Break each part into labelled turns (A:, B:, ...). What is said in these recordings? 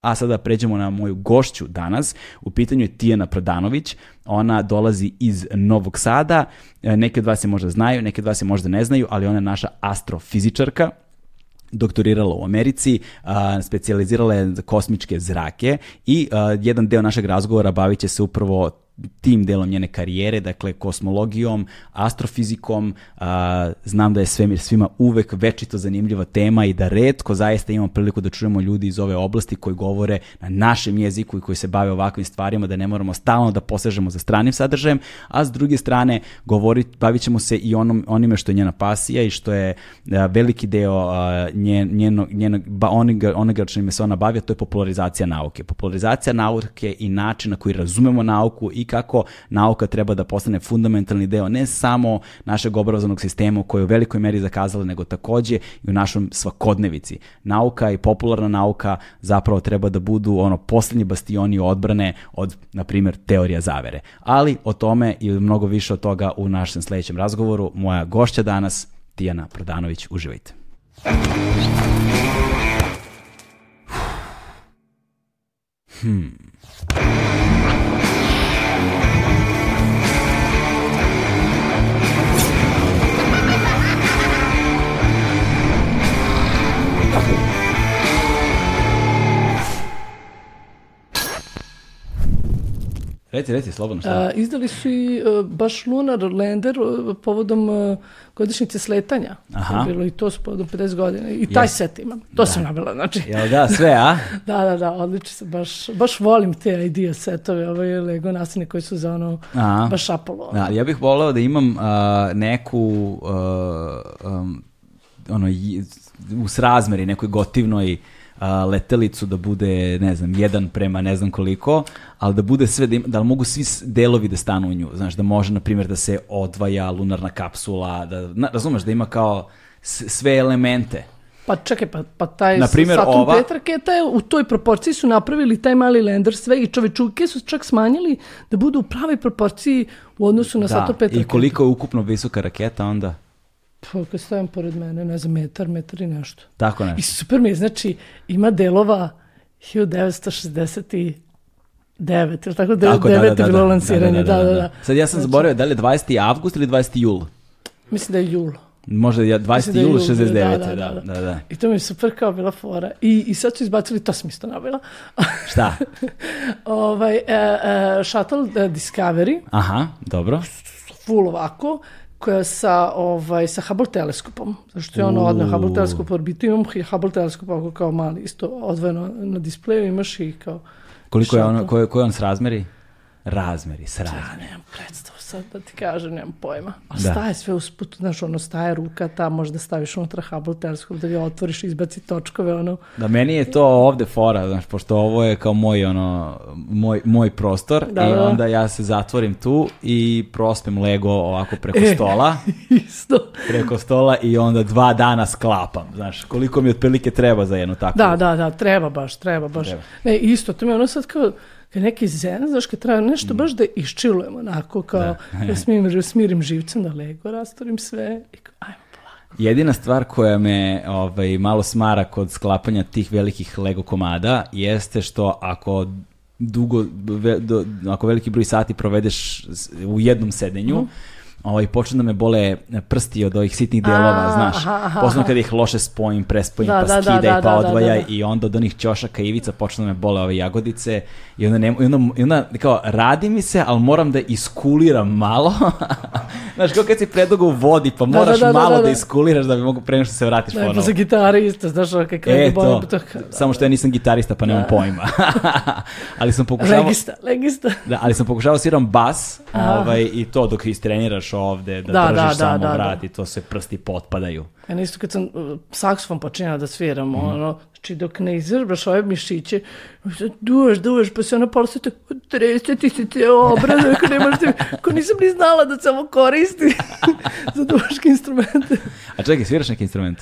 A: A sada pređemo na moju gošću danas. U pitanju je Tijana Prodanović. Ona dolazi iz Novog Sada. E, Neke od vas je možda znaju, neke od vas je možda ne znaju, ali ona je naša astrofizičarka doktorirala u Americi, specijalizirala je za kosmičke zrake i jedan deo našeg razgovora bavit će se upravo tim delom njene karijere, dakle kosmologijom, astrofizikom, a, znam da je svemir svima uvek večito zanimljiva tema i da redko zaista imamo priliku da čujemo ljudi iz ove oblasti koji govore na našem jeziku i koji se bave ovakvim stvarima, da ne moramo stalno da posežemo za stranim sadržajem, a s druge strane govori, bavit ćemo se i onom, onime što je njena pasija i što je a, veliki deo a, njen, njeno, njeno, ba, onoga, onoga čime se ona bavi, to je popularizacija nauke. Popularizacija nauke i način na koji razumemo nauku i kako nauka treba da postane fundamentalni deo ne samo našeg obrazovnog sistema koji je u velikoj meri zakazala, nego takođe i u našom svakodnevici. Nauka i popularna nauka zapravo treba da budu ono poslednji bastioni odbrane od, na primjer, teorija zavere. Ali o tome i mnogo više od toga u našem sledećem razgovoru. Moja gošća danas, Tijana Prodanović, uživajte. Hmm. Reci, reci, slobodno.
B: A, izdali su i e, baš Lunar Lander e, povodom e, godišnjice sletanja.
A: Aha.
B: Bilo i to su povodom 50 godina. I taj
A: Jes.
B: set imam. To sam nabila, znači.
A: Jel da, sve, a?
B: Da, da, da, odlično se. Baš, baš volim te idea setove, ovaj Lego nastavne koji su za ono,
A: Aha.
B: baš Apollo.
A: Da, ali ja bih voleo da imam a, neku uh, um, ono, u srazmeri nekoj gotivnoj a, letelicu da bude, ne znam, jedan prema ne znam koliko, ali da bude sve, da, ima, da mogu svi delovi da stanu u nju, znaš, da može, na primjer, da se odvaja lunarna kapsula, da, na, razumeš, da ima kao sve elemente.
B: Pa čekaj, pa, pa taj
A: Na primjer,
B: Saturn
A: ova-
B: V raketa je u toj proporciji su napravili taj mali lander sve i čovečuke su čak smanjili da budu u pravoj proporciji u odnosu na Saturn V
A: i
B: raketu.
A: koliko je ukupno visoka raketa onda?
B: Pa kad stavim pored mene, ne znam, metar, metar i nešto.
A: Tako
B: I
A: nešto.
B: super mi je, znači, ima delova 1969, ili tako, de,
A: Tako,
B: devet je bilo lansiranje, da, da, da.
A: Sad ja sam zaboravio da li je 20. avgust ili 20. jul?
B: Mislim da je jul.
A: Možda je 20.
B: Mislim da
A: jul
B: jul,
A: 69.
B: da,
A: Da,
B: da,
A: da,
B: da.
A: da. da.
B: I to mi je super kao bila fora. I, i sad su izbacili, to sam isto nabila,
A: Šta?
B: ovaj, e, e, Shuttle e, Discovery,
A: Aha, dobro.
B: full ovako, koja sa, ovaj, sa Hubble teleskopom, zašto je ono odno Hubble teleskop u orbitu, imam Hubble teleskop ovako kao mali, isto odvojeno na displeju, imaš i kao
A: Koliko je ono, koje, koje on s razmeri? Razmeri, s
B: Ja
A: razmeri.
B: nemam predstavu sad da ti kažem, nemam pojma. A
A: Da.
B: staje sve usput, znaš, ono, staje ruka ta, možda staviš unutra Hubble teleskop da ga otvoriš, izbaci točkove, ono.
A: Da, meni je to ovde fora, znaš, pošto ovo je kao moj, ono, moj, moj prostor
B: Da,
A: i
B: da.
A: onda ja se zatvorim tu i prospem Lego ovako preko
B: E.
A: stola,
B: Isto.
A: preko stola i onda dva dana sklapam, znaš, koliko mi otprilike treba za jednu takvu.
B: Da, da, da, treba baš, treba baš.
A: Treba.
B: Ne, isto, to mi je ono sad kao, kao neki zen, znaš, kad treba
A: Mm.
B: nešto baš da iščilujemo, onako, kao, da, smirim, smirim živcem, da lego rastorim sve i kao, ajmo.
A: Jedina stvar koja me ovaj, malo smara kod sklapanja tih velikih Lego komada jeste što ako dugo, ve, do, ako veliki broj sati provedeš u jednom sedenju,
B: Mhm.
A: Ovaj, počne da me bole prsti od ovih sitnih delova,
B: A,
A: znaš.
B: aha.
A: kad ih loše spojim, prespojim,
B: Da,
A: pa
B: da, da, da,
A: pa
B: da, da,
A: odvajaj
B: da.
A: i onda od onih ćošaka ivica počne da me bole ove jagodice i onda, nema, i onda, i onda kao, radi mi se, ali moram da iskuliram malo. znaš, kao kad si predugo u vodi, pa
B: Da,
A: moraš
B: da, da,
A: malo
B: da,
A: da,
B: da.
A: iskuliraš da bi mogu pre što se vratiš
B: Da,
A: ponovo.
B: za gitare isto, znaš, kako
A: E, to.
B: to.
A: Samo što ja nisam gitarista, pa nemam pojma. ali sam pokušavao...
B: Legista, legista.
A: Da, ali sam pokušavao sviram bas ovaj, i to dok istreniraš ovde, da,
B: Da,
A: držiš
B: da, da,
A: samo
B: da, da.
A: vrat i to se prsti potpadaju.
B: Ja isto kad sam uh, saksofon počinjala da sviram,
A: Mhm.
B: ono, znači dok ne izvrbaš ove mišiće, duvaš, duvaš, pa se ona posjeti, trese ti se te obraz, ako nemaš te, ako nisam ni znala da se ovo koristi za duvaške instrumente.
A: A čekaj, sviraš neki instrument?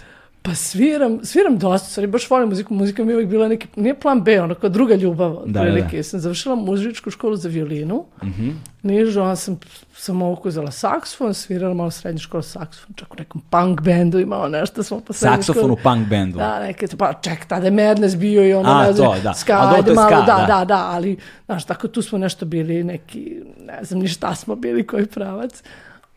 B: Pa sviram, sviram dosta, stvari, baš volim muziku, muzika mi je uvijek bila neki, nije plan B, ono kao druga ljubav,
A: Da, da,
B: otprilike.
A: da.
B: Sam završila muzičku školu za violinu,
A: Mhm.
B: nižu, onda sam samo uzela saksofon, svirala malo srednju školu saksofon, čak u nekom punk bendu imala nešto, smo po srednjoj
A: Saksofon u punk bendu.
B: Da, neke, pa ček, tada je Madness bio i ono,
A: A,
B: ne znam,
A: to, da.
B: ska,
A: A
B: ajde malo,
A: ska,
B: da,
A: da.
B: da, da, ali, znaš, tako tu smo nešto bili neki, ne znam ni šta smo bili, koji pravac.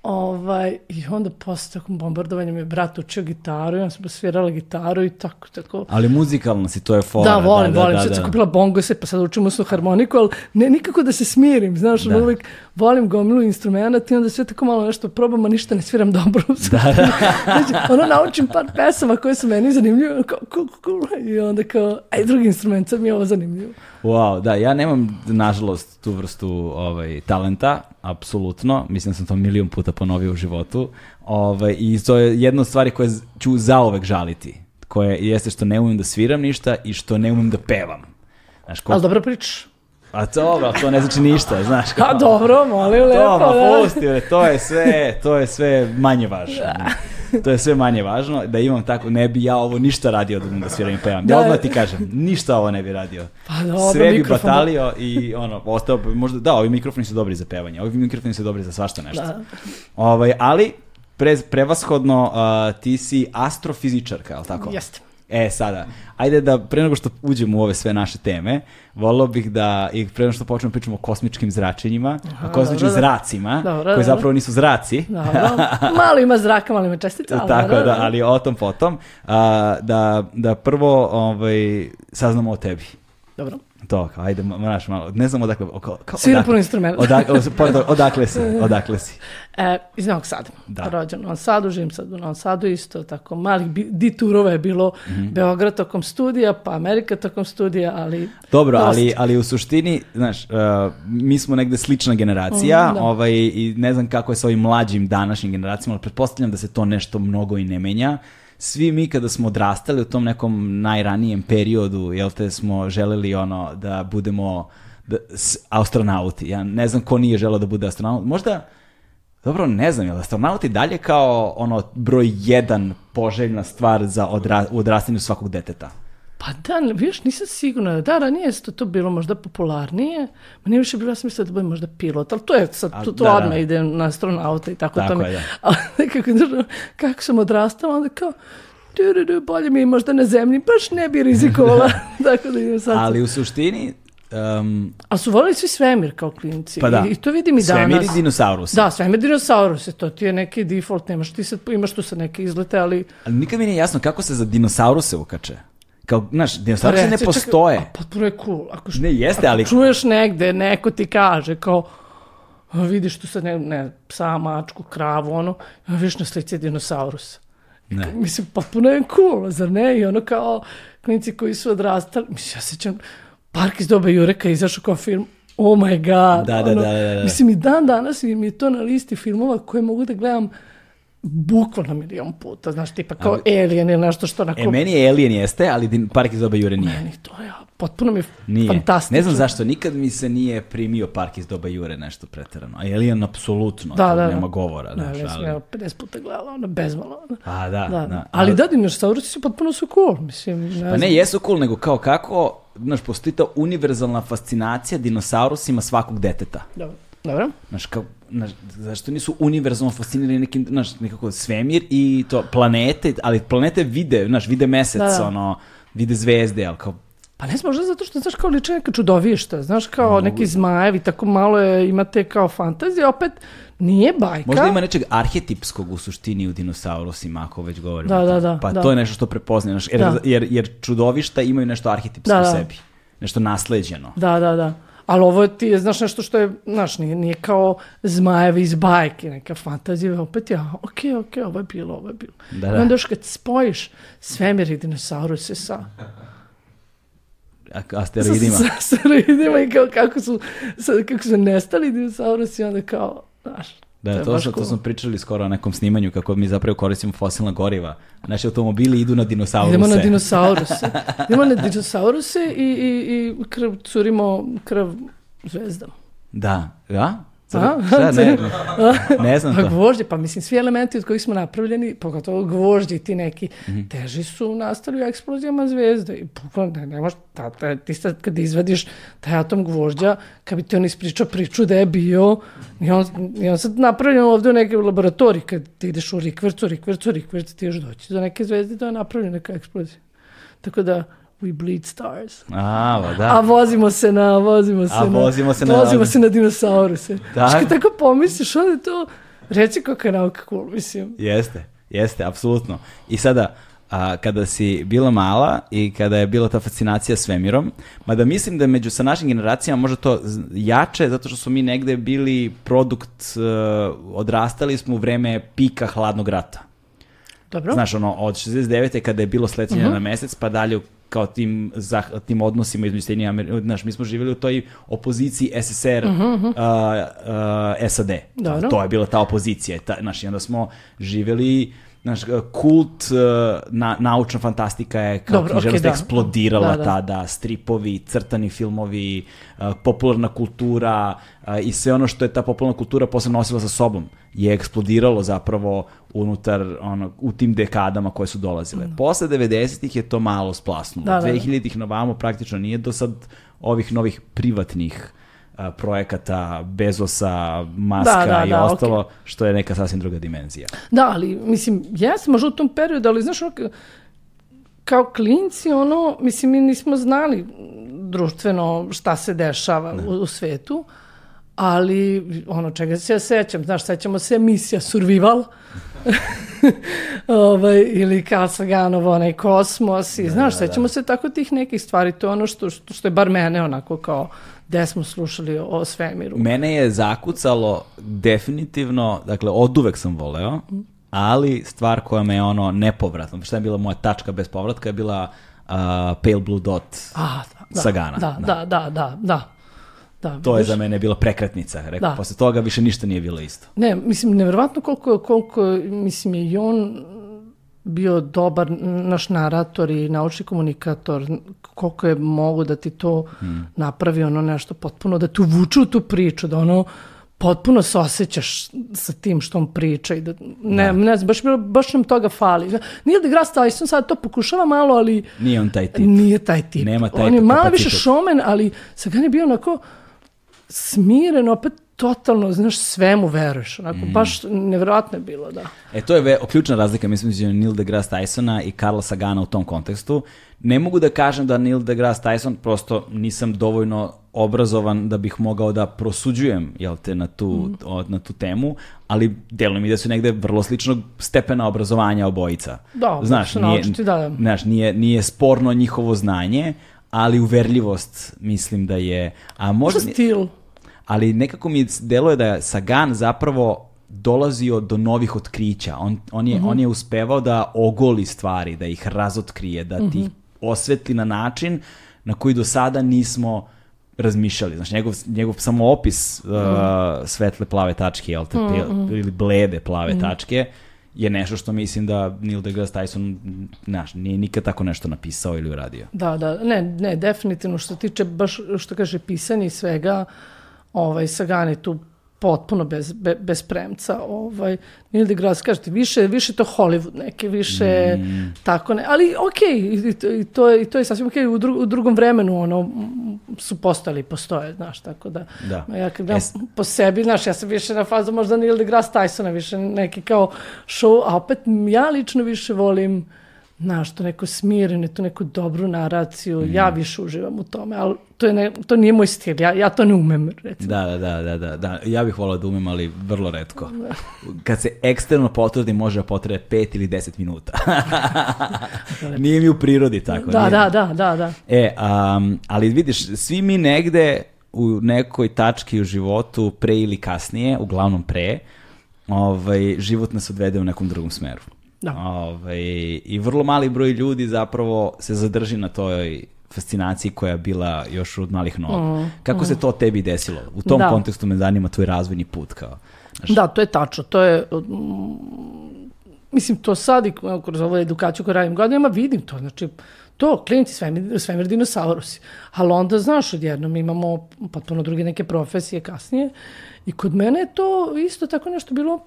B: Ovaj, I onda posle takvom bombardovanjem je brat učio gitaru i on sam svirala gitaru i tako, tako.
A: Ali muzikalno si, to je fora.
B: Da, volim, volim.
A: Da,
B: Sad
A: da.
B: sam kupila bongose, pa sad učim usnu harmoniku, ali ne nikako da se smirim, znaš,
A: Da.
B: uvijek volim gomilu instrumenta i onda sve tako malo nešto probam, a ništa ne sviram dobro.
A: Da, da.
B: znači, ono naučim par pesama koje su meni zanimljive, kao, cool, cool, i onda kao, aj drugi instrument, sad mi je ovo zanimljivo.
A: Wow, da, ja nemam, nažalost, tu vrstu ovaj, talenta, apsolutno. Mislim da sam to milion puta ponovio u životu. Ovaj, I to je jedna od stvari koje ću zaovek žaliti. Koje jeste što ne umem da sviram ništa i što ne umem da pevam. Znaš, ko...
B: Ali dobro pričaš.
A: A to, dobro, to ne znači ništa, znaš.
B: A
A: kao-
B: dobro, molim, lepo,
A: To, ma
B: da.
A: pusti, to je sve, to je sve manje važno. To je sve manje važno, da imam tako, ne bi ja ovo ništa radio da, da sviram i pevam.
B: Da.
A: Ja odmah ti kažem, ništa ovo ne bi radio.
B: Pa dobro,
A: sve bi batalio i ono, ostao bi, možda, da, ovi mikrofoni su dobri za pevanje, ovi mikrofoni su dobri za svašta nešto.
B: Da.
A: Ovaj, ali, pre, prevashodno, a, ti si astrofizičarka, je li tako?
B: Jeste.
A: E, sada, ajde da, pre nego što uđemo u ove sve naše teme, volio bih da, i pre nego što počnemo pričamo o kosmičkim zračenjima, o kosmičkim
B: dobro, da.
A: zracima,
B: Dobro,
A: koji zapravo nisu zraci,
B: Dobro. Malo ima zraka, malo ima čestica. ali
A: tako
B: dobro,
A: da, ali o tom potom, a, da, da prvo ovaj, saznamo o tebi.
B: Dobro.
A: To, ajde, mo- moraš malo, ne znam odakle, kao, kao, odakle-
B: puno instrumenta.
A: Odakle, odakle, si, odakle si.
B: E, iz Novog Sada.
A: Da.
B: Rođen u Novom Sadu, živim sad u Novom Sadu isto, tako malih diturova je bilo
A: Mhm.
B: Beograd tokom studija, pa Amerika tokom studija, ali...
A: Dobro,
B: dosta.
A: ali, ali u suštini, znaš, uh, mi smo negde slična generacija
B: Mm, da.
A: ovaj, i ne znam kako je sa ovim mlađim današnjim generacijama, ali pretpostavljam da se to nešto mnogo i ne menja. Svi mi kada smo odrastali u tom nekom najranijem periodu, jel te, smo želeli ono da budemo da, s- astronauti. Ja ne znam ko nije želeo da bude astronaut. Možda, dobro, ne znam, jel astronauti dalje kao ono broj jedan poželjna stvar za odra, u odrastanju svakog deteta?
B: Pa da, vidiš, nisam sigurna. Da, ranije je to, to bilo možda popularnije. Ma nije više bilo, ja sam mislila da bude možda pilot, ali to je sad,
A: A,
B: to, to
A: da, da.
B: odmah ide na astronauta i tako,
A: Tako
B: to mi.
A: je, da.
B: Ali nekako, kako sam odrastala, onda kao, du, du, du, bolje mi je možda na zemlji, baš ne bi rizikovala. tako da idem sad.
A: Ali u suštini, um,
B: A su volili svi svemir kao klinci.
A: Pa da.
B: I, I to vidim i danas.
A: Svemir i dinosaurus.
B: Da, svemir dinosaurus, to ti je neki default, nemaš ti sad, imaš tu sad neke izlete, ali...
A: Ali nikad mi nije jasno kako se za dinosauruse ukače. Kao, znaš, dinosaurusi ne
B: Reci, čekaj,
A: postoje.
B: a potpuno je cool. Ako, š-
A: Ne, jeste,
B: ako
A: ali-
B: čuješ negde, neko ti kaže kao, vidiš tu sad ne, ne, psa, mačku, kravu, ono, vidiš na slici je dinosaurus.
A: Ne.
B: Mislim, potpuno je cool, zar ne? I ono kao, klinici koji su odrastali, mislim, ja sećam, Park iz doba Jureka izašao kao film, oh my god.
A: Da, da,
B: ono,
A: da, da, da.
B: Mislim, i dan danas mi je to na listi filmova koje mogu da gledam bukvalno milion puta, znaš, tipa kao Alien ili nešto što onako...
A: E, meni je Alien jeste, ali Park iz doba Jure nije.
B: Meni to je, potpuno mi je
A: Nije.
B: fantastično.
A: Ne znam zašto, nikad mi se nije primio Park iz doba Jure nešto preterano. A Alien apsolutno,
B: Da, da, da.
A: nema govora.
B: Ne,
A: znaš,
B: ne
A: ali-
B: ja 50 puta gledala, ono, bezmalo. ono.
A: A, da,
B: Da,
A: da.
B: da. Ali da, dinosaurusi su potpuno su cool, mislim. Ne
A: Pa ne, jesu cool, nego kao kako, znaš, postoji ta univerzalna fascinacija dinosaurusima svakog deteta.
B: Dobro. Dobro.
A: Znaš, kao, znaš, zašto nisu univerzalno fascinirani nekim, znaš, nekako svemir i to planete, ali planete vide, znaš, vide mesec,
B: Da, da.
A: ono, vide zvezde, ali kao,
B: Pa ne znam, možda zato što, znaš, kao liče neka čudovišta, znaš, kao neki zmajevi, tako malo je, imate kao fantazije, opet nije bajka.
A: možda ima nečeg arhetipskog u suštini u dinosaurusima, ako već govorimo.
B: Da, da, da,
A: Pa
B: da.
A: to je nešto što prepoznaje, jer,
B: Da.
A: jer, jer čudovišta imaju nešto arhetipsko
B: Da,
A: u
B: da.
A: sebi, nešto nasleđeno.
B: Da, da, da. Ali ovo ti je, znaš, nešto što je, znaš, nije, nije kao zmajevi iz bajke, neka fantazija, opet ja, ok, ok, ovo je bilo, ovo je bilo.
A: Da,
B: I
A: da.
B: onda još kad spojiš svemir i dinosauruse sa
A: Asteroidima.
B: Sa, sa asteroidima i kao kako su, sa, kako su nestali dinosaurusi, onda kao, znaš,
A: Da, to,
B: baš
A: što, to smo pričali skoro o nekom snimanju kako mi zapravo koristimo fosilna goriva. Naši automobili idu na dinosauruse.
B: Idemo na dinosauruse. Idemo na dinosauruse i, i, i krv, curimo krv zvezdama.
A: Da, ja?
B: A?
A: Šta, ne, ne znam to.
B: gvožđe, pa mislim svi elementi od kojih smo napravljeni, pogotovo gvožđe ti neki
A: Mhm.
B: teži su nastali u eksplozijama zvezde. I bukvalno ne, ne možeš, ta, ta, ti sad kad izvadiš taj atom gvožđa, kad bi ti on ispričao priču da je bio, i on, i on sad napravljen ovde u nekoj laboratoriji, kad ti ideš u rikvercu, rikvercu, rikvercu, ti još doći do neke zvezde da je napravljena neka eksplozija. Tako da, we bleed stars.
A: A, ba,
B: A
A: da.
B: vozimo se na, vozimo se
A: A
B: na,
A: vozimo se na-
B: vozimo se na dinosauruse.
A: Da.
B: Kad tako pomisliš, onda je to, reci kako je nauka cool, mislim.
A: Jeste, jeste, apsolutno. I sada, a, kada si bila mala i kada je bila ta fascinacija svemirom, mada mislim da među sa našim generacijama možda to jače, zato što smo mi negde bili produkt, e, odrastali smo u vreme pika hladnog rata.
B: Dobro?
A: Znaš, ono, od 69. kada je bilo sletanje na mesec, pa dalje kao tim, zah, tim odnosima između Sjedinjenih Amerike, znaš, mi smo živjeli u toj opoziciji SSR, uh, uh, SAD.
B: Dobro.
A: To je bila ta opozicija. Ta, znaš, i onda smo živjeli Znaš, kult, uh, na, naučna fantastika je kao
B: Dobro,
A: književnost
B: okej, da.
A: eksplodirala
B: Da, da.
A: tada, stripovi, crtani filmovi, uh, popularna kultura i sve ono što je ta popularna kultura posle nosila sa sobom je eksplodiralo zapravo unutar ono, u tim dekadama koje su dolazile. Posle 90-ih je to malo splasnulo.
B: Da, da, da.
A: 2000-ih na vamo praktično nije do sad ovih novih privatnih projekata Bezosa, Maska
B: Da, da,
A: i
B: da,
A: ostalo, što je neka sasvim druga dimenzija.
B: Da, ali, mislim, jesmo možda u tom periodu, ali znaš, ono, kao klinci, ono, mislim, mi nismo znali društveno šta se dešava u, u svetu, ali ono čega se ja sećam, znaš, sećamo se emisija Survival, ovaj, ili kao Saganovo, onaj kosmos i znaš, sećamo se tako tih nekih stvari, to je ono što, što, što je bar mene onako kao gde smo slušali o, svemiru.
A: Mene je zakucalo definitivno, dakle, od uvek sam voleo, ali stvar koja me je ono nepovratno, šta je bila moja tačka bez povratka, je bila uh, Pale Blue Dot.
B: A, da,
A: Sagana,
B: Da,
A: da.
B: da, da, da, da. da
A: To je za mene bila prekretnica. Rekao,
B: Da.
A: posle toga više ništa nije bilo isto.
B: Ne, mislim, nevjerovatno koliko, koliko mislim, je i on bio dobar naš narator i naučni komunikator, koliko je mogu da ti to napravi ono nešto potpuno, da te uvuče u tu priču, da ono potpuno se osjećaš sa tim što on priča i da, ne, ne znam, baš, baš nam toga fali. Nije da igra Tyson sad to pokušava malo, ali
A: Nije on taj tip.
B: nije taj tip.
A: Nema taj
B: on je malo
A: kapacitet.
B: više šomen, ali Sagan je bio onako smiren, opet totalno, znaš, sve mu veruješ. Onako,
A: Mm.
B: baš nevjerojatno je bilo, da.
A: E, to je ve, ključna razlika, mislim, između Neil deGrasse Tysona i Carla Sagana u tom kontekstu. Ne mogu da kažem da Neil deGrasse Tyson, prosto nisam dovoljno obrazovan da bih mogao da prosuđujem jel te, na, tu,
B: Mhm.
A: o- na tu temu, ali deluje mi da su negde vrlo sličnog stepena obrazovanja obojica.
B: Da,
A: Znaš, nije,
B: naučiti, da, da.
A: znaš nije, nije sporno njihovo znanje, ali uverljivost mislim da je... A Možda
B: stil.
A: Ali nekako mi deluje da je Sagan zapravo dolazio do novih otkrića. On, on, je, on je uspevao da ogoli stvari, da ih razotkrije, da ti ih osvetli na način na koji do sada nismo razmišljali. Znači, njegov, njegov samo opis uh, svetle plave tačke, jel te, pe- ili blede plave tačke, je nešto što mislim da Neil deGrasse Tyson znaš, nije nikad tako nešto napisao ili uradio.
B: Da, da, ne, ne, definitivno što se tiče baš, što kaže, pisanja i svega, ovaj, Sagan je tu potpuno bez, be, bez premca. Ovaj, Neil deGrasse, kažete, više, više to Hollywood neki, više
A: Mm.
B: tako ne, ali okej, i, i, i, to i to je sasvim okej, u, dru, u drugom vremenu ono, su postali i postoje, znaš, tako da,
A: Da.
B: ja kad gledam po sebi, znaš, ja sam više na fazu možda Neil deGrasse Tysona, više neki kao show, a opet ja lično više volim znaš, to neko smirene, tu neku dobru naraciju, ja više uživam u tome, ali to, je ne, to nije moj stil, ja, ja to ne umem, recimo.
A: Da, da, da, da, da, da. Ja bih volao da umem, ali vrlo redko. Kad se eksterno potvrdi, može da potrebe 5 ili 10 minuta. Nije mi u prirodi tako.
B: Da,
A: nije.
B: da, da, da, da.
A: E, um, ali vidiš, svi mi negde u nekoj tački u životu, pre ili kasnije, uglavnom pre, ovaj, život nas odvede u nekom drugom smeru.
B: Da.
A: Ovaj, I vrlo mali broj ljudi zapravo se zadrži na toj fascinaciji koja je bila još od malih nogu. Kako se to tebi desilo? U tom
B: Da.
A: kontekstu me zanima tvoj razvojni put kao.
B: Da, to je tačno. To je, mm, mislim, to sad i kroz ovu edukaciju koju radim godinama vidim to. Znači, to, klinici svemir, svemir dinosaurusi. Ali onda, znaš, odjednom imamo potpuno druge neke profesije kasnije. I kod mene je to isto tako nešto bilo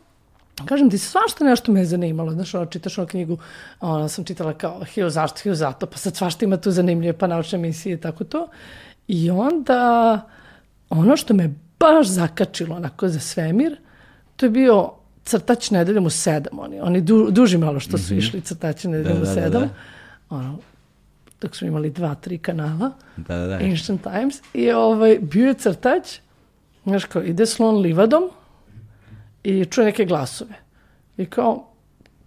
B: Kažem ti, svašta nešto me je zanimalo. Znaš, ono, čitaš onu knjigu, ono, sam čitala kao Hio zašto, Hio zato, pa sad svašta ima tu zanimljive, pa naučne emisije i tako to. I onda, ono što me baš zakačilo onako za svemir, to je bio crtač nedeljom u sedam. Oni, oni du, duži malo što su išli crtači nedeljom
A: Da, da,
B: u
A: da,
B: sedam.
A: da.
B: Ono, dok smo imali dva, tri kanala.
A: Da, da, da.
B: Ancient Times. I ovaj, bio je crtač, znaš kao, ide slon livadom i čuje neke glasove. I kao,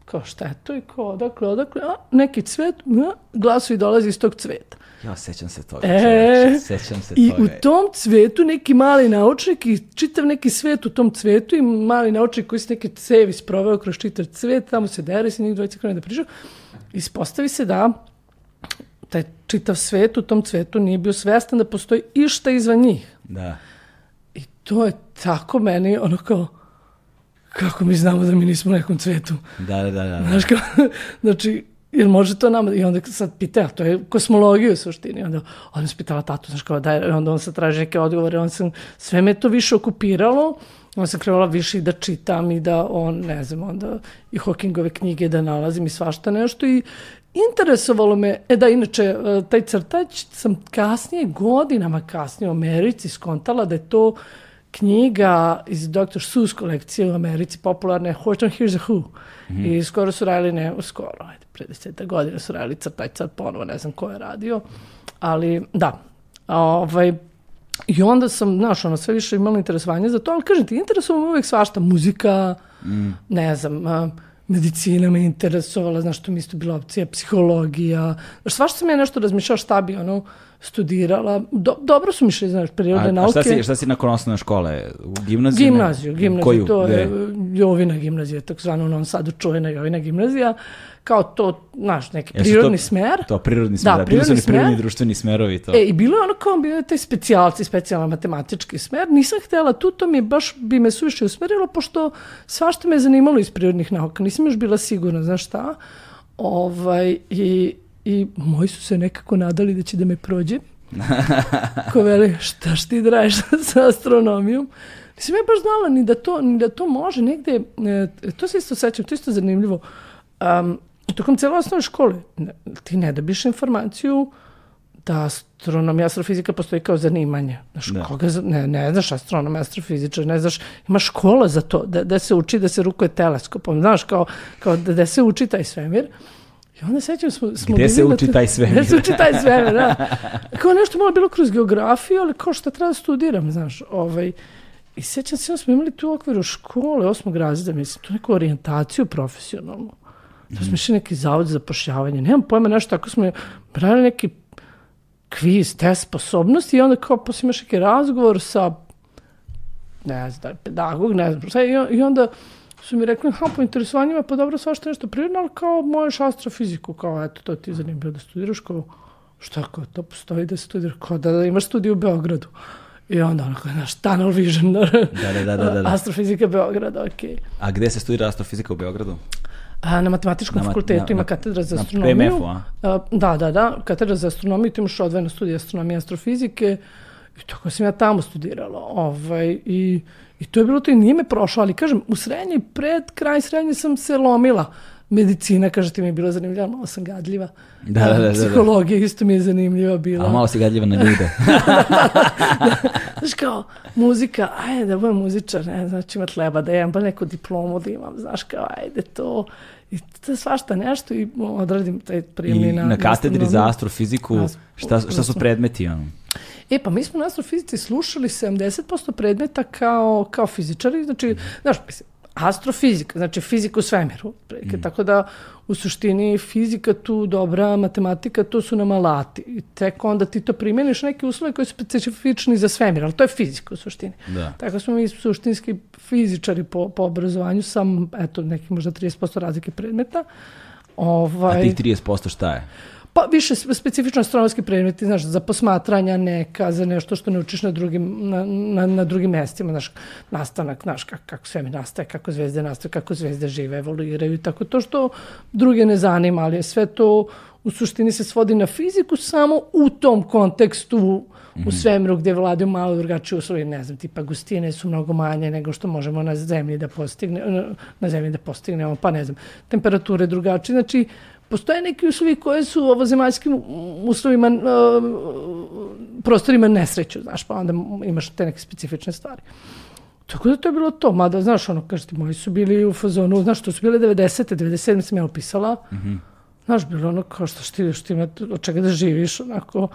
B: kao šta je to? I kao, odakle, odakle, a, neki cvet, a, glasovi dolaze iz tog cveta.
A: Ja, sećam se toga.
B: E,
A: čoveče, sećam se
B: I
A: toga.
B: u tom cvetu neki mali naučnik i čitav neki svet u tom cvetu i mali naučnik koji se neke cevi sproveo kroz čitav cvet, tamo se dere se njih dvojica krene da pričaju. Ispostavi se da taj čitav svet u tom cvetu nije bio svestan da postoji išta izvan njih.
A: Da.
B: I to je tako meni ono kao, kako mi znamo da mi nismo u nekom cvetu.
A: Da, da, da. da.
B: Znaš kao, znači, jer može to nama, i onda sad pita, to je kosmologija u suštini, onda on se pitala tatu, znaš kao, daj, onda on se traži neke odgovore, on sam, sve me to više okupiralo, on sam krenula više i da čitam i da on, ne znam, onda i Hawkingove knjige da nalazim i svašta nešto i interesovalo me, e da, inače, e, taj crtač sam kasnije, godinama kasnije u Americi skontala da je to knjiga iz Dr. Seuss kolekcije u Americi, popularne Horton Hears a Who. I skoro su radili, ne, skoro, ajde, pre deseta godina su radili crtač, sad ponovo ne znam ko je radio, ali da, ovaj, i onda sam, znaš, ono, sve više imala interesovanje za to, ali kažem ti, interesovalo me uvijek svašta, muzika, ne znam, a, medicina me interesovala, znaš, to mi isto bila opcija, psihologija, svašta sam ja nešto razmišljala šta bi, ono, studirala, Do, dobro su mi šli, znaš, prirodne
A: A, a
B: nauke.
A: šta si, šta si nakon osnovne škole? U gimnaziju?
B: Gimnaziju, gimnaziju,
A: Koju?
B: to je
A: Gde?
B: Jovina gimnazija, takozvano u Novom Sadu čuvena Jovina gimnazija, kao to, znaš, neki
A: Jesu
B: prirodni
A: to-
B: smer.
A: To, prirodni smer.
B: Da,
A: Da,
B: prirodni
A: prirodni
B: smer.
A: društveni smerovi. To.
B: E, i bilo je ono kao bio je taj specijalci, specijalan matematički smer. Nisam htjela tu, to mi je baš bi me suviše usmerilo, pošto svašta me je zanimalo iz prirodnih nauka. Nisam još bila sigurna, znaš šta. Ovaj, i, I moji su se nekako nadali da će da me prođe. Ko veli, štaš ti draješ sa astronomijom? Nisam ja baš znala ni da to, ni da to može negde, e, to se isto sećam, to je isto zanimljivo. Um, tokom cijele osnovne škole ti ne dobiš informaciju da astronomija, astrofizika postoji kao zanimanje. Znaš,
A: Da.
B: koga, ne, ne znaš astronomija, astrofizičar, ne znaš, ima škola za to, da, da se uči da se rukuje teleskopom, znaš, kao, kao da, da se uči taj svemir. I onda sećam smo, smo
A: Gde se uči taj svemir?
B: Gde se uči taj svemir, da. Kao nešto malo bilo kroz geografiju, ali kao šta treba da studiram, znaš. Ovaj, I sećam se, smo imali tu u okviru škole, osmog razreda, mislim, tu neku orijentaciju profesionalnu. To smo išli neki zavod za zapošljavanje. Nemam pojma nešto, tako smo radili neki kviz, test sposobnosti i onda kao posle imaš neki razgovor sa ne znam, da pedagog, ne znam i onda su mi rekli, ha, po interesovanjima, pa dobro, svašta nešto prirodno, ali kao možeš astrofiziku, kao, eto, to ti je zanimljivo da studiraš, kao, šta, kao, to postoji da studiraš, kao da, da imaš studiju u Beogradu. I onda onako, znaš, tunnel vision, da,
A: da, da, da, da.
B: astrofizika Beograda, okej.
A: A gde se studira astrofizika u Beogradu?
B: A, na matematičkom
A: Na
B: fakultetu
A: na-
B: ima
A: na-
B: katedra za
A: na
B: astronomiju.
A: PMF-u, a?
B: A, Da, da, da, katedra za astronomiju, tu imaš odvojeno studije astronomije i astrofizike i tako sam ja tamo studirala. Ovaj, i, I to je bilo to i nije me prošlo, ali kažem, u srednji, pred kraj srednje sam se lomila. Medicina, kaže ti mi je bila zanimljiva, malo sam gadljiva.
A: Da, da, da, da, da.
B: Psihologija isto mi je zanimljiva bila.
A: A malo si gadljiva na ljude.
B: Znaš kao, muzika, ajde da budem muzičar, ne znam, ću imat leba da imam, pa neku diplomu da imam, znaš kao, ajde to. I to svašta nešto i odradim taj
A: I
B: prijemni na...
A: na katedri za astrofiziku,
B: As-
A: šta, šta su predmeti? Ono?
B: E, pa mi smo na astrofizici slušali 70% predmeta kao, kao fizičari, znači, znaš, mislim, astrofizika, znači fizika u svemiru, otprilike, tako da u suštini fizika tu dobra, matematika tu su nam alati i tek onda ti to primjeniš neke uslove koji su specifični za svemir, ali to je fizika u suštini.
A: Da.
B: Tako smo mi suštinski fizičari po, po obrazovanju, sam, eto, neki možda 30% razlike predmeta.
A: A
B: Ovaj,
A: tih 30% šta je?
B: Pa više spe- specifično astronomski predmeti, znaš, za posmatranja neka, za nešto što ne učiš na drugim, na, na, na drugim mestima, znaš, nastanak, znaš, kako, kako sve mi nastaje, kako zvezde nastaju, kako zvezde žive, evoluiraju i tako. To što druge ne zanima, ali sve to u suštini se svodi na fiziku samo u tom kontekstu u svemiru gde vladaju malo drugačije uslovi, ne znam, tipa gustine su mnogo manje nego što možemo na zemlji da postigne, na zemlji da postignemo, pa ne znam, temperature drugačije, znači postoje neki uslovi koje su u ovozemaljskim uslovima, uh, prostorima nesreću, znaš, pa onda imaš te neke specifične stvari. Tako da to je bilo to, mada, znaš, ono, kažete, moji su bili u fazonu, znaš, to su bile 90. 97. sam ja upisala, mm -hmm. znaš, bilo ono kao što ti, što ima od čega da živiš, onako,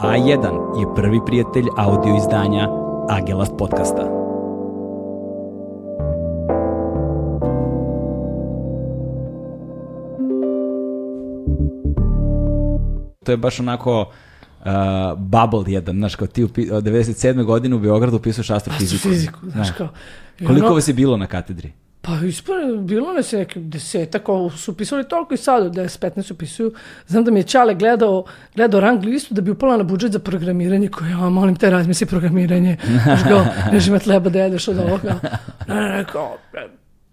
A: A1 je prvi prijatelj audio izdanja Agelast podcasta. To je baš onako uh, bubble jedan, znaš, kao ti od 97. godine u Beogradu upisuješ astrofiziku.
B: Astrofiziku, znaš
A: Da.
B: kao.
A: Koliko
B: ono-
A: vas je bilo na katedri?
B: Pa ispore, bilo nas je neki desetak, ovo su pisali toliko i sad, od 10-15 upisuju. Znam da mi je Čale gledao, gledao rang listu da bi upala na budžet za programiranje, koji, ja, molim te, razmisli programiranje. Znaš kao, neš ima tleba da jedeš od ovoga. Ne, ne, ne, kao,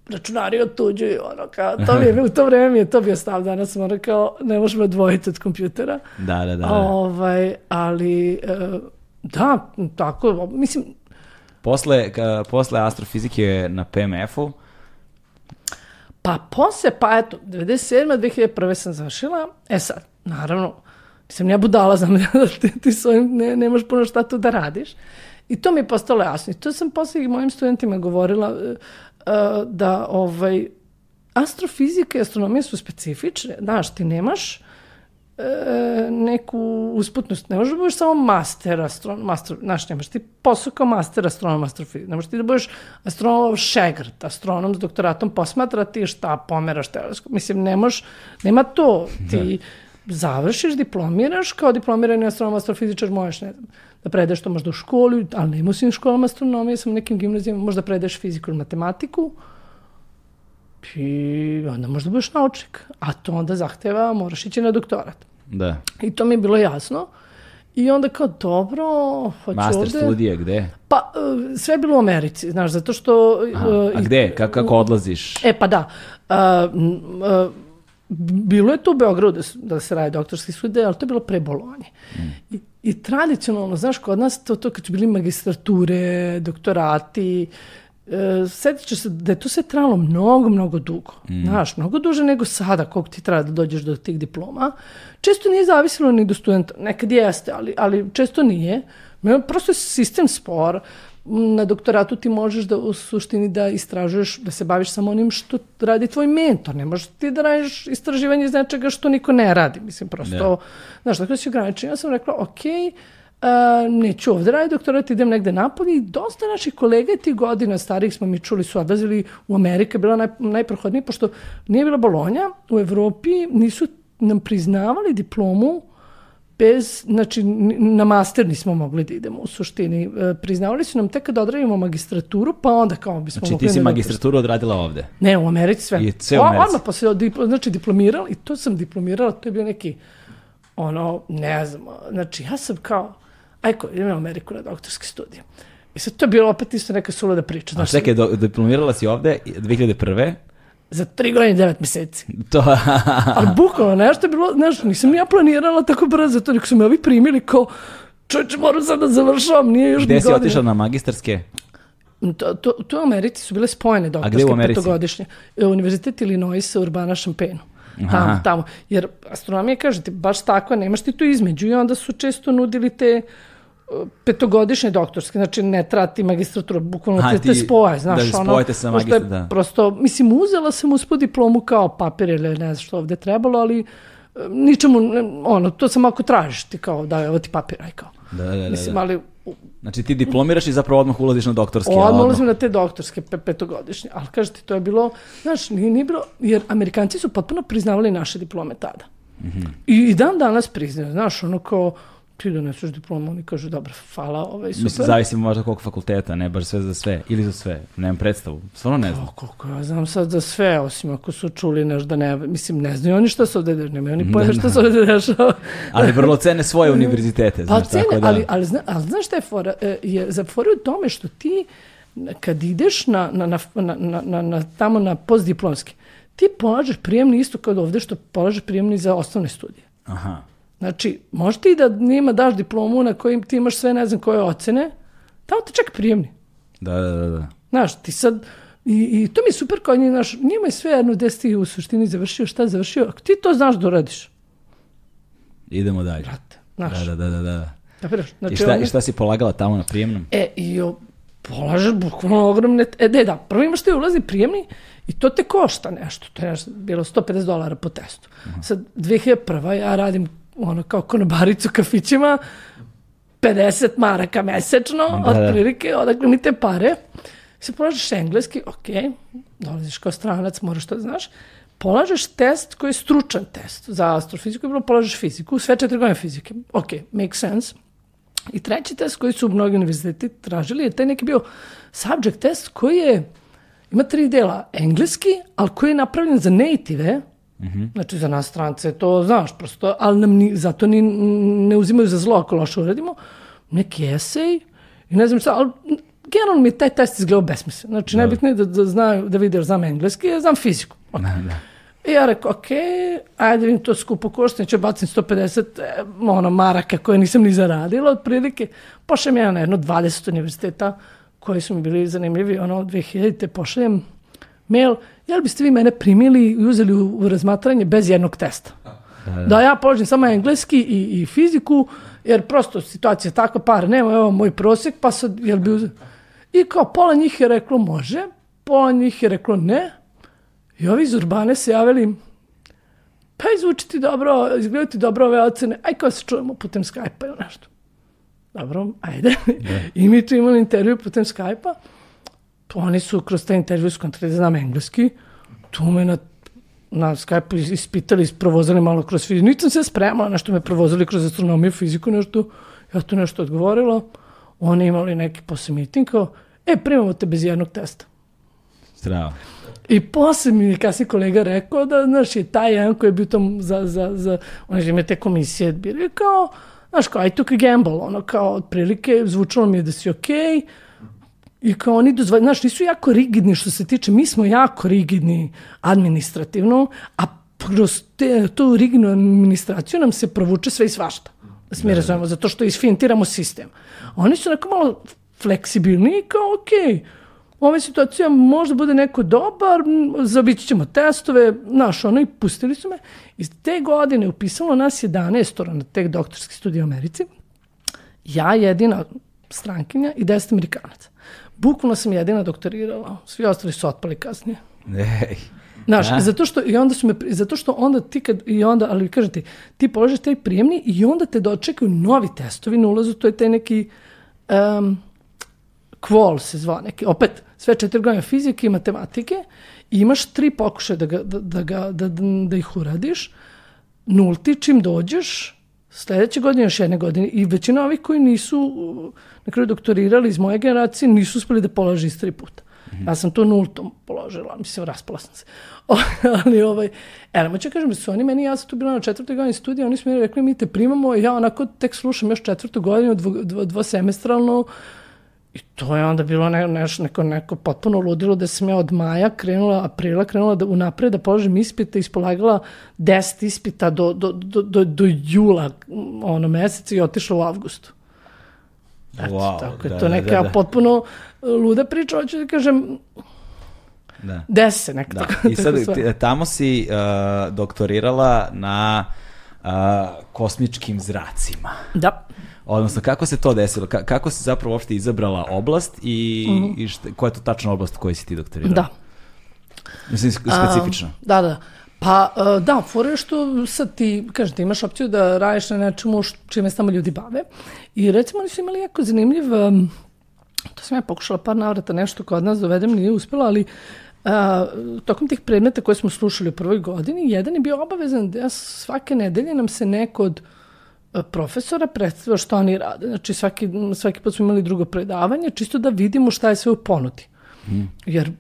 B: računari otuđuju, ono, kao, to mi je, u to vreme mi je to bio stav, danas ono kao, ne možemo odvojiti od kompjutera.
A: Da, da, da. da.
B: Ovaj, ali, e, da, tako, mislim,
A: Posle, ka, posle astrofizike na PMF-u,
B: Pa posle, pa eto, 97. 2001. sam završila. E sad, naravno, nisam ja budala, znam da ti, ti s ovim ne, nemaš puno šta tu da radiš. I to mi je postalo jasno. I to sam posle i mojim studentima govorila e, da ovaj, astrofizika i astronomija su specifične. Znaš, ti nemaš e, neku usputnost. Ne možeš da budeš samo master astronom, master, znaš, nemaš ti posao kao master astronom astrofizika. Ne možeš ti da budeš astronom šegrt, astronom s doktoratom posmatra ti šta pomeraš teleskop. Mislim, ne možeš, nema to. Ti završiš, diplomiraš, kao diplomirani astronom astrofizičar možeš, ne znam, da predeš to možda u školi, ali u svim školama astronomije, sam u nekim gimnazijama, možda predeš fiziku ili matematiku, i onda možda budeš naučnik. A to onda zahteva, moraš ići na doktorat.
A: da.
B: I to mi je bilo jasno. I onda kao, dobro, hoću
A: Master
B: ovde.
A: studije, gde?
B: Pa, e, sve je bilo u Americi, znaš, zato što...
A: Aha.
B: e,
A: A gde? Kako, kako odlaziš?
B: E, pa da. M, a, bilo je tu u Beogradu da, se radi doktorski studij, ali to je bilo pre Bolonje. I, I tradicionalno, znaš, kod nas to, to kad su bili magistrature, doktorati, e, setit ću se da je to sve trajalo mnogo, mnogo dugo. Znaš, mnogo duže nego sada, koliko ti treba da dođeš do tih diploma. Često nije zavisilo ni do studenta, nekad jeste, ali, ali često nije. Prosto je sistem spor. Na doktoratu ti možeš da u suštini da istražuješ, da se baviš samo onim što radi tvoj mentor. Ne možeš ti da radiš istraživanje iz nečega što niko ne radi. Mislim, prosto, znaš, tako si ograničen. Ja sam rekla, ok, a, neću ovde raditi doktorat, idem negde napolje i dosta naših kolega tih godina starih smo mi čuli su odlazili u Ameriku, je bila naj, najprohodnije, pošto nije bila Bolonja, u Evropi nisu nam priznavali diplomu bez, znači na master nismo mogli da idemo u suštini. E, Priznavali su nam tek kad odradimo magistraturu, pa onda kao bismo
A: Znači
B: mogli
A: ti si
B: na
A: magistraturu odradila ovde.
B: ne, u Americi sve.
A: I sve u
B: O,
A: Americi.
B: Odmah posle, dipl- znači diplomirala, i to sam diplomirala, to je bio neki, ono, ne znam, znači ja sam kao, ajko, idem u Ameriku na doktorski studij. I sad to je bilo opet isto neka sulada priča.
A: A
B: Znači,
A: čekaj, do, diplomirala si ovde 2001.
B: za tri godine i devet meseci.
A: To,
B: Ali bukvalno nešto je bilo, znaš, nisam ja planirala tako brzo to, nego su me ovi primili kao, čovječe, moram sad da završavam, nije još
A: gde si
B: godina.
A: otišla na magistarske?
B: To, to, to u Americi su bile spojene doktorske petogodišnje. E, Univerzitet Illinois Urbana Šampenu. Tamo,
A: Aha.
B: tamo. Jer astronomija, kaže ti, baš tako, nemaš ti tu između i onda su često nudili te uh, petogodišnje doktorske, znači ne trati magistratura, bukvalno
A: Aha,
B: te, te spoje, znaš,
A: da
B: ono,
A: sa
B: pošto je
A: magistra- da.
B: Prosto, mislim, uzela sam uspod diplomu kao papir ili ne znam što ovde trebalo, ali e, ničemu, ono, to samo ako tražiš ti kao, da, evo ti papir, aj kao.
A: Da, da, da.
B: Mislim,
A: da.
B: ali
A: Znači ti diplomiraš i zapravo odmah ulaziš na doktorski. a
B: Odmah ulazim na te doktorske pe, petogodišnje, ali kažete, to je bilo, znaš, nije, nije bilo, jer Amerikanci su potpuno priznavali naše diplome tada. I, I dan danas priznaju, znaš, ono kao, ti doneseš diplomu, oni kažu, dobro, hvala, ovaj, super.
A: Mislim, zavisi možda koliko fakulteta, ne baš sve za sve. Ili za sve. Nemam predstavu. Stvarno ne znam.
B: O, koliko ja znam sad za sve, osim ako su čuli nešto da ne, mislim, ne znaju oni šta se ovde dešava, nemaju oni pojma šta se ovde dešava.
A: Ali vrlo cene svoje univerzitete,
B: Pa
A: znaš,
B: cene,
A: tako da...
B: ali, ali, zna, ali znaš šta je fora? E, Je, za fora u tome što ti, kad ideš na, na, na, na, na, na, tamo na postdiplomski, ti polažeš prijemni isto kao ovde što polažeš prijemni za osnovne studije.
A: Aha.
B: Znači, možeš ti da njima daš diplomu na kojim ti imaš sve ne znam koje ocene, tamo te čak prijemni.
A: Da, da, da. da.
B: Znaš, ti sad, i, i to mi je super kao njih, znaš, njima je sve jedno gde si ti u suštini završio, šta završio, ako ti to znaš da uradiš,
A: Idemo dalje.
B: brate, znaš,
A: Da, da, da, da. da.
B: kapiraš? Znači,
A: I šta,
B: oni-
A: I šta si polagala tamo na prijemnom?
B: E, i o, polažeš bukvalno ogromne... E, da, da, prvo imaš ti ulazni prijemni i to te košta nešto. To je nešto, bilo 150 dolara po testu. Sad, 2001. ja radim ono kao konobaricu kafićima, 50 maraka mesečno,
A: Da, da.
B: otprilike, odakle mi te pare. Se polažeš engleski, ok, dolaziš kao stranac, moraš to da znaš. Polažeš test koji je stručan test za astrofiziku, bilo polažeš fiziku, sve četiri godine fizike. Ok, make sense. I treći test koji su mnogi univerziteti tražili je taj neki bio subject test koji je, ima tri dela, engleski, ali koji je napravljen za native, znači za nas strance, to znaš prosto, ali nam ni, zato ni, ne uzimaju za zlo ako loše uradimo, neki esej i ne znam šta, ali generalno mi je taj test izgledao besmislen. Znači, najbitnije je da, da znaju, da vide, znam engleski, ja znam fiziku. Ok.
A: Da, da.
B: I ja rekao, ok, ajde vidim to skupo košta, neću bacim 150 e, ono, maraka koje nisam ni zaradila, otprilike. Pošaljem ja na jedno 20 univerziteta koji su mi bili zanimljivi, ono, 2000-te pošaljem mail, jel biste vi mene primili i uzeli u, razmatranje bez jednog testa? Da, ja položim samo engleski i, i fiziku, jer prosto situacija je takva, par nema, evo moj prosjek, pa sad, jel bi uzeli? I kao pola njih je reklo može, pola njih je reklo ne, i ovi iz Urbane se javili, pa izvuči ti dobro, izgledaju ti dobro ove ocene, aj kao se čujemo putem Skype-a ili nešto. Dobro, ajde. I mi tu imali intervju putem Skype-a. Pa Oni su kroz taj intervju skontrali da znam engleski. Tu me na, na Skype-u is- ispitali, isprovozali malo kroz fiziku. Nisam se spremala, nešto me provozali kroz astronomiju, fiziku, nešto. Ja tu nešto odgovorila. Oni imali neki posle meeting kao, e, primamo te bez jednog testa.
A: Strava.
B: I posle mi je kasnije kolega rekao da, znaš, je taj jedan koji je bio tom za, za, za one žime te komisije, bili kao, znaš, kao, I took a gamble, ono, kao, otprilike, zvučalo mi je da si okej, I kao oni dozvoli, znaš, nisu jako rigidni što se tiče, mi smo jako rigidni administrativno, a kroz te, tu rigidnu administraciju nam se provuče sve i svašta. Da se mi razumemo, zato što isfintiramo sistem. Oni su neko malo fleksibilni i kao, okej, u ovoj situaciji možda bude neko dobar, zabići ćemo testove, znaš, ono, i pustili su me. Iz te godine upisalo nas 11 na tek doktorski studij u Americi. Ja jedina strankinja i 10 amerikanaca. Bukvalno sam jedina doktorirala, svi ostali su otpali kasnije.
A: Ej.
B: Znaš,
A: Da.
B: zato što, i onda su me, zato što onda ti kad, i onda, ali kažete, ti položiš taj prijemni i onda te dočekaju novi testovi na ulazu, to je taj neki um, kvol se zva, neki, opet, sve četiri godine fizike i matematike i imaš tri pokušaja da, ga, da, da, ga, da, da ih uradiš, nulti čim dođeš, sledeće godine još jedne godine i većina ovih koji nisu uh, na kraju doktorirali iz moje generacije nisu uspeli da polože iz tri puta. Ja sam to nultom položila, mislim, raspala sam se. Ali, ovaj, e, moću kažem da su oni meni, ja sam tu bila na četvrtoj godini studija, oni su mi rekli, mi te primamo, ja onako tek slušam još četvrtu godinu, dvo, dvo, dvosemestralno, I to je onda bilo ne, neš, neko, neko potpuno ludilo da sam ja od maja krenula, aprila krenula da unapred da položim ispite, ispolagala 10 ispita do, do, do, do, do jula ono meseca i otišla u avgustu. Eto,
A: Wow,
B: tako je
A: da,
B: to
A: da,
B: neka
A: da, da.
B: potpuno luda priča, hoću da kažem,
A: Da.
B: desi se neka
A: Da.
B: tako,
A: I sad
B: tako
A: tamo si uh, doktorirala na uh, kosmičkim zracima.
B: Da.
A: Odnosno, kako se to desilo? Ka- kako si zapravo uopšte izabrala oblast i, i šta, koja je to tačna oblast u kojoj si ti doktorirala?
B: Da.
A: Mislim, specifično.
B: Da, da. Pa, e, da, fora je što sad ti, kažem, ti imaš opciju da radiš na nečemu čime se tamo ljudi bave. I recimo oni su imali jako zanimljiv, to sam ja pokušala par navrata nešto kod nas dovedem, nije uspjela, ali a, tokom tih predmeta koje smo slušali u prvoj godini, jedan je bio obavezan da svake nedelje nam se neko od e, profesora predstavio što oni rade. Znači svaki, svaki put smo imali drugo predavanje, čisto da vidimo šta je sve u ponudi. Mm. Jer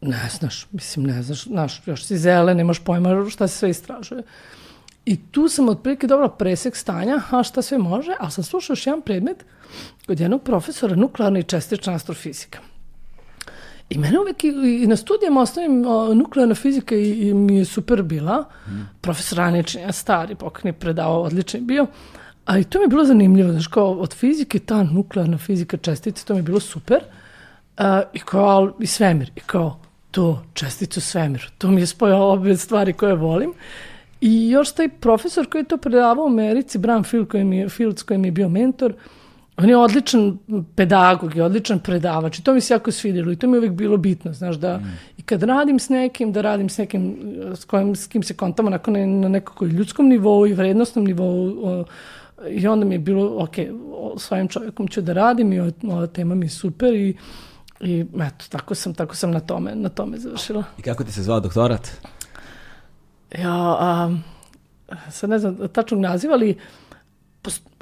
B: ne znaš, mislim ne znaš, znaš, još si zelen, nemaš pojma šta se sve istražuje. I tu sam otprilike dobro presek stanja, a šta sve može, ali sam slušao još jedan predmet kod jednog profesora nuklearna i čestična astrofizika. I mene uvek i, i na studijama ostavim o, nuklearna fizika i, i mi je super bila. Mm. Profesor Raničin, stari pokojni predavao, odličan je bio. A i to mi je bilo zanimljivo, znaš, kao od fizike, ta nuklearna fizika čestice, to mi je bilo super. Uh, I kao, i svemir, i kao, to, česticu svemiru. To mi je spojao obe stvari koje volim. I još taj profesor koji je to predavao u Americi, Bram Fields, koji mi je, Fields, koji mi je bio mentor, uh, On je odličan pedagog i odličan predavač i to mi se jako svidjelo i to mi je uvijek bilo bitno, znaš, da mm. i kad radim s nekim, da radim s nekim s, kojim, s kim se kontamo onako na, na nekakoj ljudskom nivou i vrednostnom nivou o, i onda mi je bilo, ok, s ovim čovjekom ću da radim i ova, ova tema mi je super i I eto, tako sam, tako sam na tome, na tome završila.
A: I kako ti se zvao doktorat?
B: Ja, a, sad ne znam tačnog naziva, ali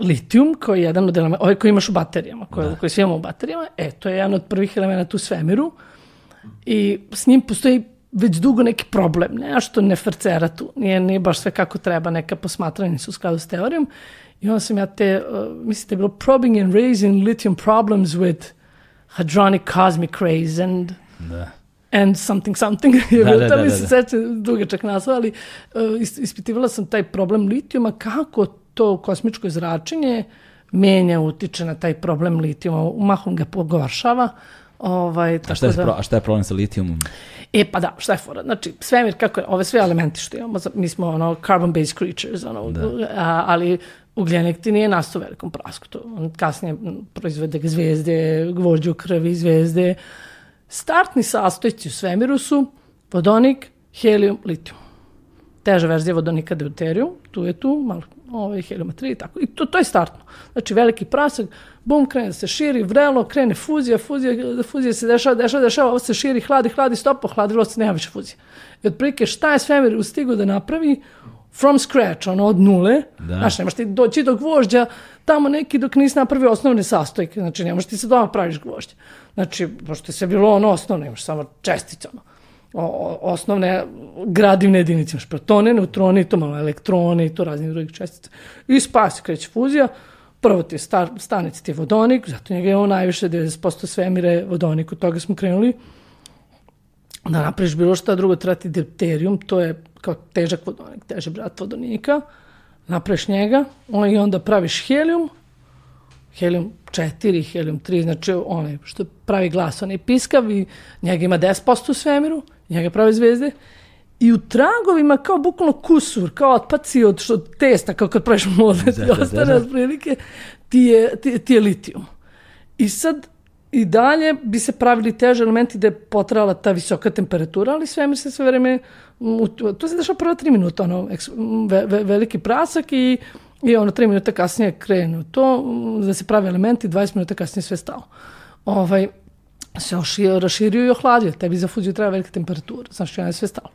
B: litijum koji je jedan od elementa, ovaj koji imaš u baterijama, koji, da. koji svi imamo u baterijama, e, to je jedan od prvih elementa u svemiru i s njim postoji već dugo neki problem, ne, što ne frcera tu, nije, nije baš sve kako treba, neka posmatranja su u skladu s teorijom i onda sam ja te, uh, mislite, bilo probing and raising lithium problems with hadronic cosmic rays and da and something something, je da, da, da, mi se da. seća dugačak naslov, ali uh, ispitivala sam taj problem litijuma, kako to kosmičko zračenje menja, utiče na taj problem litijuma, mahom ga pogoršava. Ovaj,
A: a, šta je, da, a šta je problem sa litijumom?
B: E pa da, šta je fora? Znači, svemir, kako je, ove sve elementi što imamo, mi smo ono carbon-based creatures, ono, da. a, ali ugljenik ti nije nastao u velikom prasku. To, on kasnije proizvede zvezde, gvožđe u krvi, zvezde. Startni sastojci u svemiru su vodonik, helijum, litijum. Teža verzija vodonika deuterijum, tu je tu, malo ovaj, 3 i tako. I to, to je startno. Znači, veliki prasak, bum, krene se širi, vrelo, krene fuzija, fuzija, fuzija se dešava, dešava, dešava, ovo se širi, hladi, hladi, stop, hladilo se, nema više fuzije. I otprilike šta je svemir ustigo da napravi from scratch, ono od nule, da. znaš, nemaš ti doći do gvožđa, tamo neki dok nisi napravio osnovne sastojke, znači nemaš ti se doma praviš gvožđe. Znači, pošto je sve bilo ono osnovno, imaš samo čestice, ono o, osnovne gradivne jedinice, imaš protone, neutrone, to malo elektrone i to raznih drugih čestica. I spas kreće fuzija, prvo ti je star, stanic ti je vodonik, zato njega je on najviše 90% svemire vodonik, od toga smo krenuli. Da napraviš bilo šta drugo, treba ti deuterijum, to je kao težak vodonik, teži brat vodonika, napraviš njega, on, i onda praviš helijum, helijum 4, helijum 3, znači onaj što pravi glas, onaj piskav i njega ima 10% u svemiru, njega prave zvezde, i u tragovima kao bukvalno kusur, kao otpaci od, što, testa, kao kad praviš modlet da, i ostane da, da. prilike, ti je, ti, ti je litijum. I sad, i dalje bi se pravili teže elementi da je potrala ta visoka temperatura, ali svemir se sve vreme, to se dešava prva tri minuta, ono, ve, ve, veliki prasak i, i ono, tri minuta kasnije krenu to, da se pravi elementi, 20 minuta kasnije sve stao. Ovaj, se raširio i ohladio. Tebi za fuziju treba velika temperatura. Znaš, ja je sve stalo.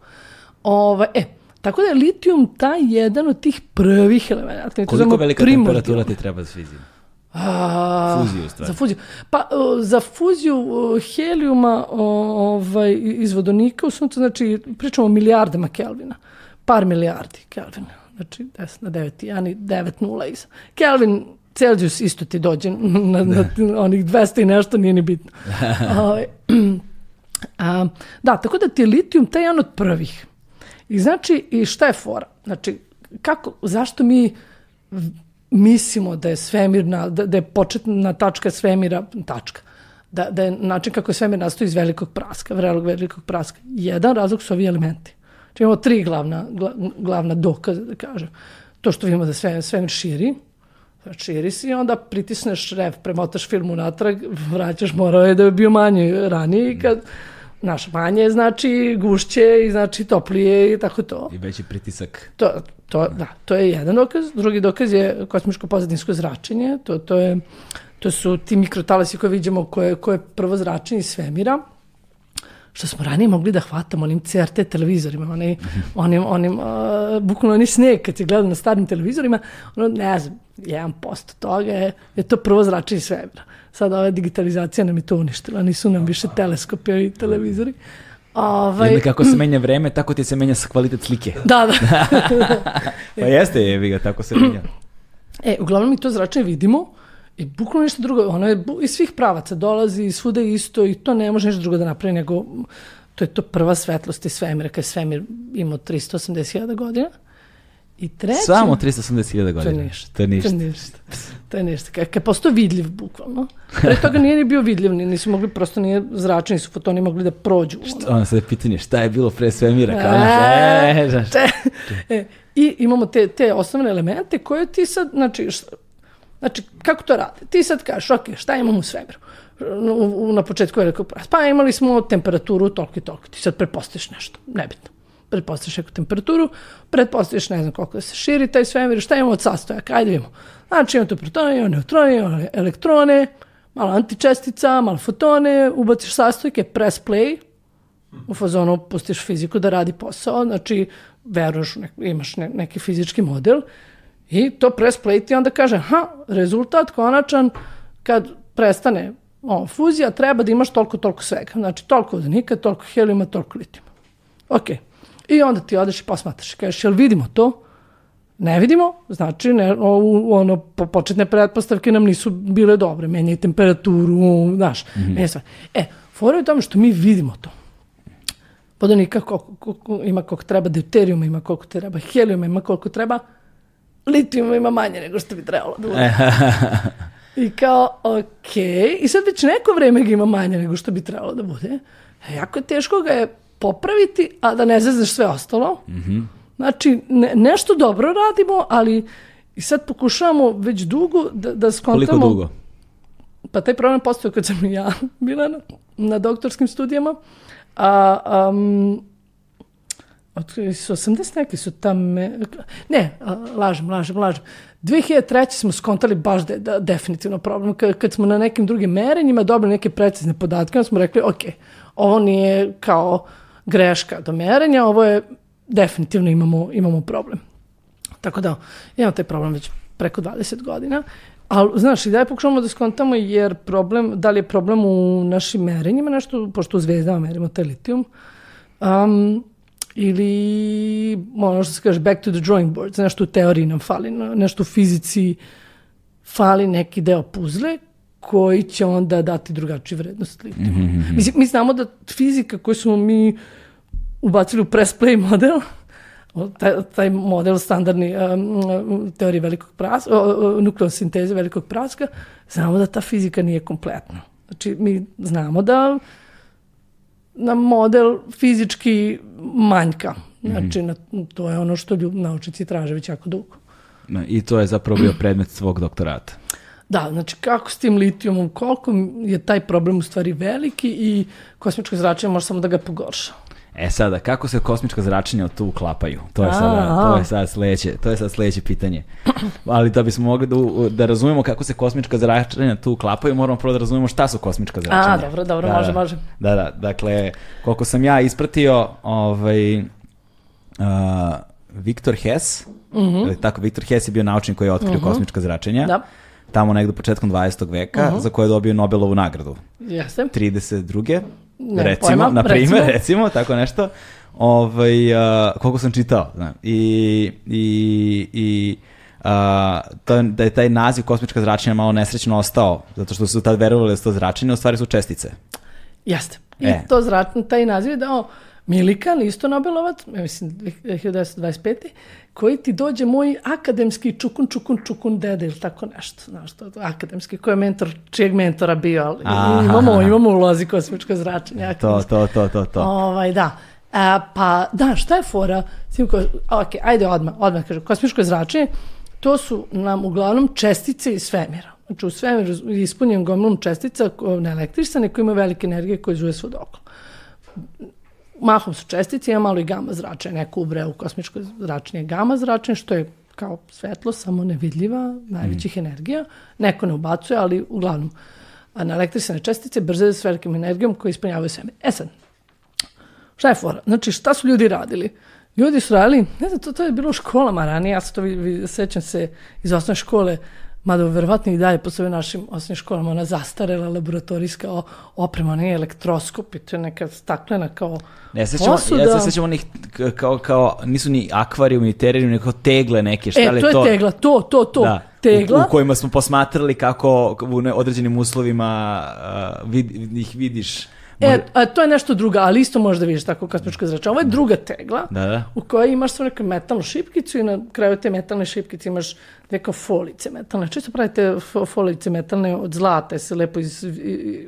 B: Ova, e, tako da je litijum taj jedan od tih prvih elemenata.
A: Koliko velika primordial. temperatura ti treba za fiziju?
B: A, fuziju, stvari. Za fuziju. Pa, za fuziju helijuma ovaj, iz vodonika, u suncu, znači, pričamo o milijardama Kelvina. Par milijardi Kelvina. Znači, 10 na 9, ja ni 9 nula iza. Kelvin Celsius isto ti dođe na, na onih 200 i nešto, nije ni bitno. Ovaj, a, da, tako da ti je litijum taj jedan od prvih. I znači, i šta je fora? Znači, kako, zašto mi mislimo da je svemirna, da, da je početna tačka svemira, tačka, da, da je način kako je svemir nastoji iz velikog praska, vrelog velikog praska. Jedan razlog su ovi elementi. Znači imamo tri glavna, glavna dokaza, da kažem. To što vidimo da sve, svemir širi, širi si i onda pritisneš ref, premotaš film unatrag, vraćaš, morao je da je bio manje ranije i kad Naš manje znači gušće i znači toplije i tako to.
A: I veći pritisak.
B: To, to, da, to je jedan dokaz. Drugi dokaz je kosmičko pozadinsko zračenje. To, to, je, to su ti mikrotalasi koje vidimo koje, koje je prvo zračenje iz svemira što smo ranije mogli da hvatamo onim CRT televizorima, onim, onim, onim uh, bukvalno oni sneg kad se gleda na starim televizorima, ono, ne znam, 1% toga je, je to prvo zračenje svemira. Sad ova digitalizacija nam je to uništila, nisu nam više teleskopi i televizori. Ovaj,
A: Jedno kako se menja vreme, tako ti se menja kvalitet slike.
B: da, da.
A: Pa jeste, jevi ga, tako se menja.
B: E, uglavnom mi to zračenje vidimo i bukvalno nešto drugo, ono je iz svih pravaca dolazi, i svuda je isto i to ne može ništa drugo da napravi nego, to je to prva svetlost iz svemira, kad je svemir imao 380.000 godina. I treće...
A: Samo 380.000
B: To je
A: godina.
B: ništa.
A: To je ništa.
B: To je ništa. To je ništa. Kad, je postao vidljiv, bukvalno. Pre toga nije ni bio vidljiv, ni- nisu mogli, prosto nije zračeni su fotoni mogli da prođu. ono.
A: Ono sad je pitanje, šta je bilo pre svemira? Kao,
B: E,
A: e, znaš,
B: Te, e, I imamo te, te osnovne elemente koje ti sad, znači, šta, znači, kako to radi? Ti sad kažeš, ok, šta imamo u svemiru? Na početku velikog prasa. Pa imali smo temperaturu toliko i toliko. Ti sad pretpostaviš nešto, nebitno. Pretpostaviš neku temperaturu, pretpostaviš ne znam koliko se širi taj svemir, šta imamo od sastojaka, ajde vidimo. Znači imamo tu protone, imamo neutrone, imamo elektrone, malo antičestica, malo fotone, ubaciš sastojke, press play, u fazonu pustiš fiziku da radi posao, znači veruješ, nek, imaš ne, neki fizički model i to press play ti onda kaže, ha, rezultat konačan kad prestane o, fuzija, treba da imaš toliko, toliko svega. Znači, toliko vodonika, toliko helijuma, toliko litijuma. Ok. I onda ti odeš i posmatraš kažeš, jel vidimo to? Ne vidimo, znači ne, ono, po, početne pretpostavke nam nisu bile dobre, menjaj temperaturu, znaš, mm -hmm. sve. E, fora je u tome što mi vidimo to. Vodonika koliko, koliko, ima koliko treba, deuterijuma ima koliko treba, helijuma ima koliko treba, litijuma ima manje nego što bi trebalo da bude. I kao, ok, i sad već neko vreme ga ima manje nego što bi trebalo da bude. E, jako je teško ga je popraviti, a da ne zezneš sve ostalo. Znači, ne, nešto dobro radimo, ali i sad pokušavamo već dugo da, da skontamo...
A: koliko dugo?
B: Pa taj problem postoje kad sam ja bila na, na doktorskim studijama. A, um, otkrili su 80 neki su tam... Ne, lažem, lažem, lažem. 2003. smo skontali baš da je da, definitivno problem. Kad, kad smo na nekim drugim merenjima dobili neke precizne podatke, onda smo rekli, ok, ovo nije kao greška do merenja, ovo je definitivno imamo, imamo problem. Tako da, imamo taj problem već preko 20 godina. Ali, znaš, i da je pokušamo da skontamo jer problem, da li je problem u našim merenjima, nešto, pošto u zvezdama merimo taj litijum, um, ili ono što se kaže back to the drawing board, nešto u teoriji nam fali, nešto u fizici fali neki deo puzle koji će onda dati drugačiju vrednost litijuma. Mislim, mi znamo da fizika koju smo mi ubacili u press play model, taj, taj model standardni um, teorije velikog praska, nukleosinteze velikog praska, znamo da ta fizika nije kompletna. Znači, mi znamo da nam model fizički manjka. Znači, na, to je ono što ljub, naučnici traže već jako dugo.
A: I to je zapravo bio predmet svog doktorata.
B: Da, znači kako s tim litijumom, koliko je taj problem u stvari veliki i kosmičko zračenje može samo da ga pogorša.
A: E sada, kako se kosmička zračenja tu uklapaju? To je sada, to je sad sledeće, to je sad sledeće pitanje. Ali da bismo mogli da, da razumemo kako se kosmička zračenja tu uklapaju, moramo prvo da razumemo šta su kosmička zračenja.
B: A, dobro, dobro, može,
A: da.
B: može.
A: Da, da, dakle, koliko sam ja ispratio, ovaj, uh, Viktor Hess, ili tako, Viktor Hess je bio naučnik koji je otkrio kosmička zračenja.
B: Da.
A: Tamo negde početkom 20. veka, za koje je dobio Nobelovu nagradu.
B: Jeste.
A: 32.
B: Ne,
A: recimo,
B: pojma,
A: na primjer,
B: recimo.
A: recimo. tako nešto. Ovaj, a, koliko sam čitao, znam. I, i, i a, to, da je taj naziv kosmička zračenja malo nesrećno ostao, zato što su tad verovali da su to zračenje, u stvari su čestice.
B: Jeste. I
A: E.
B: to zračni, taj naziv je dao Milikan, isto Nobelovac, mislim 1925. koji ti dođe moj akademski čukun, čukun, čukun dede ili tako nešto. Znaš, to, to akademski, koji je mentor, čijeg mentora bio, ali
A: Aha.
B: imamo, imamo ulozi kosmičko zračenje.
A: To,
B: akademski.
A: to, to, to, to.
B: Ovaj, da. A, pa, da, šta je fora? Tim ko, ok, ajde odmah, odmah kažem. Kosmičko zračenje, to su nam uglavnom čestice iz svemira. Znači, u svemiru je ispunjen gomilom čestica neelektrisane koje imaju velike energije koje zuje svod okolo. Mahom su čestice, ima malo i gama zračenje. Neko ubre u kosmičko zračenje gama zračenje, što je kao svetlo, samo nevidljiva, najvećih energija. Neko ne ubacuje, ali uglavnom a na elektrisane čestice brze s velikim energijom koje ispunjavaju svemir. E sad, Šta je fora? Znači, šta su ljudi radili? Ljudi su radili, ne znam, to, to je bilo u školama ranije, ja se to vi, vi, sećam se iz osnovne škole, mada verovatno i dalje po svojim našim osnovnim školama, ona zastarela laboratorijska oprema, ne elektroskop i to je neka staklena kao
A: Ne sećamo,
B: posuda.
A: ja se sećam onih kao, kao, nisu ni akvarijum, ni terijum, nego tegle neke, šta
B: E,
A: li
B: to je tegla, to, to, to,
A: Da,
B: tegla.
A: U, u kojima smo posmatrali kako u određenim uslovima uh, vid, ih vidiš.
B: E, a to je nešto drugo, ali isto možeš da vidiš tako kosmička zračenja. Ovo je druga tegla
A: Da, da.
B: u kojoj imaš svoju neku metalnu šipkicu i na kraju te metalne šipkice imaš neke folice metalne. Često pravite fo- folice metalne od zlata, se lepo iz, i-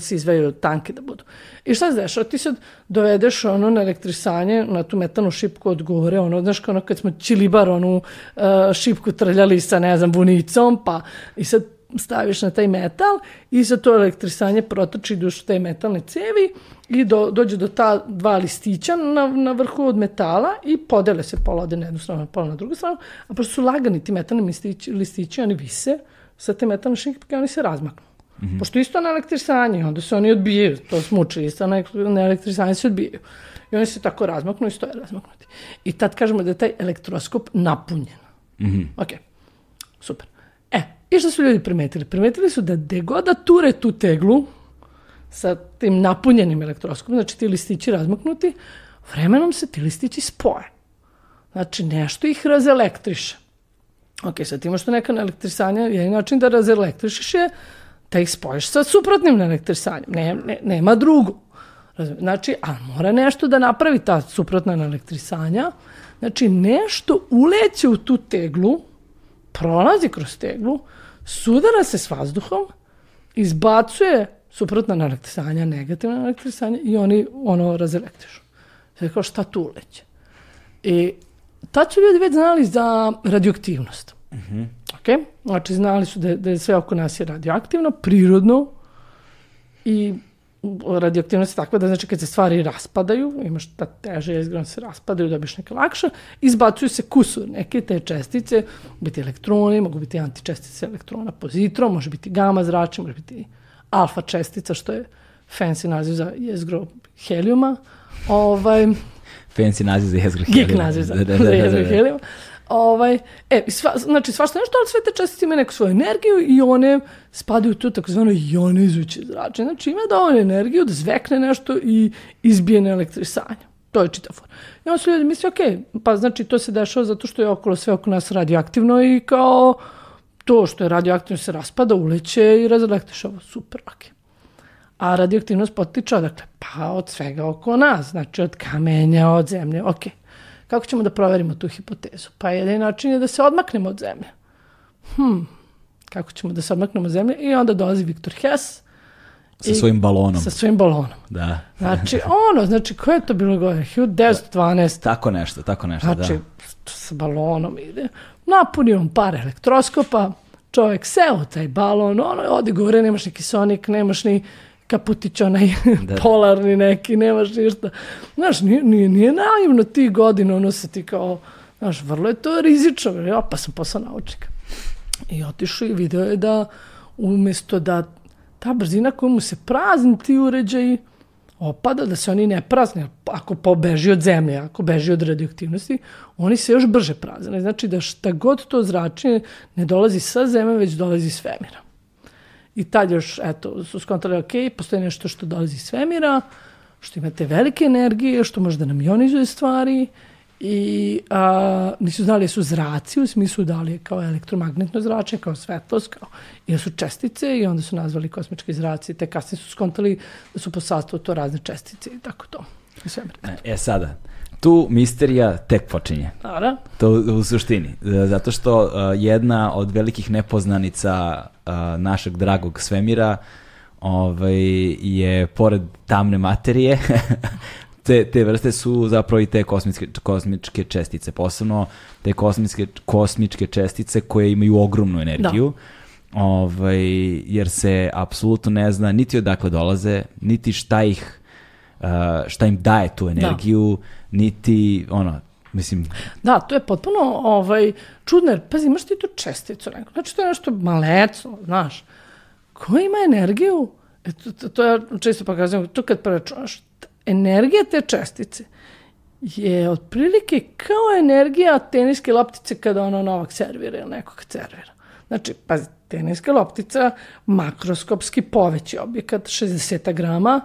B: se izveju tanke da budu. I šta se dešava? Ti sad dovedeš ono na elektrisanje, na tu metalnu šipku od gore, ono, znaš, kao ono kad smo čilibar, onu uh, šipku trljali sa, ne znam, bunicom, pa i sad staviš na taj metal i za to elektrisanje protoči duš te metalne cevi i do, dođe do ta dva listića na, na vrhu od metala i podele se pola ode na jednu stranu, pola na drugu stranu, a pošto su lagani ti metalni listići, listići oni vise sa te metalne šipke, oni se razmaknu. Mm -hmm. Pošto isto na elektrisanje, onda se oni odbijaju, to smo učili, isto na, na elektrisanje se odbijaju. I oni se tako razmaknu i stoje razmaknuti. I tad kažemo da je taj elektroskop napunjen. Mm -hmm. Ok, super. I što su ljudi primetili? Primetili su da gde god da ture tu teglu sa tim napunjenim elektroskopom, znači ti listići razmaknuti, vremenom se ti listići spoje. Znači, nešto ih razelektriše. Ok, sad imaš tu neka elektrisanja, jedan način da razelektrišeš je da ih spojiš sa suprotnim elektrisanjem. Ne, ne, nema drugo. Znači, a mora nešto da napravi ta suprotna elektrisanja. Znači, nešto uleće u tu teglu, prolazi kroz teglu, sudara se s vazduhom, izbacuje suprotna elektrisanja, negativna elektrisanja i oni ono razelektrišu. Znači, kao šta tu uleće? I tad su ljudi već znali za radioaktivnost. Mm -hmm. okay? Znači, znali su da, da je sve oko nas je radioaktivno, prirodno i radioaktivnost je takva da znači kad se stvari raspadaju, imaš ta teže jezgra, se raspadaju, dobiš neke lakše, izbacuju se kusur, neke te čestice, mogu biti elektroni, mogu biti antičestice elektrona pozitron, može biti gama zračenje, može biti alfa čestica, što je fancy naziv za jezgro helijuma. Ovaj,
A: Fancy naziv za jezgro
B: Geek naziv za,
A: Da, da, da,
B: jezgro
A: da, da.
B: helijuma. Ovaj, e, sva, znači svašta nešto, ali sve te čestice imaju neku svoju energiju i one spadaju tu takozvano ionizujuće zračenje. Znači ima dovoljno energiju da zvekne nešto i izbije na elektrisanje. To je čitav for. I onda su ljudi misli, ok, pa znači to se dešava zato što je okolo sve oko nas radioaktivno i kao to što je radioaktivno se raspada, uleće i razelektrišava. Super, ok. A radioaktivnost potiče odakle? Pa od svega oko nas, znači od kamenja, od zemlje, ok. Kako ćemo da proverimo tu hipotezu? Pa jedini način je da se odmaknemo od zemlje. Hm, kako ćemo da se odmaknemo od zemlje? I onda dolazi Viktor Hess
A: Sa svojim balonom.
B: sa svojim balonom.
A: Da.
B: Znači, ono, znači, koje je to bilo godine? 1912.
A: Tako nešto, tako nešto,
B: Znači,
A: da.
B: s balonom ide. Napunio on par elektroskopa, čovjek seo taj balon, ono, ode gore, nemaš ni kisonik, nemaš ni kaputić onaj
A: Da.
B: polarni neki, nemaš ništa. Znaš, nije, nije, nije naivno ti godina, ono se ti kao, znaš, vrlo je to rizično, ja pa sam posao naučnika. I otišao i video je da umjesto da ta brzina koju mu se prazni ti uređaji opada, da se oni ne prazne, ako pobeži od zemlje, ako beži od radioaktivnosti, oni se još brže prazne. Znači da šta god to zračenje ne dolazi sa zemlje, već dolazi iz svemira. I tad još, eto, su skontali, ok, postoji nešto što dolazi iz svemira, što imate velike energije, što može da nam ionizuje stvari i a, nisu znali su zraci u smislu da li je kao elektromagnetno zračenje, kao svetlost, kao, da su čestice i onda su nazvali kosmički zraci, te kasnije su skontali da su po sastavu to razne čestice i tako to. Svemir.
A: E sada, tu misterija tek počinje.
B: Naravno.
A: To u suštini. E, Zato što uh, jedna od velikih nepoznanica uh, našeg dragog svemira ovaj, je pored tamne materije te, te vrste su zapravo i te kosmičke, kosmičke čestice, posebno te kosmičke, kosmičke čestice koje imaju ogromnu energiju. Ovaj, jer se apsolutno ne zna niti odakle dolaze, niti šta ih šta im daje tu energiju, niti ono, mislim,
B: Da, to je potpuno ovaj, čudno, jer pazi, imaš ti tu česticu, neko. znači to je nešto maleco, znaš, ko ima energiju, e, to, to, to ja često pokazujem, to kad preračunaš, energija te čestice je otprilike kao energija teniske loptice kada ono Novak servira ili nekog servira. Znači, pazi, teniska loptica, makroskopski poveći objekat, 60 grama,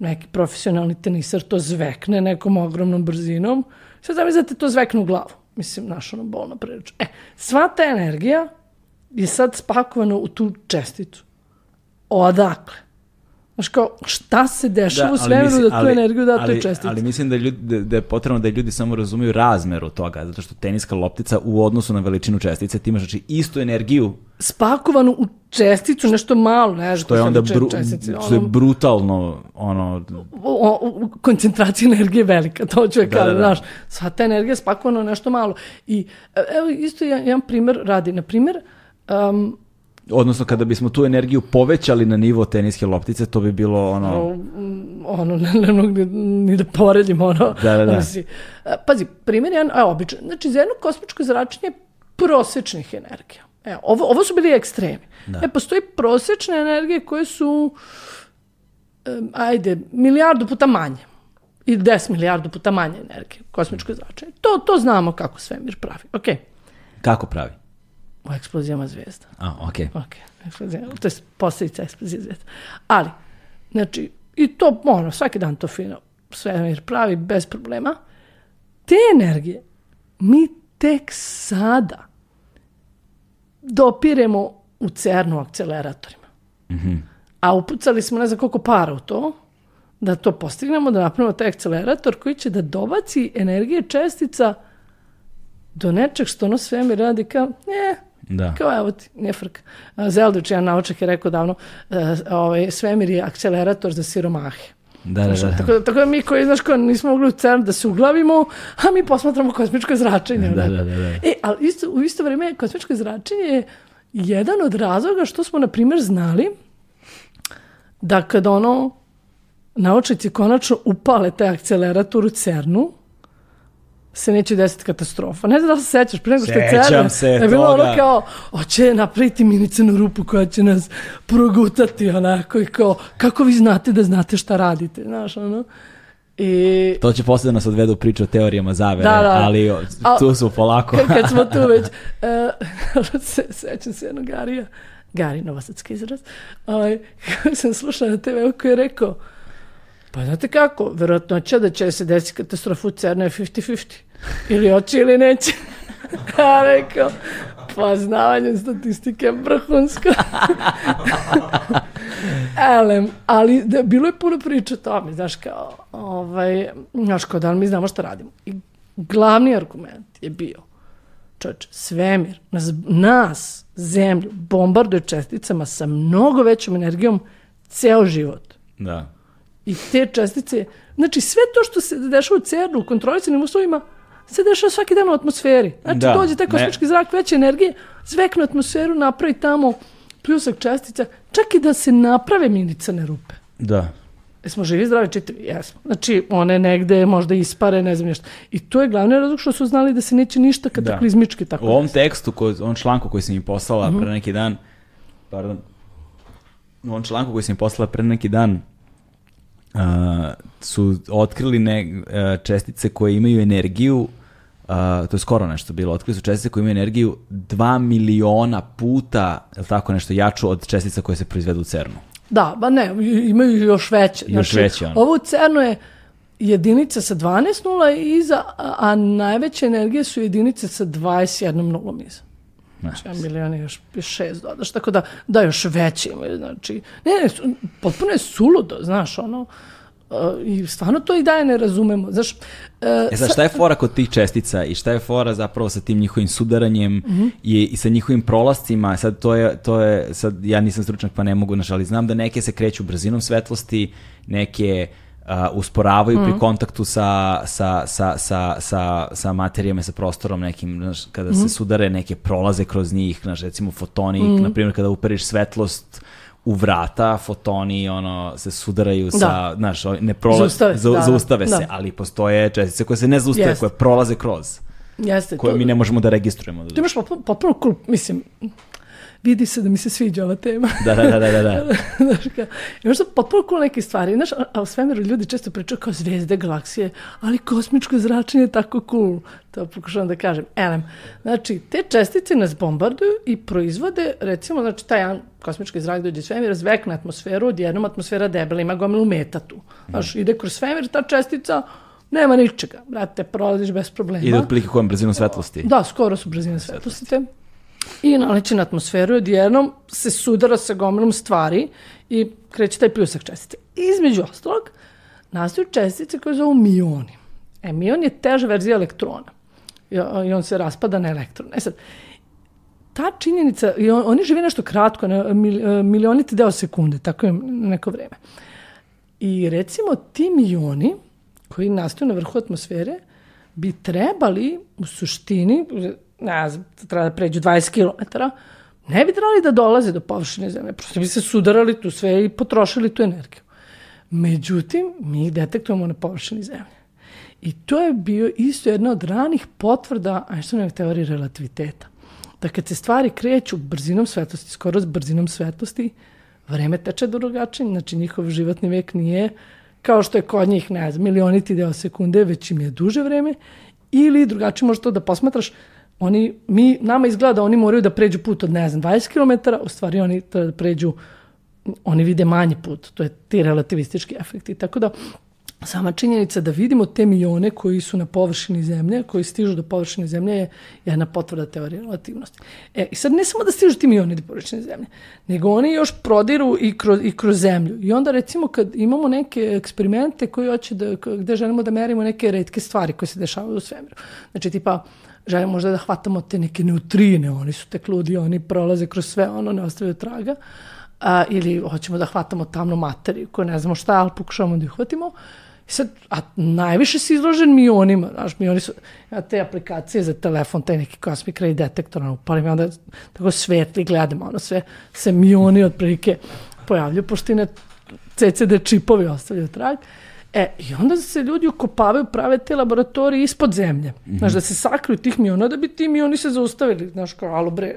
B: neki profesionalni tenisar to zvekne nekom ogromnom brzinom. Sad zamislite to zvekne u glavu. Mislim, naš ono bolna priča. E, sva ta energija je sad spakovana u tu česticu. Odakle? Znaš kao, šta se dešava
A: Da,
B: u svemiru
A: mislim-
B: da tu
A: ali-
B: energiju da toj
A: ali-
B: čestici?
A: Ali mislim da, ljudi, da, da je potrebno da ljudi samo razumiju razmeru toga, zato što teniska loptica u odnosu na veličinu čestice, ti imaš znači istu energiju,
B: Spakovanu u česticu, nešto malo, ne znam.
A: što je onda bru,
B: čestici,
A: što je brutalno, ono,
B: o, o, koncentracija energije je velika, to ću je
A: Da,
B: kažem,
A: da, da.
B: znaš, sva ta energija je spakovana u nešto malo. I e, evo isto jedan, jedan primjer radi, na primjer, um,
A: odnosno kada bismo tu energiju povećali na nivo teniske loptice, to bi bilo ono,
B: ono, ne, ne mogu ni, ni da poredim, ono,
A: Da, da, da.
B: ono si- e, pazi, primjer jedan, a običan, znači za jedno kosmičko zračenje prosečnih energija. Evo, ovo, ovo su bili ekstremi. E, postoji prosečne energije koje su, em, ajde, milijardu puta manje. I 10 milijardu puta manje energije, kosmičko zračenje. To, to znamo kako svemir pravi. Ok,
A: kako pravi?
B: U eksplozijama zvijezda.
A: A, okej.
B: Ok, eksplozija, to je posljedica eksplozije zvijezda. Ali, znači, i to, ono, svaki dan to fino svemir pravi bez problema. Te energije mi tek sada dopiremo u CERN-u akceleratorima. A upucali smo ne znam koliko para u to, da to postignemo, da napravimo taj akcelerator koji će da dobaci energije čestica do nečeg što ono svemir radi kao, ne,
A: Da.
B: kao evo ti, nije frka. A, Zeldrić, jedan naučak je rekao davno, e, ovaj, svemir je akcelerator za siromahe.
A: Da, da, da.
B: Tako, tako da mi koji, znaš, kao nismo mogli u CERN da se uglavimo, a mi posmatramo kosmičko zračenje.
A: Da, da, da, da.
B: E, ali isto, u isto vrijeme kosmičko zračenje je jedan od razloga što smo, na primjer, znali da kad ono naučnici konačno upale taj akcelerator u CERN-u, se neće desiti katastrofa. Ne znam da li se sećaš, pre nego što je
A: Sećam se
B: je bilo
A: toga.
B: ono kao, hoće napraviti minicenu rupu koja će nas progutati onako i kao, kako vi znate da znate šta radite, znaš, ono. I
A: To će posle da nas odvedu priču o teorijama zavere,
B: Da, da.
A: ali
B: A-
A: tu su polako.
B: kad, kad smo tu već, uh, se, sećam se jednog Garija, Gari, novosadski izraz, ovaj, sam slušala na TV koji je rekao, pa znate kako, verovatnoća da će se desiti katastrofa u CERN-u je 50-50. Ili hoće ili neće. Ja rekao, poznavanje statistike je vrhunsko. Elem, ali da, bilo je puno priča o tome, znaš kao, ovaj, znaš kao da mi znamo šta radimo. I glavni argument je bio, čovječ, svemir, nas, nas, zemlju, bombarduje česticama sa mnogo većom energijom ceo život.
A: Da.
B: I te čestice, znači sve to što se dešava u CERN-u, u kontrolisanim uslovima, se dešava svaki dan u atmosferi. Znači
A: Da,
B: dođe taj
A: ne.
B: kosmički zrak veće energije, zvekne atmosferu, napravi tamo pljusak čestica, čak i da se naprave minicane rupe.
A: Da.
B: Jesmo živi, zdravi, čitavi? Jesmo. Znači, one negde možda ispare, ne znam nešto. I to je glavni razlog što su znali da se neće ništa kataklizmički tako
A: U ovom tekstu, koji, ovom članku koji sam im poslala pre neki dan, pardon, u ovom članku koji sam im poslala pre neki dan, a, su otkrili ne, a, čestice koje imaju energiju, a, to je skoro nešto bilo, otkrili su čestice koje imaju energiju 2 miliona puta, je tako nešto, jaču od čestica koje se proizvedu u CERN-u.
B: Da, ba ne, imaju još veće. Znači,
A: Još veće, ono.
B: Ovo u CERN-u je jedinica sa 12 nula iza, a najveće energije su jedinice sa 21 nulom iza. Znači, a milion je još šest dodaš, tako da, da još veće imaju, znači, ne, ne, potpuno je suludo, znaš, ono, uh, i stvarno to i daje ne razumemo, znaš, uh,
A: E sad, šta je fora kod tih čestica i šta je fora zapravo sa tim njihovim sudaranjem i, i sa njihovim prolascima, sad to je, to je, sad ja nisam stručnjak pa ne mogu, znaš, ali znam da neke se kreću brzinom svetlosti, neke a, usporavaju pri kontaktu sa, sa, sa, sa, sa, sa materijama, sa prostorom nekim, znaš, kada se sudare, neke prolaze kroz njih, znaš, recimo fotoni, na primjer kada uperiš svetlost u vrata, fotoni ono se sudaraju sa,
B: Da.
A: znaš, ne prolaze,
B: Zaustave se, da, da.
A: zaustave se,
B: Da.
A: ali postoje čestice koje se ne zaustave,
B: Jeste.
A: koje prolaze kroz,
B: jeste,
A: koje
B: to,
A: mi ne možemo da registrujemo.
B: ti imaš potpuno, mislim, vidi se da mi se sviđa ova tema.
A: Da, da, da, da, da. da.
B: Znaš, kao, imaš da potpuno cool neke stvari. Znaš, a, a u svemiru ljudi često pričaju kao zvezde, galaksije, ali kosmičko zračenje je tako cool. To pokušavam da kažem. Elem, znači, te čestice nas bombarduju i proizvode, recimo, znači, taj kosmički zrak dođe iz svemira, zvekne atmosferu, odjednom atmosfera debela, ima gomilu meta tu. Znaš, ide kroz svemir, ta čestica, nema ničega. Brate, prolaziš bez problema.
A: Ide otprilike kojom brzinom svetlosti.
B: Da, skoro su brzine svetlosti te. I naleće na atmosferu odjednom se sudara sa gomilom stvari i kreće taj pljusak čestice. Između ostalog, nastaju čestice koje zove mioni. E, mion je teža verzija elektrona. I on se raspada na elektrone. E sad, ta činjenica, i on, oni žive nešto kratko, na mil, milioniti deo sekunde, tako je neko vreme. I recimo ti mioni koji nastaju na vrhu atmosfere bi trebali u suštini, ne znam, treba da pređu 20 km, ne bi trebali da dolaze do površine zemlje, prosto bi se sudarali tu sve i potrošili tu energiju. Međutim, mi ih detektujemo na površini zemlje. I to je bio isto jedna od ranih potvrda Einsteinovog teorije relativiteta. Da kad se stvari kreću brzinom svetlosti, skoro s brzinom svetlosti, vreme teče drugačije, znači njihov životni vek nije kao što je kod njih, ne znam, milioniti deo sekunde, već im je duže vreme, ili drugačije možeš to da posmatraš, oni, mi, nama izgleda da oni moraju da pređu put od, ne znam, 20 km, u stvari oni treba da pređu, oni vide manji put, to je ti relativistički efekti, tako da sama činjenica da vidimo te milione koji su na površini zemlje, koji stižu do površine zemlje je jedna potvrda teorije relativnosti. E, i sad ne samo da stižu ti milioni do površine zemlje, nego oni još prodiru i kroz, i kroz zemlju. I onda recimo kad imamo neke eksperimente koji hoće da, gde želimo da merimo neke redke stvari koje se dešavaju u svemiru. Znači tipa, želimo možda da hvatamo te neke neutrine, oni su tek ludi, oni prolaze kroz sve, ono ne ostavljaju traga, a, ili hoćemo da hvatamo tamnu materiju koju ne znamo šta, ali pokušavamo da ju hvatimo, I sad, a najviše si izložen mionima, znaš, mioni su, ja te aplikacije za telefon, taj neki cosmic ray detektor, ono, upalim, onda tako svetli gledam, ono, sve se mioni otprilike pojavljaju, pošto i na CCD čipovi ostavljaju trag. E, i onda se ljudi ukopavaju, prave te laboratorije ispod zemlje. Mm -hmm. Znaš, da se sakriju tih miona, da bi ti mioni se zaustavili. Znaš, kao, alo bre,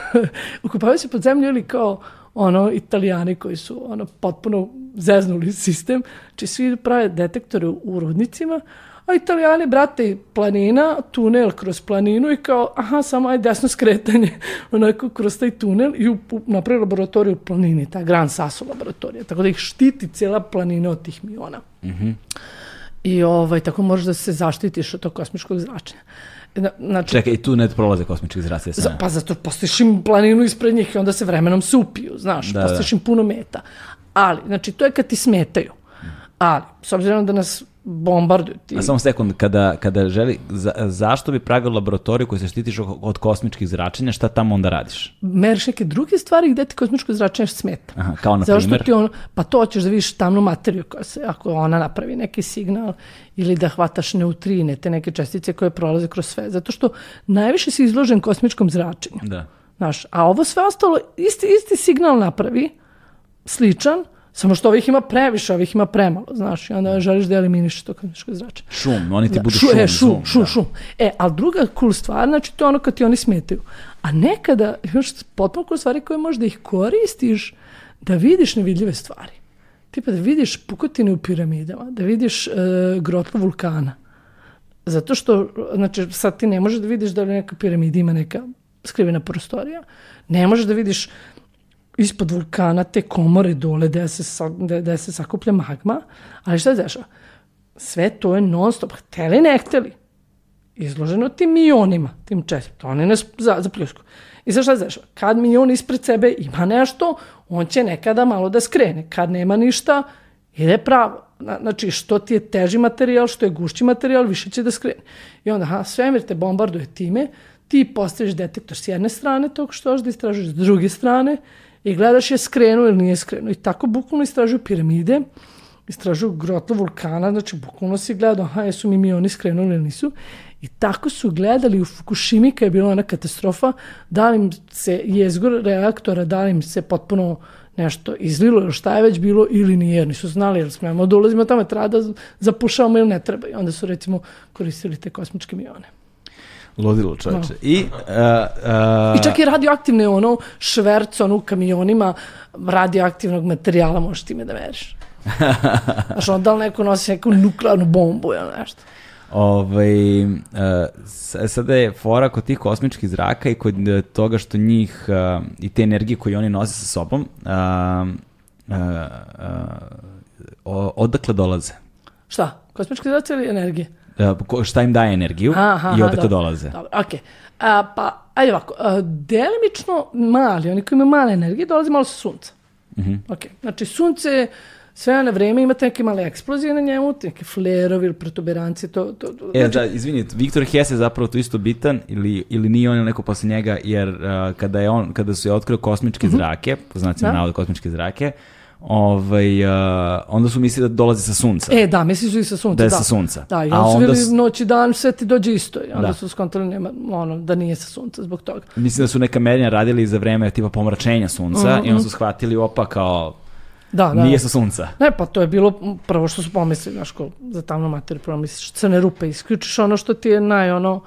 B: ukopavaju se pod zemlju ili kao, ono, italijani koji su ono, potpuno zeznuli sistem, znači svi prave detektore u rudnicima, a italijani, brate, planina, tunel kroz planinu i kao, aha, samo aj desno skretanje, onako kroz taj tunel i napravi laboratoriju u planini, ta Gran Sasso laboratorija, tako da ih štiti cijela planina od tih miona. Mm -hmm. I ovaj, tako možeš da se zaštitiš od tog kosmičkog zračenja.
A: Znači, Čekaj, i tu ne prolaze kosmički zraci.
B: Za, pa zato postojiš im planinu ispred njih i onda se vremenom supiju, znaš, da, postojiš da. im puno meta. Ali, znači, to je kad ti smetaju. Ali, s obzirom da nas bombarduju ti...
A: A samo sekund, kada, kada želi, za, zašto bi pravio laboratoriju koji se štitiš od kosmičkih zračenja, šta tamo onda radiš?
B: Meriš neke druge stvari gde ti kosmičko zračenje smeta.
A: Aha, kao na primer?
B: Ti on, pa to ćeš da vidiš tamnu materiju koja se, ako ona napravi neki signal ili da hvataš neutrine, te neke čestice koje prolaze kroz sve. Zato što najviše si izložen kosmičkom zračenju.
A: Da.
B: Znaš, a ovo sve ostalo, isti, isti signal napravi, sličan, Samo što ovih ima previše, ovih ima premalo, znaš, i onda želiš da eliminiš to kosmičko zračenje.
A: Šum, oni ti
B: da,
A: budu
B: šu,
A: šum.
B: E, šum,
A: šum,
B: šum,
A: da.
B: šum. E, ali druga cool stvar, znači to je ono kad ti oni smetaju. A nekada, još potpuno cool stvari koje možda ih koristiš da vidiš nevidljive stvari. Tipa da vidiš pukotine u piramidama, da vidiš uh, grotlo vulkana. Zato što, znači, sad ti ne možeš da vidiš da li neka piramida ima neka skrivena prostorija. Ne možeš da vidiš ispod vulkana te komore dole gde se, gde, se sakuplja magma, ali šta se dešava? Sve to je non stop, hteli ne hteli, izloženo tim milionima, tim to oni nas za, za pljusku. I sad šta se dešava? Kad milion ispred sebe ima nešto, on će nekada malo da skrene. Kad nema ništa, ide pravo. Znači, što ti je teži materijal, što je gušći materijal, više će da skrene. I onda, aha, svemir te bombarduje time, ti postaviš detektor s jedne strane tog što da istražuješ s druge strane i gledaš je skrenuo ili nije skrenuo. I tako bukvalno istražuju piramide, istražuju grotlo vulkana, znači bukvalno si gledao, aha, jesu mi mi oni skrenuli ili nisu. I tako su gledali u Fukushimi kada je bila ona katastrofa, da li im se jezgor reaktora, da li im se potpuno nešto izlilo ili šta je već bilo ili nije, jer nisu znali, jer smemo da ulazimo tamo, treba da zapušavamo ili ne treba. I onda su recimo koristili te kosmičke mione.
A: Ludilo čoveče. I, uh, uh,
B: I čak i radioaktivne ono šverc ono u kamionima radioaktivnog materijala možeš time da meriš. Znaš, onda da li neko nosi neku nuklearnu bombu ili nešto.
A: Ovaj, uh, sada je fora kod tih kosmičkih zraka i kod toga što njih uh, i te energije koje oni nose sa sobom, uh, uh, odakle dolaze?
B: Šta? Kosmički zraci ili energije?
A: Uh, ko- šta im daje energiju
B: Aha,
A: i odakle
B: dobro.
A: dolaze?
B: Dobro, okej. A, pa, ajde ovako, a, delimično mali, oni koji imaju male energije, dolaze malo sa sunca.
A: Mhm.
B: Ok, znači sunce sve na vreme imate neke male eksplozije na njemu, neke flerovi ili protuberancije, to, to, to
A: E,
B: znači,
A: da, izvini, Viktor Hess je zapravo tu isto bitan ili, ili nije on ili neko posle njega, jer uh, kada, je on, kada su je otkrio kosmičke zrake, po znacima.
B: Da.
A: navoda kosmičke zrake, ovaj, uh, onda su mislili da dolazi sa sunca.
B: E, da, misli su i sa sunca,
A: Da je
B: da.
A: sa sunca.
B: Da, i onda su
A: onda
B: bili
A: s-
B: noć i dan, sve ti dođe isto. I onda
A: Da.
B: su skontali nema, ono, da nije sa sunca zbog toga.
A: Mislim da su neka merenja radili za vreme tipa pomračenja sunca i onda su shvatili, opa, kao,
B: Da, Mhm, da.
A: nije sa sunca.
B: Ne, pa to je bilo prvo što su pomislili, znaš, ko za tamnu materiju, prvo misliš crne rupe, isključiš ono što ti je naj, ono,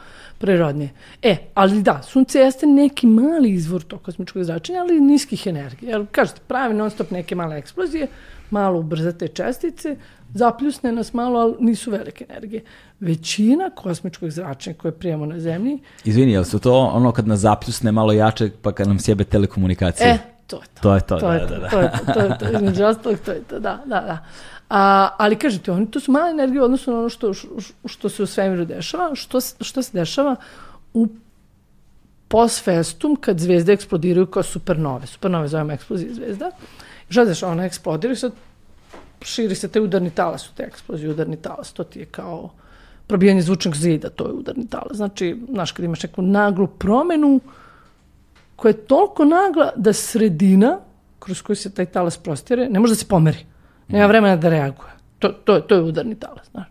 B: prirodnije. E, ali da, sunce jeste neki mali izvor tog kosmičkog zračenja, ali niskih energija. Jer, kažete, pravi non stop neke male eksplozije, malo ubrza te čestice, zapljusne nas malo, ali nisu velike energije. Većina kosmičkog zračenja koje prijemo na zemlji,
A: Izvini, jel su to ono kad nas zapljusne malo jače pa kad nam sjebe telekomunikacije?
B: e, to je to.
A: To je to,
B: to
A: da,
B: je
A: da,
B: to,
A: da.
B: to je to, to je to, između ostalog to je to, da, da, da. A, ali kažete, oni to su male energije u odnosu na ono što, što se u svemiru dešava, što, što se dešava u post festum kad zvezde eksplodiraju kao supernove. Supernove zovemo eksplozije zvezda. Šta znaš, ona eksplodira i sad širi se taj udarni talas u te eksplozije, udarni talas, to ti je kao probijanje zvučnog zida, to je udarni talas. Znači, znaš, kad imaš neku naglu promenu koja je toliko nagla da sredina kroz koju se taj talas prostire, ne može da se pomeri. Nema vremena da reaguje. To, to, to je udarni talas, znaš.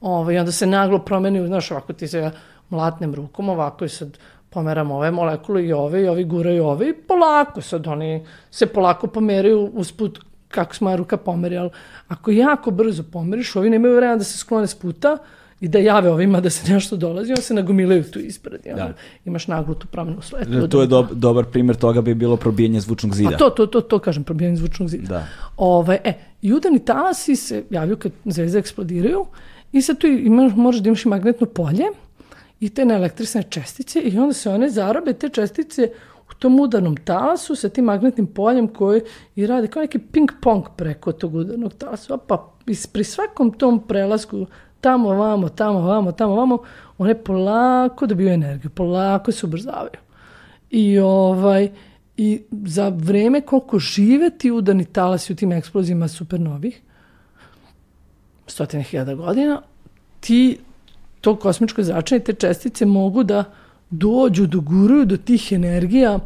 B: Ovaj, onda se naglo promeni, znaš, ovako ti se ja mlatnem rukom, ovako i sad pomeram ove molekule i ove i ovi guraju ove i polako sad oni se polako pomeraju usput kako se moja ruka pomeri, ali ako jako brzo pomeriš, ovi nemaju vremena da se sklone s puta i da jave ovima da se nešto dolazi, onda se nagomilaju tu ispred. onda
A: Da.
B: Imaš naglu tu promenu svetlu.
A: To je dob- dobar primjer toga bi bilo probijanje zvučnog zida.
B: A to, to, to, to kažem, probijanje zvučnog zida.
A: Da.
B: Ove, e, i talasi se javljaju kad zvezde eksplodiraju i sad tu imaš, možeš da imaš i magnetno polje i te neelektrisane čestice i onda se one zarobe, te čestice u tom udarnom talasu sa tim magnetnim poljem koje i rade kao neki ping pong preko tog udarnog talasa. Pa pri svakom tom prelasku tamo, vamo, tamo, vamo, tamo, vamo, one polako dobiju energiju, polako se ubrzavaju. I ovaj i za vreme koliko žive ti udarni talasi u tim eksplozijama supernovih, stotine hiljada godina, ti to kosmičko zračenje, te čestice mogu da dođu, doguruju do tih energija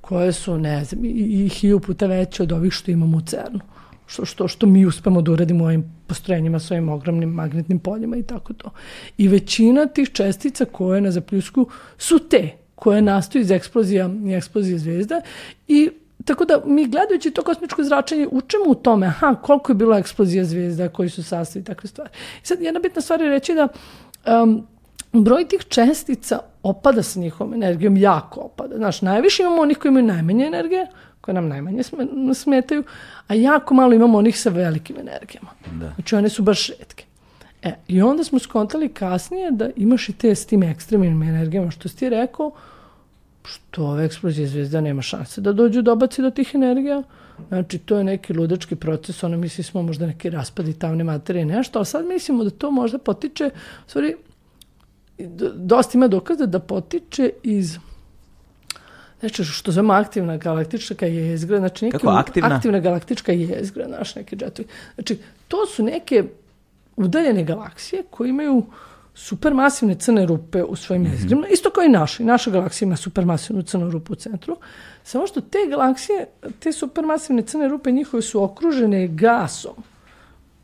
B: koje su, ne znam, i, i hilju puta veće od ovih što imamo u CERN-u. Što, što, što mi uspemo da uradimo ovim postrojenjima s ovim ogromnim magnetnim poljima i tako to. I većina tih čestica koje na zapljusku su te koje nastaju iz eksplozija i eksplozije zvezda i tako da mi gledajući to kosmičko zračenje učimo u tome, aha, koliko je bilo eksplozija zvezda, koji su sastavi takve stvari. I sad jedna bitna stvar je reći da um, broj tih čestica opada sa njihovom energijom, jako opada. Znaš, najviše imamo onih koji imaju najmanje energije, koje nam najmanje sme- smetaju, a jako malo imamo onih sa velikim energijama.
A: Da.
B: Znači, one su baš redke. E, I onda smo skontali kasnije da imaš i te s tim ekstremnim energijama, što si ti rekao, što ove eksplozije zvezda nema šanse da dođu dobaci do tih energija. Znači, to je neki ludački proces, ono misli smo možda neki raspadi tamne materije, nešto, ali sad mislimo da to možda potiče, u stvari, dosta ima dokaza da potiče iz nešto što zovemo aktivna galaktička jezgra, znači neki
A: Kako, aktivna?
B: aktivna galaktička jezgra, naš neki džetovi. Znači, to su neke udaljene galaksije koje imaju supermasivne crne rupe u svojim jezgrima, isto kao i naša. I naša galaksija ima supermasivnu crnu rupu u centru. Samo što te galaksije, te supermasivne crne rupe njihove su okružene gasom.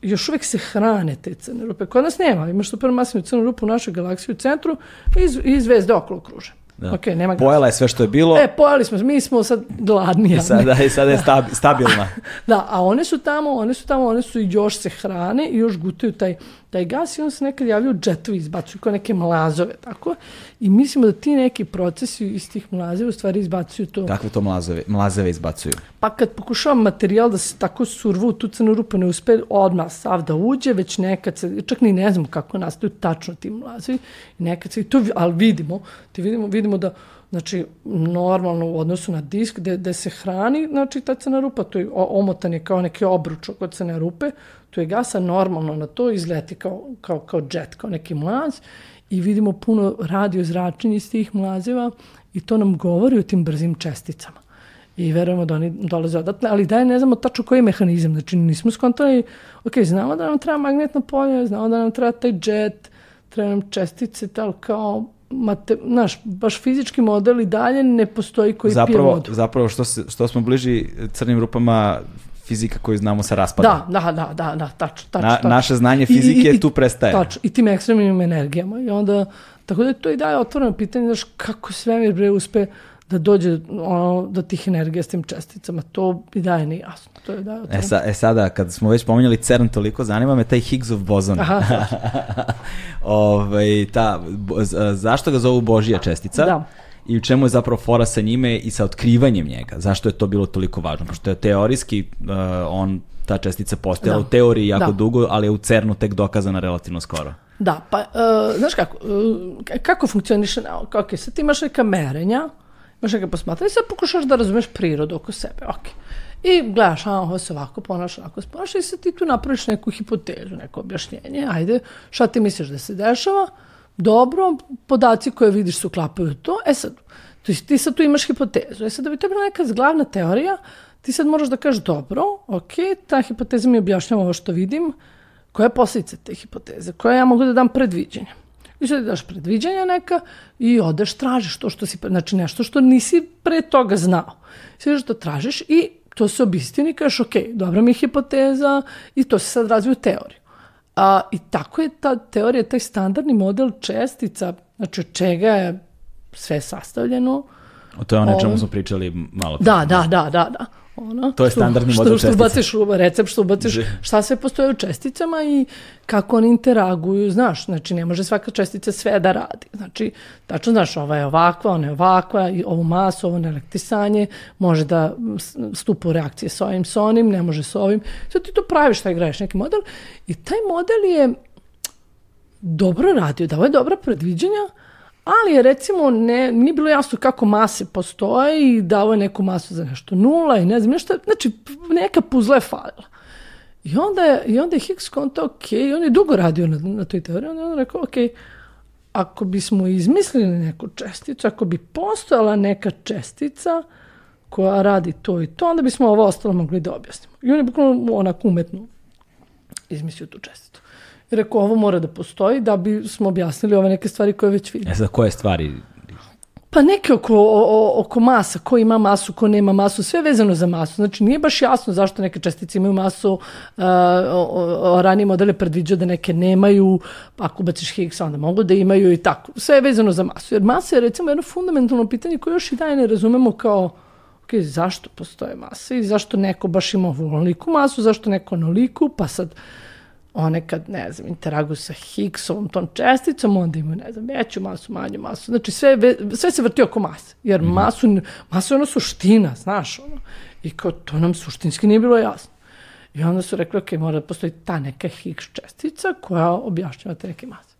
B: Još uvijek se hrane te crne rupe. Kod nas nema. Imaš supermasivnu crnu rupu u našoj galaksiji u centru i, i zvezde okolo kruže.
A: Da.
B: Ok, nema.
A: Pojela je sve što je bilo
B: E, pojeli smo, mi smo sad gladni.
A: i sada, i sada je stabi- stabilna.
B: Da, a one su tamo, one su tamo, one su i još se hrane i još gutaju taj taj gas i on se nekad javljaju džetovi, izbacuju kao neke mlazove, tako? I mislimo da ti neki procesi iz tih mlazeva u stvari izbacuju to.
A: Kakve to mlazove, mlazeve izbacuju?
B: Pa kad pokušavam materijal da se tako survu tu crnu rupu, ne uspe odmah sav da uđe, već nekad se, čak ni ne znamo kako nastaju tačno ti mlazovi, i nekad se, i to, ali vidimo, ti vidimo, vidimo da znači normalno u odnosu na disk gde, gde se hrani znači ta crna rupa, to je omotan je kao neki obruč oko crne rupe, tu je gasa normalno na to izleti kao, kao, kao džet, kao neki mlaz i vidimo puno radio zračenja iz tih mlazeva i to nam govori o tim brzim česticama. I verujemo da oni dolaze odatle, ali da je ne znamo tačno koji je mehanizam. Znači nismo skontali, ok, znamo da nam treba magnetno polje, znamo da nam treba taj džet, treba nam čestice, tal kao mate, naš, baš fizički model i dalje ne postoji koji
A: zapravo,
B: pije vodu.
A: Zapravo što, se, što smo bliži crnim rupama, fizika koju znamo se raspada.
B: Da, da, da, da, da tačno, tačno.
A: Na,
B: tačno.
A: Naše znanje fizike I, i, tu prestaje.
B: Tačno, i tim ekstremnim energijama. I onda, tako da to i daje otvoreno pitanje, znaš, kako svemir bre uspe da dođe ono, do tih energija s tim česticama. To i daje nije jasno. To je daje
A: e, sa, e sada, kad smo već pominjali CERN toliko, zanima me taj Higgsov bozon.
B: Aha,
A: Ove, ovaj, ta, zašto ga zovu Božija čestica?
B: Da
A: i u čemu je zapravo fora sa njime i sa otkrivanjem njega. Zašto je to bilo toliko važno? Pošto je teorijski uh, on ta čestica postojala
B: Da.
A: u teoriji jako
B: Da.
A: dugo, ali je u CERNu tek dokazana relativno skoro.
B: Da, pa, uh, znaš kako, uh, kako funkcioniše nauka? Ok, sad ti imaš neka merenja, imaš neka posmatranja i sad pokušaš da razumeš prirodu oko sebe, ok. I gledaš, a ovo se ovako ponaša, ovako se ponaša i sad ti tu napraviš neku hipotezu, neko objašnjenje, ajde, šta ti misliš da se dešava? Dobro, podaci koje vidiš se uklapaju to, e sad, ti, sad tu imaš hipotezu, e sad da bi to bila neka glavna teorija, ti sad moraš da kažeš, dobro, ok, ta hipoteza mi objašnjava ovo što vidim, koja je te hipoteze, koja ja mogu da dam predviđenja. I sad daš predviđanja neka i odeš, tražiš to što si, znači nešto što nisi pre toga znao. Sve što tražiš i to se obistini, kažeš, ok, dobra mi je hipoteza i to se sad razvije u teoriju. A, I tako je ta teorija, taj standardni model čestica, znači od čega je sve sastavljeno.
A: To je ono o čemu smo pričali malo.
B: Da, da, da, da, da. Ono,
A: To je
B: što-
A: standardni
B: što,
A: model
B: što,
A: čestica.
B: ubaciš u recept, što ubaciš,
A: Že-
B: šta sve postoje u česticama i kako oni interaguju, znaš, znači ne može svaka čestica sve da radi. Znači, tačno znaš, ova je ovakva, ona je ovakva, i ovu masu, ovo nelektisanje, može da stupa u reakcije s ovim, s onim, ne može s ovim. Sad ti to praviš, taj graješ neki model i taj model je dobro radio, dao je dobra predviđanja, ali je recimo ne, nije bilo jasno kako mase postoje i dao je neku masu za nešto nula i ne znam nešto, znači neka puzla je falila. I onda je, i onda je Higgs kontao, ok, on je dugo radio na, na toj teoriji, onda je on rekao, ok, ako bismo izmislili neku česticu, ako bi postojala neka čestica koja radi to i to, onda bismo ovo ostalo mogli da objasnimo. I on je bukvalno onako umetno izmislio tu česticu. Rekao, ovo mora da postoji da bi smo objasnili ove neke stvari koje već vidimo.
A: E sad, koje stvari?
B: Pa neke oko, o, oko masa, ko ima masu, ko nema masu, sve vezano za masu. Znači nije baš jasno zašto neke čestice imaju masu, uh, o, o, o, raniji model je predviđao da neke nemaju, pa ako ubaciš Higgs onda mogu da imaju i tako. Sve je vezano za masu. Jer masa je recimo jedno fundamentalno pitanje koje još i dalje ne razumemo kao ok, zašto postoje mase i zašto neko baš ima ovoliku masu, zašto neko onoliku, pa sad one kad, ne znam, interaguju sa Higgsovom tom česticom, onda imaju, ne znam, veću masu, manju masu. Znači, sve, ve- sve se vrti oko mase. Jer masu, masa je ono suština, znaš, ono. I kao, to nam suštinski nije bilo jasno. I onda su rekli, ok, mora da postoji ta neka Higgs čestica koja objašnjava te neke mase.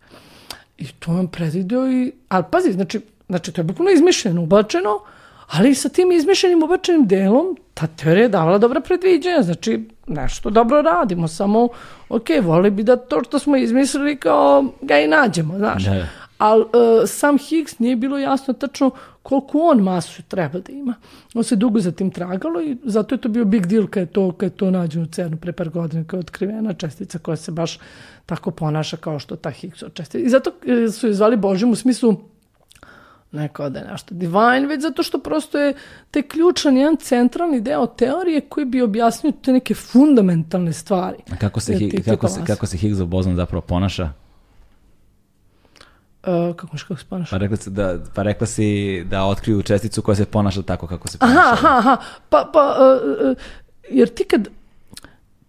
B: I to on predvideo i... Ali pazi, znači, znači to je bukvalno izmišljeno, ubačeno, ali sa tim izmišljenim ubačenim delom ta teorija je davala dobra predviđanja, znači nešto dobro radimo, samo ok, voli bi da to što smo izmislili kao ga i nađemo, znaš.
A: Da.
B: Ali e, sam Higgs nije bilo jasno tačno koliko on masu treba da ima. On se dugo za tim tragalo i zato je to bio big deal kad je to, kad je to nađeno u CERN-u pre par godina, kao otkrivena čestica koja se baš tako ponaša kao što ta Higgsova čestica. I zato e, su je zvali Božim u smislu ne kao da je nešto divine, već zato što prosto je taj ključan jedan centralni deo teorije koji bi objasnio te neke fundamentalne stvari.
A: A kako se,
B: Jer
A: Hig- kako se, kako se Higgsov bozon zapravo ponaša?
B: Uh, kako miš kako se ponaša?
A: Pa rekla, si da, pa rekla si da otkriju česticu koja se ponaša tako kako se ponaša.
B: Aha, aha, aha. Pa, pa, uh, uh, jer ti kad,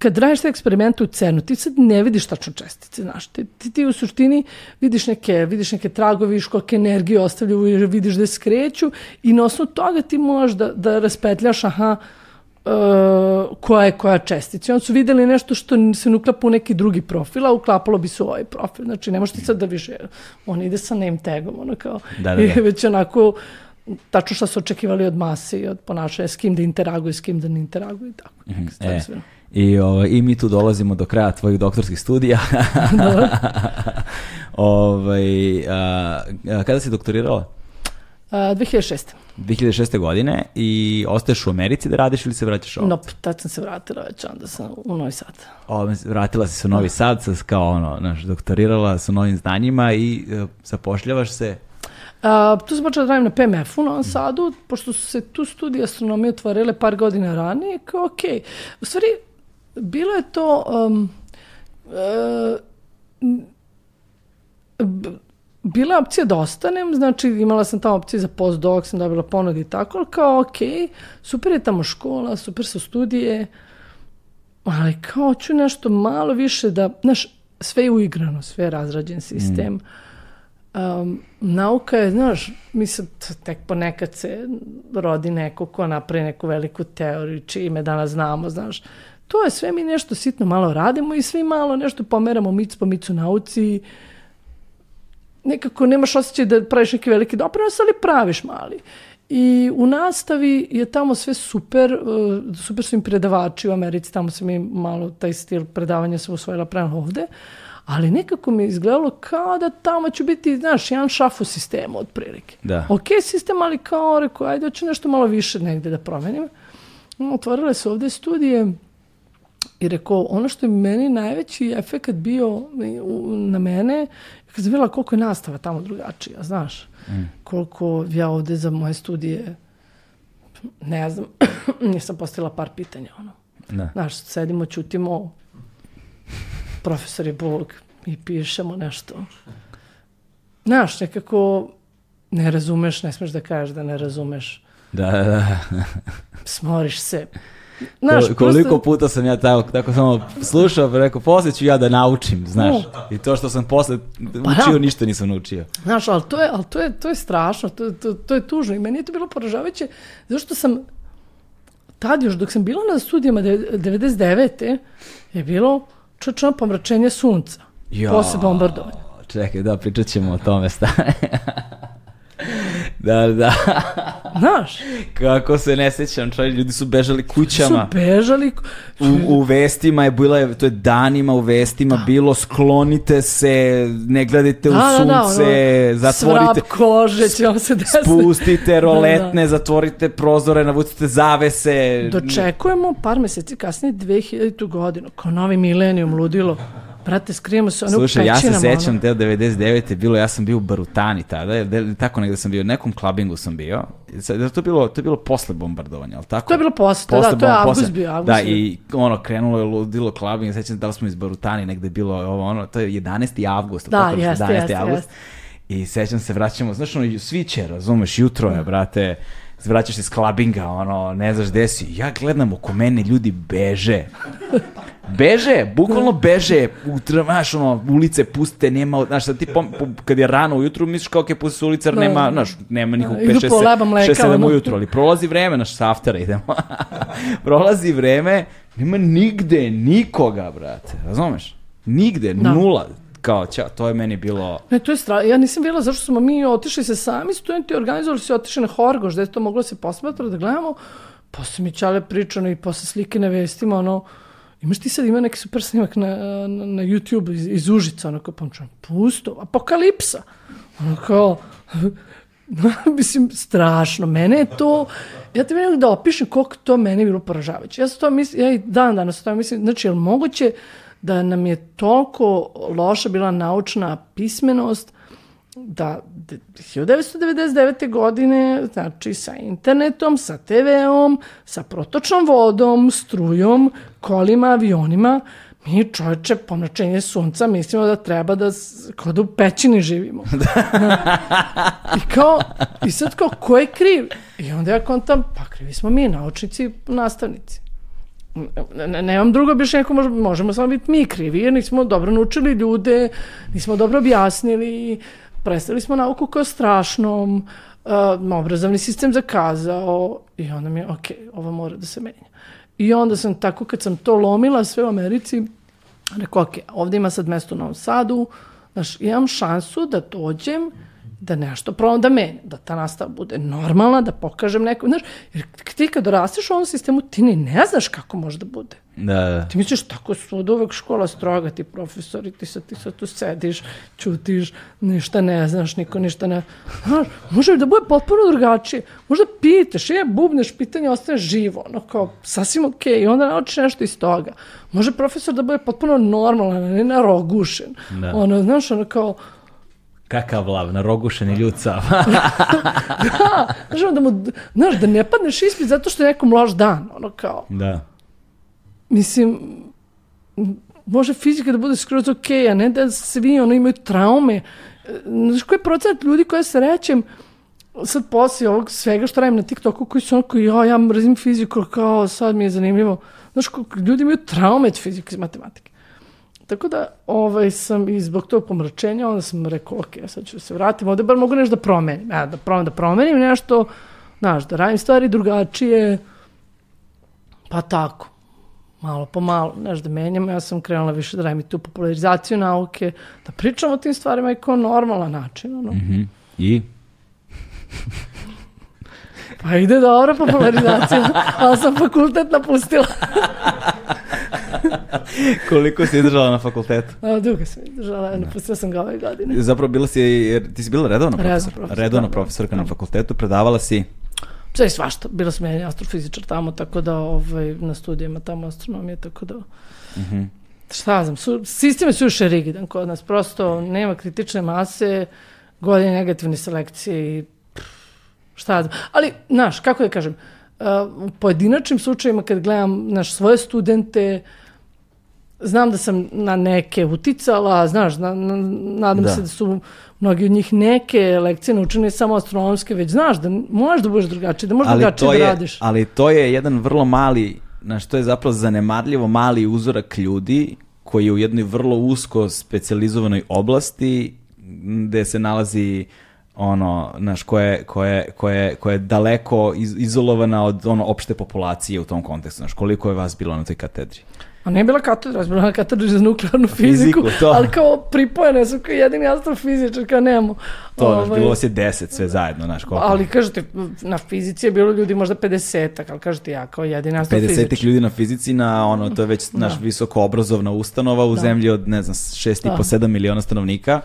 B: kad radiš te eksperimente u CERNu, ti sad ne vidiš tačno čestice, znaš, ti, ti, ti u suštini vidiš neke, vidiš neke tragovi, vidiš koliko energije ostavljaju, vidiš da skreću i na osnovu toga ti možeš da, da raspetljaš, aha, uh, koja je koja čestica. I onda su videli nešto što se uklapa u neki drugi profil, a uklapalo bi se u ovaj profil. Znači, ne možeš ti sad da više, on ide sa name tagom, ono kao,
A: Da, da, da.
B: već onako, tačno šta su očekivali od mase i od ponašanja, s kim da interaguje, s kim da ne interaguje i tako. Stvari
A: E,
B: sve.
A: I, o, I mi tu dolazimo do kraja tvojih doktorskih studija. ovaj, a, a, kada si doktorirala?
B: A, 2006.
A: 2006. godine i ostaješ u Americi da radiš ili se vraćaš ovdje?
B: Nope, tad sam se vratila već, onda sam u Novi Sad.
A: O, vratila si se u Novi Sad, sa, kao ono, znaš, doktorirala sa novim znanjima i e, zapošljavaš se.
B: A, tu sam počela da radim na PMF-u u Novom Sadu, pošto su se tu studije astronomije otvorile par godina ranije, kao ok. U stvari, bilo je to... Um, b- bila je opcija da ostanem, znači imala sam tamo opcije za postdoc, sam dobila ponud i tako, ali kao ok, super je tamo škola, super su studije, ali kao ću nešto malo više da, znaš, sve je uigrano, sve je razrađen sistem. Um, nauka je, znaš, mislim, tek ponekad se rodi neko ko napravi neku veliku teoriju, čime danas znamo, znaš. To je sve mi nešto sitno malo radimo i svi malo nešto pomeramo mic po micu nauci. Nekako nemaš osjećaj da praviš neki veliki doprinos, ali praviš mali. I u nastavi je tamo sve super, uh, super su im predavači u Americi, tamo sam i malo taj stil predavanja sam usvojila prema ovde, ali nekako mi je izgledalo kao da tamo ću biti, znaš, jedan šaf u sistemu otprilike.
A: Da.
B: Ok sistem, ali kao rekao, ajde, hoću nešto malo više negde da promenim. Otvorile su ovde studije i rekao, ono što je meni najveći efekt bio na mene, kad sam vidjela koliko je nastava tamo drugačija, znaš. Koliko ja ovde za moje studije, ne znam, nisam postavila par pitanja, ono.
A: Da.
B: Znaš, sedimo, čutimo, profesor je Bog i pišemo nešto. Znaš, nekako ne razumeš, ne smeš da kažeš da ne razumeš.
A: Da, da, da.
B: Smoriš se. Znaš,
A: Ko- koliko
B: prosto-
A: puta sam ja tako, tako samo slušao, pa rekao, poslije ću ja da naučim, znaš. I to što sam posle učio,
B: da.
A: ništa nisam naučio.
B: Znaš, ali to je, ali to je, to je strašno, to, to, to je tužno i meni je to bilo poražavajuće, zašto sam tad još, dok sam bila na studijama de- 99. je bilo čočno pomračenje sunca
A: Ja.
B: posle bombardovanja.
A: Čekaj, da, pričat ćemo o tome stane. da, da.
B: Znaš,
A: Kako se ne sjećam, čovjek, ljudi su bežali
B: su
A: kućama.
B: bežali,
A: U, u vestima je bila, to je danima u vestima bilo sklonite se, ne gledajte u
B: Da, da, da,
A: sunce,
B: ono,
A: zatvorite,
B: svrap kože će vam se desiti.
A: spustite roletne, zatvorite prozore, navucite zavese.
B: Dočekujemo par meseci kasnije 2000. godinu, kao novi milenijum ludilo. Brate, skrijemo se ono
A: Slušaj, ja se sećam
B: ono.
A: te 99. je bilo, ja sam bio u Barutani tada, jer de- tako negde sam bio, u nekom klabingu sam bio. To je bilo, to je bilo posle bombardovanja, ali tako?
B: To je bilo posle, da, to je avgust bio, avgust
A: Da,
B: bio.
A: i ono, krenulo je ludilo klabing, sećam se da li smo iz Barutani negde bilo ovo, ono, to je 11. avgust.
B: Da,
A: tako,
B: jeste,
A: 11.
B: jeste,
A: avgust.
B: jeste.
A: I sećam se, vraćamo, znaš, ono, svi će, razumeš, jutro je, brate, vraćaš se iz klabinga, ono, ne znaš gde si. Ja gledam oko mene, ljudi beže. Beže, bukvalno beže, u, znaš, ono, ulice puste, nema, znaš, sad ti, pom, kad je rano ujutru, misliš kao je puste ulice,
B: Da.
A: nema, znaš, nema nikog
B: Da, idu
A: 5,
B: po
A: 6,
B: leba mleka,
A: 6, 7
B: ono.
A: ujutru, ali prolazi vreme, naš sa aftera idemo. prolazi vreme, nema nigde nikoga, brate, razumeš? Nigde,
B: Da.
A: nula. Kao, ća, to je meni bilo...
B: Ne, to je strašno. Ja nisam bila zašto smo mi otišli se sami studenti, organizovali se otišli na Horgoš, da je to moglo se posmatra da gledamo. Posle mi Čale pričano i posle slike na vestima, ono, imaš ti sad ima neki super snimak na, na, na YouTube iz, iz Užica, ono kao pomčan, pusto, apokalipsa. Ono kao, mislim, strašno. Mene je to, ja te vidim da opišem koliko to meni bilo poražavajuće. Ja sam to mislim, ja i dan danas to mislim, znači, je li moguće da nam je toliko loša bila naučna pismenost da d- 1999. godine, znači sa internetom, sa TV-om, sa protočnom vodom, strujom, kolima, avionima, mi čovječe pomračenje sunca mislimo da treba da, kao da u pećini živimo. Da. I kao, i sad kao, ko je kriv? I onda ja kontam, pa krivi smo mi, naučnici, nastavnici. Ne, ne, nemam drugo objašnjenje, možemo, možemo samo biti mi krivi, jer nismo dobro naučili ljude, nismo dobro objasnili, predstavili smo nauku kao strašnom, uh, obrazovni sistem zakazao i onda mi je, ok, ovo mora da se menja. I onda sam tako, kad sam to lomila sve u Americi, rekao, ok, ovde ima sad mesto u Novom Sadu, znaš, imam šansu da dođem, da nešto probam da menjam, da ta nastava bude normalna, da pokažem nekom, znaš, jer ti kad rasteš u ovom sistemu, ti ni ne znaš kako može da bude.
A: Da, da.
B: Ti misliš tako od uvek škola stroga, ti profesori, ti sad, ti sad tu sediš, čutiš, ništa ne znaš, niko ništa ne... Znaš, može da bude potpuno drugačije. Možda pitaš, je, bubneš, pitanje ostaje živo, ono kao, sasvim okej, okay, i onda naučiš nešto iz toga. Može profesor da bude potpuno normalan, ne narogušen.
A: Da.
B: Ono, znaš, ono kao,
A: Kakav lav, narogušeni ljud sav.
B: da, znaš, da mu, znaš, da ne padneš ispit zato što je nekom loš dan, ono kao,
A: da.
B: mislim, može fizika da bude skroz ok, a ne da svi ono imaju traume. Znaš koji je procent ljudi koja se rećem sad poslije ovog svega što radim na TikToku koji su onako, ja, ja mrzim fiziku, kao sad mi je zanimljivo. Znaš, ljudi imaju traume od fizike i matematike. Tako da ovaj, sam i zbog tog pomračenja, onda sam rekao, ok, sad ću se vratim, ovde bar mogu nešto da promenim. Ja, da probam da promenim nešto, znaš, da radim stvari drugačije, pa tako malo po malo, znaš, da menjam, ja sam krenula više da radim i tu popularizaciju nauke, da pričam o tim stvarima i kao normalan način, ono.
A: Mhm. I?
B: Pa ide dobra popularizacija, ali sam fakultet napustila.
A: Koliko si izdržala na fakultetu?
B: A, dugo sam izdržala, napustila sam ga ove godine.
A: Zapravo bila si, jer ti si bila redovna profesor,
B: profesor,
A: redovna
B: da.
A: profesorka na fakultetu, predavala si
B: Sve i svašta, bila sam ja astrofizičar tamo, tako da ovaj, na studijama tamo astronomije, tako da...
A: Mhm.
B: Šta znam, su, sistem je suviše rigidan kod nas, prosto nema kritične mase, godine negativne selekcije i pff, šta znam. Ali, znaš, kako da kažem, uh, u pojedinačnim slučajima kad gledam naš svoje studente, znam da sam na neke uticala, znaš, na, na, nadam
A: Da.
B: se da su mnogi od njih neke lekcije naučene samo astronomske, već znaš da možeš da budeš drugačiji, da možeš
A: ali
B: drugačije
A: to,
B: da
A: je,
B: radiš.
A: ali to je jedan vrlo mali, znaš, to je zapravo zanemarljivo mali uzorak ljudi koji je u jednoj vrlo usko specijalizovanoj oblasti gde se nalazi ono, znaš, koje, koje, koje, koje je daleko iz, izolovana od ono opšte populacije u tom kontekstu, znaš, koliko je vas bilo na toj katedri?
B: A nije bila katedra, bila na katedri za nuklearnu
A: Fiziku,
B: fiziku,
A: to.
B: ali kao pripojene su kao jedini astrofizičar, kao nemamo.
A: To,
B: Ovaj,
A: bilo je deset sve zajedno, znaš, koliko?
B: Ali kažete, na fizici je bilo ljudi možda 50-ak, ali kažete ja kao jedini
A: 50
B: astrofizičar.
A: ljudi na fizici, na ono, to je već naš
B: Da.
A: visoko obrazovna ustanova u
B: Da.
A: zemlji od, ne znam, 6,5
B: Da.
A: 7 miliona stanovnika,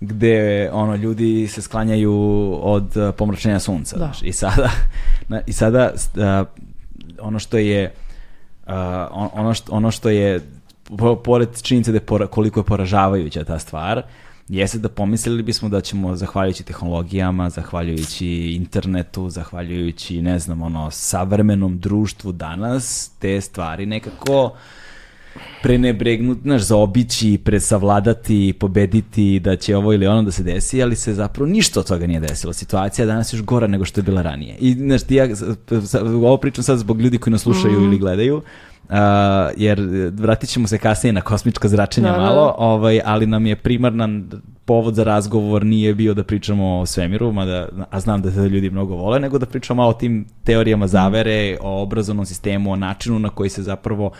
A: gde ono ljudi se sklanjaju od uh, pomračenja sunca.
B: Da.
A: znaš. I sada, na, i sada uh, ono što je uh, on- ono, što, ono što je po- pored činjenice da je pora- koliko je poražavajuća ta stvar, jeste da pomislili bismo da ćemo zahvaljujući tehnologijama, zahvaljujući internetu, zahvaljujući ne znam ono savremenom društvu danas te stvari nekako prenebregnuti, znaš, zaobići, presavladati, pobediti, da će ovo ili ono da se desi, ali se zapravo ništa od toga nije desilo. Situacija je danas još gora nego što je bila ranije. I, znaš, ti ja, ovo pričam sad zbog ljudi koji nas slušaju ili gledaju, a, jer vratit ćemo se kasnije na kosmička zračenja
B: Da, da,
A: malo,
B: da.
A: ovaj, ali nam je primarnan povod za razgovor nije bio da pričamo o svemiru, mada, a znam da to ljudi mnogo vole, nego da pričamo o tim teorijama zavere, o obrazovnom sistemu, o načinu na koji se zapravo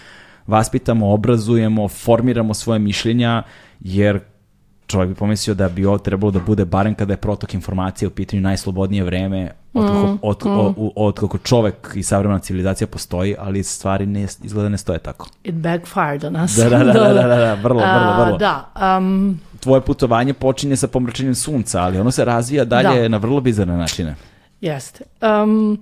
A: vaspitamo, obrazujemo, formiramo svoje mišljenja, jer čovjek bi pomislio da bi ovo trebalo da bude barem kada je protok informacije u pitanju najslobodnije vreme od, kako, od, kako čovek i savremena civilizacija postoji, ali stvari ne, izgleda ne stoje tako.
B: It backfired on us.
A: Da, da, da, da, da, da, da, vrlo, vrlo, vrlo.
B: Da, um,
A: Tvoje putovanje počinje sa pomračenjem sunca, ali ono se razvija dalje
B: Da.
A: na vrlo bizarne načine.
B: jeste. Um,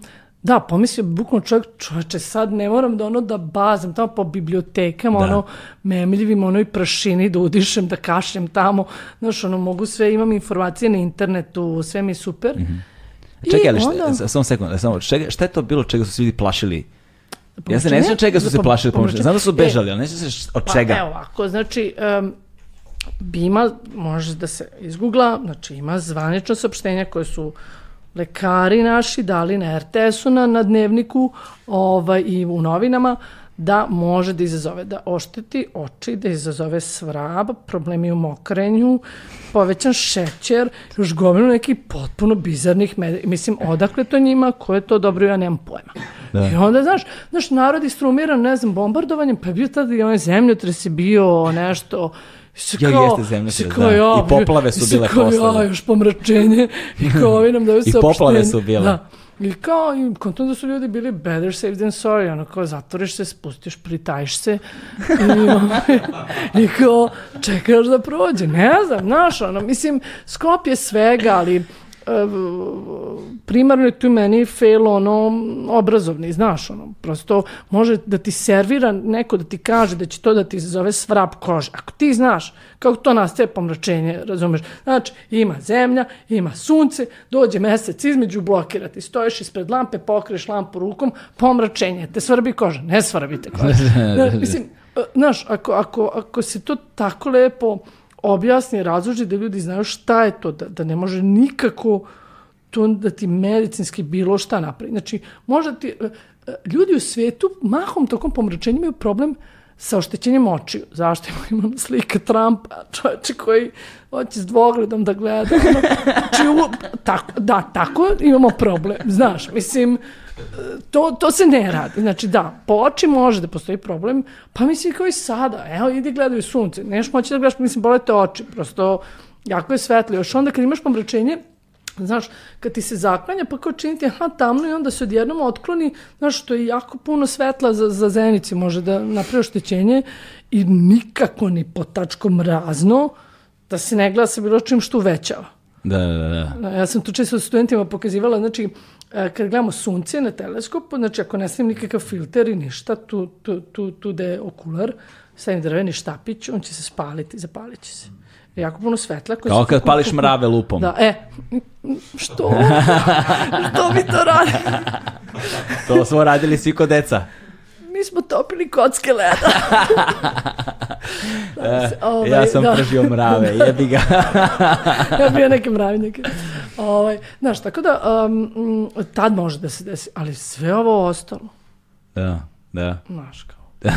B: da, pomislio bukvalno čovjek, čovječe, sad ne moram da ono da bazam tamo po bibliotekama,
A: Da.
B: ono, memljivim, ono i prašini da udišem, da kašljem tamo, znaš, ono, mogu sve, imam informacije na internetu, sve mi je super. I
A: Čekaj, ali šta,
B: onda-
A: samo sekund, samo, čega, šta je to bilo čega su se ljudi plašili? Ja se ne sjećam čega su se plašili pomračenja. Znam da su
B: E,
A: bežali, ali ne sjećam se od
B: Pa
A: čega.
B: evo ovako, znači, um, ima, može da se izgoogla, znači ima zvanično saopštenja koje su lekari naši dali na RTS-u na, na dnevniku ovaj, i u novinama, da može da izazove, da ošteti oči, da izazove svrab, problemi u mokrenju, povećan šećer, još gomilu nekih potpuno bizarnih, med... mislim, odakle to njima, ko je to dobro, ja nemam pojma. Da. I onda, znaš, znaš, narod istrumiran, ne znam, bombardovanjem, pa je bio tada i onaj zemljotres je bio nešto, Se kao,
A: jeste zemljotres,
B: se
A: da.
B: kao, ja,
A: I poplave su bile
B: kao,
A: posle, da.
B: Ja, još pomračenje i kao ovi nam daju
A: I
B: saopštenje.
A: poplave su bile.
B: Da. I kao, i kontom da su ljudi bili better safe than sorry, ono kao zatvoriš se, spustiš, pritajiš se i, i kao čekaš da prođe, ne znam, znaš, ono, mislim, sklop je svega, ali primarno je tu meni fail ono obrazovni, znaš, ono, prosto može da ti servira neko da ti kaže da će to da ti zove svrap kože. Ako ti znaš kako to nastaje pomračenje, razumeš? Znači, ima zemlja, ima sunce, dođe mesec između, blokira ti, stojiš ispred lampe, pokriješ lampu rukom, pomračenje, te svrbi koža, ne svrbi te koža. Znaš, mislim, e, znaš, ako, ako, ako se to tako lepo objasni, razloži da ljudi znaju šta je to, da, da ne može nikako to da ti medicinski bilo šta napravi. Znači, možda ti, e, e, ljudi u svetu mahom tokom pomračenja imaju problem sa oštećenjem očiju. Zašto imamo slika Trumpa, čovječe koji hoće s dvogledom da gleda. Ono, Znači, u- tako, da, tako imamo problem, znaš, mislim, to, to se ne radi. Znači da, po oči može da postoji problem, pa mislim kao i sada, evo idi gledaju sunce, neš moći da gledaš, mislim, bolete oči, prosto jako je svetlo. Još onda kad imaš pomračenje, Znaš, kad ti se zaklanja, pa kao činiti, aha, tamno i onda se odjednom otkloni, znaš, što je jako puno svetla za, za zenici, može da napravi oštećenje i nikako ni po tačkom razno da se ne gleda sa bilo čim što uvećava.
A: Da, da, da.
B: Ja sam to često studentima pokazivala, znači, kad gledamo sunce na teleskopu, znači ako ne stavim nikakav filter i ništa, tu, tu, tu, tu da je okular, stavim drveni štapić, on će se spaliti, zapalit će se. Jako puno svetla. koje
A: Kao kad
B: tu-
A: pališ mrave lupom.
B: Da, e, što? što mi to radi?
A: To smo radili svi kod deca.
B: Mi smo topili kocke leda. Da, se- ovaj,
A: ja sam
B: da.
A: pržio mrave, jebi ga.
B: ja bio neke mravnjake. Ovaj, znaš, tako da, um, tad može da se desi, ali sve ovo ostalo,
A: da, da.
B: znaš, kao,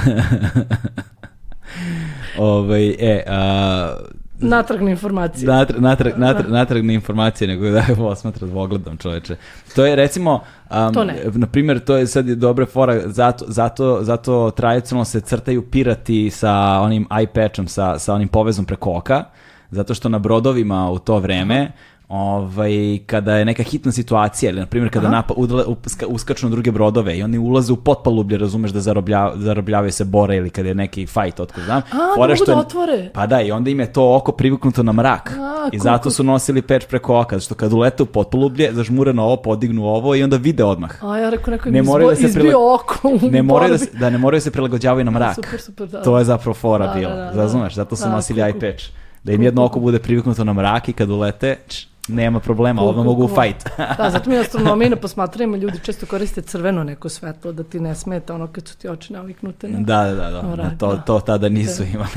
A: Ovaj, e, a,
B: natrag na informacije.
A: natrag, natrag, natrag, natrag na informacije, nego da je osmatra dvogledom čoveče. To je recimo, um,
B: To ne.
A: na primjer, to je sad je dobra fora, zato, zato, zato tradicionalno se crtaju pirati sa onim eye patchom, sa, sa onim povezom preko oka, zato što na brodovima u to vreme, ovaj, kada je neka hitna situacija, ili na primjer kada napa, udale, uska- uskaču na druge brodove i oni ulaze u potpalublje, razumeš da zaroblja, zarobljavaju se bore ili kada je neki fight, otko znam.
B: A, da
A: Fora što
B: da otvore.
A: Pa da, i onda im je to oko privuknuto na mrak.
B: A,
A: I zato su nosili peč preko oka, što kad ulete u potpalublje, zažmure na ovo, podignu ovo i onda vide odmah.
B: A ja rekao, neko im
A: Ne
B: izbo,
A: da se
B: izbio
A: prila-
B: oko u
A: Ne moraju da, se, da ne moraju da se prilagođavaju na mrak.
B: Super, super, da.
A: To je zapravo fora
B: Da,
A: bilo.
B: da, da, da.
A: Razumeš? Zato su
B: Da,
A: nosili eye patch. Da im jedno oko bude priviknuto na mrak i kad ulete, č, nema problema, odmah mogu u fight.
B: Da, zato mi u astronomiji na posmatranjima ljudi često koriste crveno neko svetlo da ti ne smeta ono kad su ti oči naviknute na...
A: da, da, da. da.
B: Alright,
A: to,
B: da.
A: to tada nisu imali.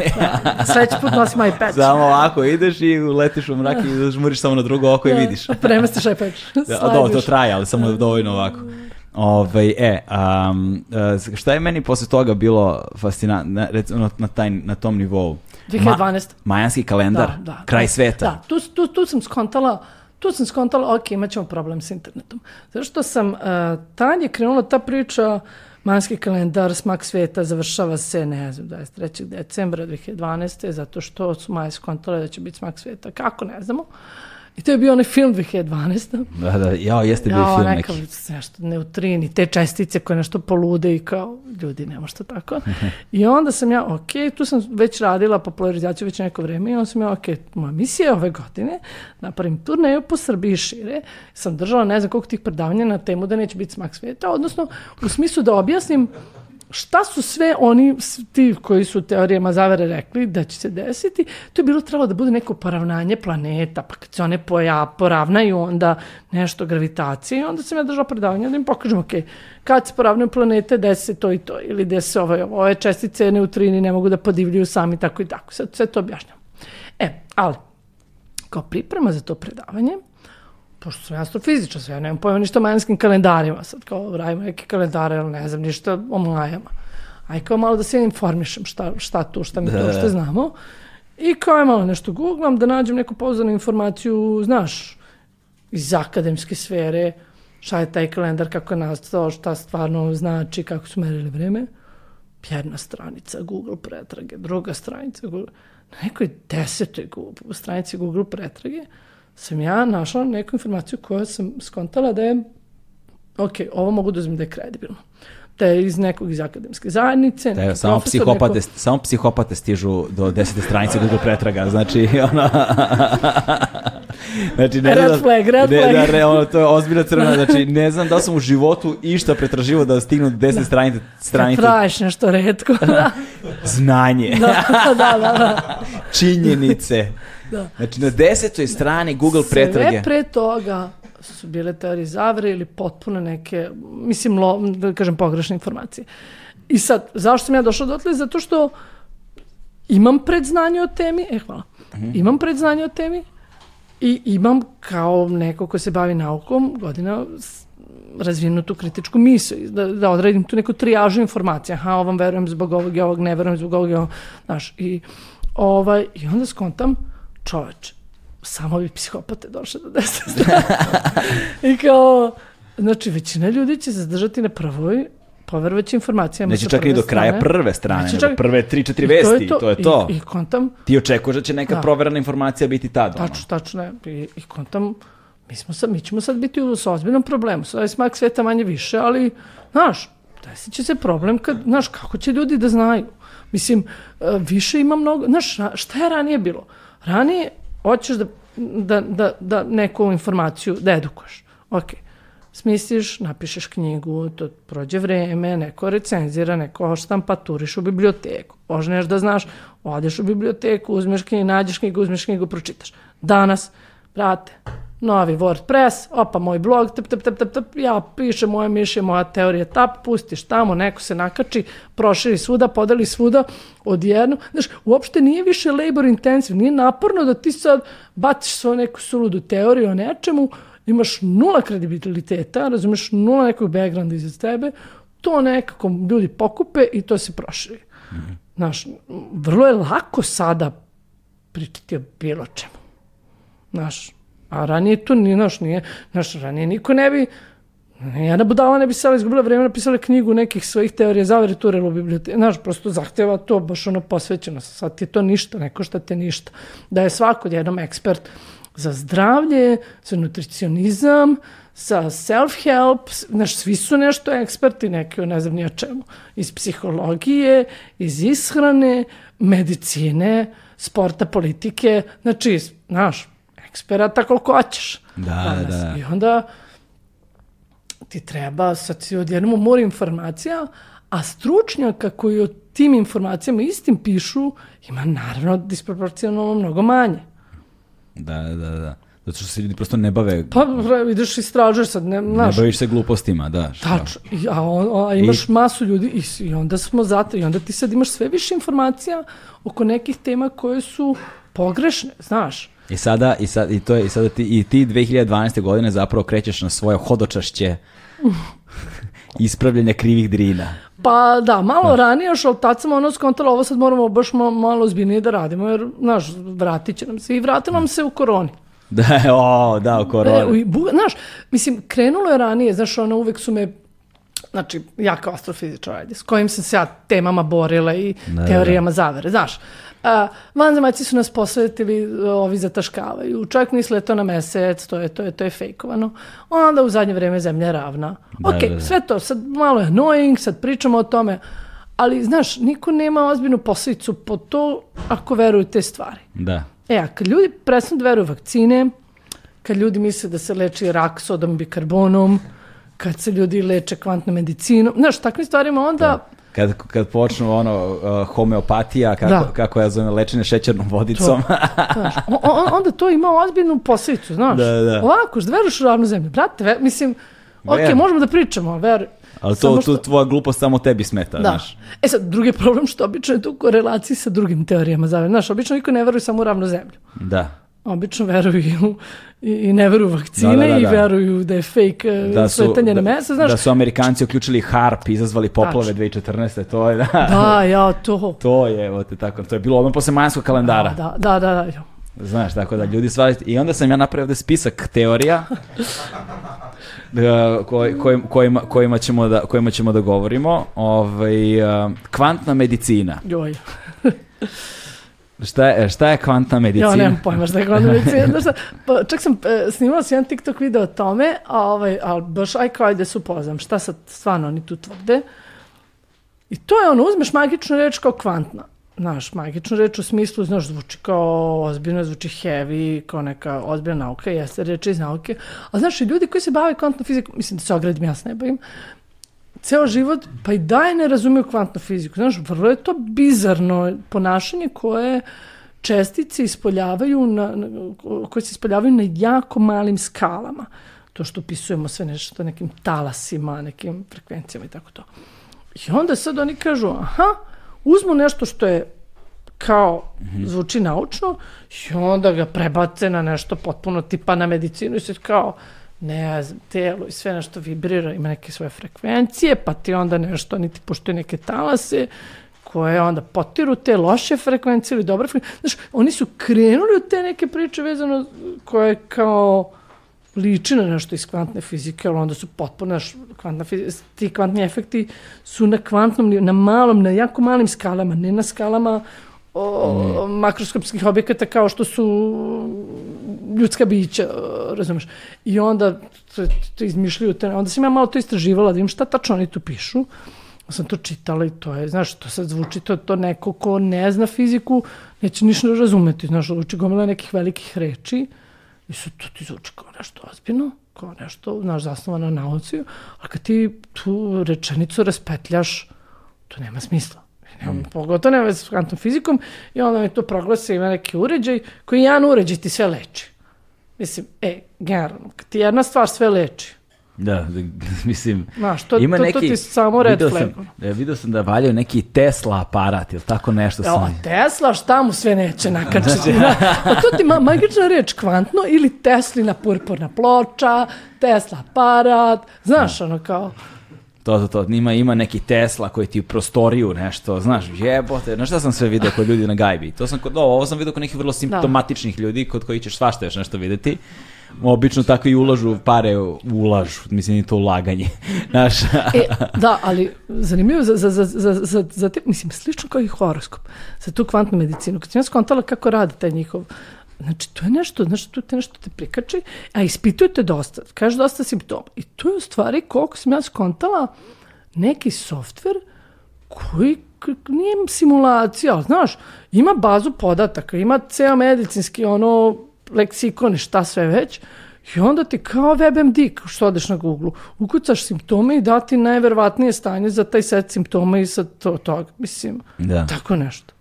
B: Sledeći put nosim patch.
A: Samo ovako ideš i uletiš u mrak i zažmuriš samo na drugo oko i vidiš.
B: Da, premestiš patch.
A: Da, dobro, to traje, ali samo dovoljno ovako. Ovaj, e, um, šta je meni posle toga bilo fascinantno, na, na, na, taj, na tom nivou?
B: 2012.
A: majanski kalendar,
B: Da, da,
A: kraj
B: da.
A: sveta.
B: Da, tu, tu, tu sam skontala tu sam skontala, ok, imat ćemo problem s internetom. Zato što sam, uh, tad je krenula ta priča, manski kalendar, smak sveta, završava se, ne znam, 23. decembra 2012. zato što su maje skontale da će biti smak sveta. Kako, ne znamo. I to je bio onaj film 2012.
A: Da, da, jao, jeste bio
B: Ja,
A: film neki.
B: nešto, neutrini, te čestice koje nešto polude i kao, ljudi, nema što tako. I onda sam ja, ok, tu sam već radila popularizaciju već neko vreme i onda sam ja, ok, moja misija je ove godine, napravim turneju po Srbiji šire, sam držala ne znam koliko tih predavanja na temu da neće biti smak sveta, odnosno u smislu da objasnim šta su sve oni, ti koji su teorijama zavere rekli da će se desiti, to je bilo trebalo da bude neko poravnanje planeta, pa kad se one poja, poravnaju onda nešto gravitacije i onda sam ja držala predavanje da im pokažem, ok, kad se poravnaju planete, desi se to i to, ili desi se ovo, ove čestice, neutrini ne mogu da podivljuju sami, tako i tako, sad sve to objašnjam. E, ali, kao priprema za to predavanje, pošto sam ja astrofizičar, ja nemam pojma ništa o majanskim kalendarima, sad kao radimo neke kalendare, ali ne znam ništa o majama. aj kao malo da se informišem šta, šta tu, šta mi
A: Da,
B: to
A: da.
B: što znamo. I kao je malo nešto googlam da nađem neku pouzdanu informaciju, znaš, iz akademske sfere, šta je taj kalendar, kako je nastao, šta stvarno znači, kako su merili vreme. Jedna stranica Google pretrage, druga stranica Google... Na nekoj desetoj Google, stranici Google pretrage sam ja našla neku informaciju koju sam skontala da je ok, ovo mogu da uzmem da je kredibilno. Da je iz nekog iz akademske zajednice.
A: Da, samo psihopate,
B: neko-
A: samo psihopate stižu do desete stranice Google pretraga, znači ono... znači, ne
B: Red
A: znam-
B: flag, red
A: ne,
B: flag.
A: Da, re, ono, to je ozbiljna crvena, znači ne znam da sam u životu išta pretraživo da stignu do desete stranice,
B: Kad
A: stranice
B: tražiš nešto redko. da,
A: znanje,
B: da, da, da, da.
A: činjenice.
B: Da.
A: Znači na desetoj strani Google pretrage.
B: Sve pre toga su bile teorije zavere ili potpuno neke, mislim, lo, da kažem, pogrešne informacije. I sad, zašto sam ja došla dotle? Zato što imam predznanje o temi, e, hvala, imam predznanje o temi i imam kao neko ko se bavi naukom godina razvijenu tu kritičku misl, da, da odredim tu neku trijažu informacija. Aha, ovom verujem zbog ovog i ovog, ne verujem zbog ovog i ovog. Znaš, i, ovaj, i onda skontam, čoveč, samo bi psihopate došle do desne strane. I kao, znači, većina ljudi će se zadržati na prvoj, poverovaći informacijama
A: Neće čak
B: prve
A: do kraja
B: strane.
A: prve strane,
B: Neće
A: nego
B: čak-
A: prve tri, četiri
B: I
A: vesti, to je to.
B: I, i kontam,
A: Ti očekuješ da će neka
B: Da.
A: proverena informacija biti tad. ono.
B: Tačno, tačno je. I, i kontam, mi, smo sad, mi ćemo sad biti u ozbiljnom problemu. Sad je smak sveta manje više, ali, znaš, desit će se problem kad, znaš, kako će ljudi da znaju? Mislim, e, više ima mnogo, znaš, šta je ranije bilo? Ranije hoćeš da, da, da, da neku informaciju, da edukuješ. Ok, smisliš, napišeš knjigu, to prođe vreme, neko recenzira, neko oštampa, turiš u biblioteku. Možeš da znaš, odeš u biblioteku, uzmeš knjigu, nađeš knjigu, uzmeš knjigu, pročitaš. Danas, brate, novi WordPress, opa, moj blog, tap, tap, tap, tap, tap, ja pišem moje mišlje, moja teorija, tap, pustiš tamo, neko se nakači, proširi svuda, podeli svuda, odjedno. Znaš, uopšte nije više labor intensive, nije naporno da ti sad baciš svoju neku suludu teoriju o nečemu, imaš nula kredibiliteta, razumeš, nula nekog backgrounda iza tebe, to nekako ljudi pokupe i to se proširi. Znaš, vrlo je lako sada pričati o bilo čemu. Znaš, a ranije to nije, znaš, nije, znaš, ranije niko ne bi, jedna budala ne bi sada izgubila vreme napisala knjigu nekih svojih teorija zavere turela u biblioteki. Znaš, prosto zahteva to baš ono posvećeno. Sad ti je to ništa, ne košta te ništa. Da je svako jednom ekspert za zdravlje, za nutricionizam, za self-help, znaš, svi su nešto eksperti, neki o ne znam ni o čemu. Iz psihologije, iz ishrane, medicine, sporta, politike, znači, znaš, eksperata koliko hoćeš.
A: Da,
B: danas.
A: da.
B: I onda ti treba, sad si odjednom mora informacija, a stručnjaka koji o tim informacijama istim pišu, ima naravno disproporcionalno mnogo manje.
A: Da, da, da. Zato što se ljudi prosto ne bave,
B: Pa ideš istražuješ sad, ne,
A: ne
B: znaš,
A: baviš se glupostima, da. šta.
B: tačno, I- a, on- a imaš masu ljudi i, i onda smo zato, i onda ti sad imaš sve više informacija oko nekih tema koje su pogrešne, znaš.
A: I sada, i, sad, i, to je, i sada ti, i ti 2012. godine zapravo krećeš na svoje hodočašće ispravljanja krivih drina.
B: Pa da, malo ranije još, ali tad sam ono skontala, ovo sad moramo baš ma- malo ozbiljnije da radimo, jer, znaš, vratit će nam se. I vratilo nam se u koroni.
A: Da, o, da, u
B: E,
A: koroni.
B: u- bu- znaš, mislim, krenulo je ranije, znaš, ono, uvek su me, znači, ja kao astrofizičar, ajde, s kojim sam se ja temama borila i
A: Da,
B: teorijama zavere, znaš. A, vanzemaljci su nas posvetili, ovi zataškavaju, čak misle to na mesec, to je, to je, to je fejkovano. Onda u zadnje vreme zemlja je ravna.
A: Da,
B: ok,
A: da, da.
B: sve to, sad malo je annoying, sad pričamo o tome, ali, znaš, niko nema ozbiljnu posledicu po to ako veruju te stvari.
A: Da.
B: E, a kad ljudi prestanu da veruju vakcine, kad ljudi misle da se leči rak sodom bikarbonom, kad se ljudi leče kvantnom medicinom, znaš, takvim stvarima onda...
A: Kad, kad počnu ono, uh, homeopatija, kako,
B: Da.
A: kako ja zovem, lečenje šećernom vodicom.
B: Znaš, o- o- onda to ima ozbiljnu posljedicu, znaš.
A: Da, da.
B: Ovako, da veruješ u ravnu zemlju. Brate, ver, mislim, ok,
A: Veruj.
B: možemo da pričamo, veruj.
A: Ali to,
B: Samo
A: tu
B: što-
A: tvoja glupost samo tebi smeta,
B: Da.
A: znaš.
B: E sad, drugi problem što obično je to u korelaciji sa drugim teorijama zavere. Znaš, obično niko ne veruje samo u ravnu zemlju.
A: Da.
B: Obično veruju i, i ne veruju vakcine
A: Da, da, da,
B: i
A: da.
B: veruju da je fake da sletanje na mesec, znaš.
A: da su Amerikanci uključili harp, izazvali poplave
B: Tačno.
A: 2014. To je, da,
B: Da, ja, to.
A: to je, evo te tako, to je bilo odmah posle majanskog kalendara.
B: Da, da, da, da. jo.
A: Znaš, tako da ljudi stvari... I onda sam ja napravio ovde spisak teorija da, koj, kojim- kojima, kojima, ćemo da, kojima ćemo da govorimo. Ovaj, a, kvantna medicina.
B: Joj.
A: Šta je, šta je kvantna medicina?
B: Ja nemam pojma šta je kod medicina. Šta, pa, čak sam e, snimala jedan TikTok video o tome, a ovaj, ali baš aj kao ajde se upoznam. Šta sad stvarno oni tu tvrde? I to je ono, uzmeš magičnu reč kao kvantna. Znaš, magičnu reč u smislu, znaš, zvuči kao ozbiljno, zvuči heavy, kao neka ozbiljna nauka, jeste reč iz nauke. A znaš, i ljudi koji se bave kvantnom fizikom, mislim da se ogradim, ja se ne bavim, ceo život, pa i dalje ne razumiju kvantnu fiziku. Znaš, vrlo je to bizarno ponašanje koje čestice ispoljavaju na, na, koje se ispoljavaju na jako malim skalama. To što upisujemo sve nešto nekim talasima, nekim frekvencijama i tako to. I onda sad oni kažu, aha, uzmu nešto što je kao zvuči naučno i onda ga prebace na nešto potpuno tipa na medicinu i sad kao ne znam, telo i sve nešto vibrira, ima neke svoje frekvencije, pa ti onda nešto, niti poštuje neke talase, koje onda potiru te loše frekvencije ili dobre frekvencije. Znaš, oni su krenuli u te neke priče vezano koje kao liči na nešto iz kvantne fizike, ali onda su potpuno, znaš, kvantna fizika, ti kvantni efekti su na kvantnom, na malom, na jako malim skalama, ne na skalama o, makroskopskih objekata kao što su ljudska bića, razumeš. I onda to, to izmišljaju, te, onda sam ja malo to istraživala da im šta tačno oni tu pišu. Sam to čitala i to je, znaš, to sad zvuči, to, to neko ko ne zna fiziku, neće ništa razumeti, znaš, zvuči gomila nekih velikih reči i sad to ti zvuči kao nešto ozbiljno, kao nešto, znaš, zasnovano na nauci, a kad ti tu rečenicu raspetljaš, to nema smisla. Nema,
A: Mm.
B: Pogotovo nema veze s kvantnom fizikom i onda mi to proglase ima neki uređaj koji jedan uređaj ti sve leči. Mislim, e, generalno, kad ti jedna stvar sve leči,
A: Da, da, mislim...
B: Znaš, to- to- to ti samo red
A: video
B: flag.
A: Sam, e, video sam da valjaju neki Tesla aparat, ili tako nešto sam...
B: Tesla šta mu sve neće nakačiti? Da. Pa to ti ma magična reč kvantno ili Teslina purpurna ploča, Tesla aparat, znaš ono kao...
A: To, to, to, ima, ima neki Tesla koji ti u prostoriju nešto, znaš, jebote, znaš šta sam sve video kod ljudi na gajbi? To sam kod, ovo sam video kod nekih vrlo simptomatičnih ljudi kod kojih ćeš svašta još nešto videti. Obično tako i ulažu pare, ulažu, mislim i to ulaganje. Znaš,
B: E, da, ali zanimljivo za, za, za, za, za, za te, mislim, slično kao i horoskop, za tu kvantnu medicinu. Kad sam ja skontala kako radi taj njihov, znači, to je nešto, znači, tu te nešto te prikači, a ispitujete dosta, kaže dosta simptoma. I to je u stvari, koliko sam ja skontala, neki softver koji nije simulacija, ali, znaš, ima bazu podataka, ima ceo medicinski ono leksikon i šta sve već i onda ti kao WebMD, što odeš na Google, ukucaš simptome i da ti najverovatnije stanje za taj set simptoma i sa to, toga. Mislim,
A: Da.
B: tako nešto.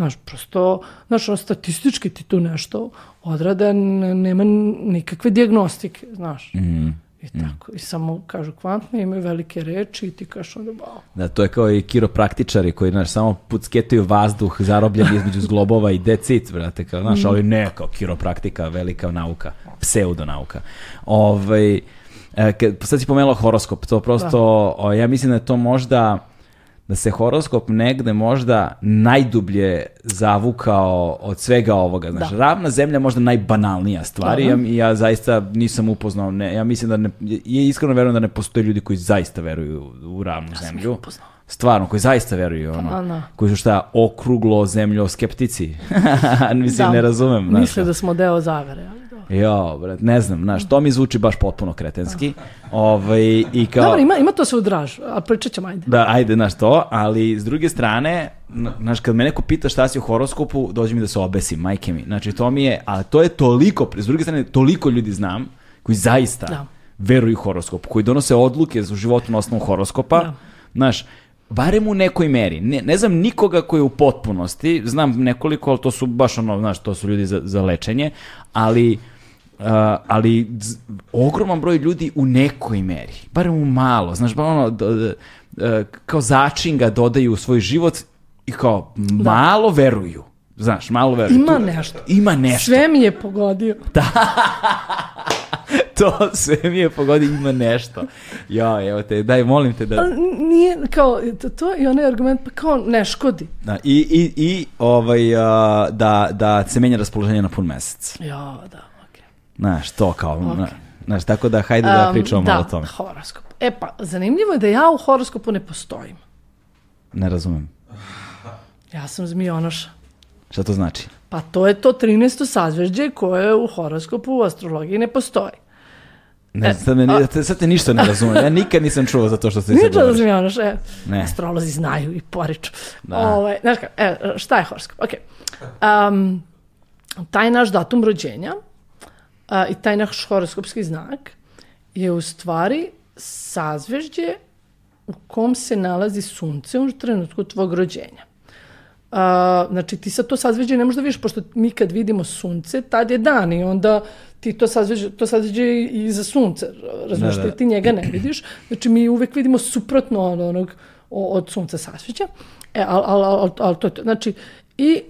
B: Znaš, prosto, znaš, statistički ti tu nešto odrade, nema nikakve diagnostike, znaš.
A: Mm.
B: I tako, i samo kažu kvantne, imaju velike reči i ti kažeš onda, wow.
A: Da, to je kao i kiropraktičari koji, znaš, samo pucketaju vazduh zarobljen između zglobova i decit, brate, kao, znaš, ali ne, kao kiropraktika, velika nauka, pseudonauka. Ovaj, e, sad si pomenula horoskop, to prosto, o, ja mislim da je to možda, da se horoskop negde možda najdublje zavukao od svega ovoga. Znaš,
B: Da.
A: ravna zemlja je možda najbanalnija stvar i ja, ja zaista nisam upoznao, ne, ja mislim da ne, je iskreno verujem da ne postoje ljudi koji zaista veruju u ravnu zemlju.
B: upoznao.
A: Stvarno, koji zaista veruju, ono,
B: Pa, da.
A: koji su šta, okruglo zemljo skeptici. mislim,
B: Da.
A: ne razumem. znaš.
B: Misle da smo deo zavere, da.
A: Jo, brat, ne znam, znaš, to mi zvuči baš potpuno kretenski. Ovaj, i kao...
B: Dobro, ima, ima to sve u draž, a pričat ćemo, ajde.
A: Da, ajde, znaš to, ali s druge strane, znaš, kad me neko pita šta si u horoskopu, dođe mi da se obesim, majke mi. Znači, to mi je, a to je toliko, s druge strane, toliko ljudi znam, koji zaista
B: Da.
A: veruju u horoskop, koji donose odluke za životu na osnovu horoskopa,
B: Da.
A: znaš, barem u nekoj meri. Ne, ne znam nikoga koji je u potpunosti, znam nekoliko, ali to su baš ono, znaš, to su ljudi za, za lečenje, ali Uh, ali z- ogroman broj ljudi u nekoj meri, barem u malo, znaš, ba ono, d- d- e, kao začinga dodaju u svoj život i kao malo veruju. Znaš, malo veruj.
B: Ima
A: Tu-
B: nešto.
A: Ima nešto.
B: Sve mi je pogodio.
A: To sve mi je pogodi, ima nešto. Ja, evo te, daj, molim te da...
B: Ali nije, kao, to, to je onaj argument, pa kao, ne škodi.
A: Da, i, i, i ovaj, a, da, da se menja raspoloženje na pun mesec.
B: Ja, da.
A: Znaš, to kao, na- znaš, tako da hajde da
B: Um,
A: pričamo
B: da,
A: malo o tome.
B: horoskop. E pa, zanimljivo je da ja u horoskopu ne postojim.
A: Ne razumem.
B: Ja sam zmionoša.
A: Šta to znači?
B: Pa to je to 13. sazvežđe koje u horoskopu u astrologiji ne postoji.
A: Ne, sad, me, ni- sad te ništa ne razumem. Ja nikad nisam čuo za to što ste
B: Nije
A: sad
B: to da
A: govoriš.
B: zmionoš, e.
A: Ne.
B: Astrolozi znaju i poriču.
A: Da.
B: Ovaj, znaš kako, e, šta je horoskop? Ok. Um, taj naš datum rođenja a, i taj naš horoskopski znak je u stvari sazvežđe u kom se nalazi sunce u trenutku tvog rođenja. A, znači ti sad to sazveđe ne možeš da vidiš, pošto mi kad vidimo sunce, tad je dan i onda ti to sazveđe, to sazveđe i za sunce, razumiješ,
A: Da, da.
B: ti- njega ne vidiš. Znači mi uvek vidimo suprotno od onog od sunca sazveđa. E, al, al, al, al to je to. Znači, i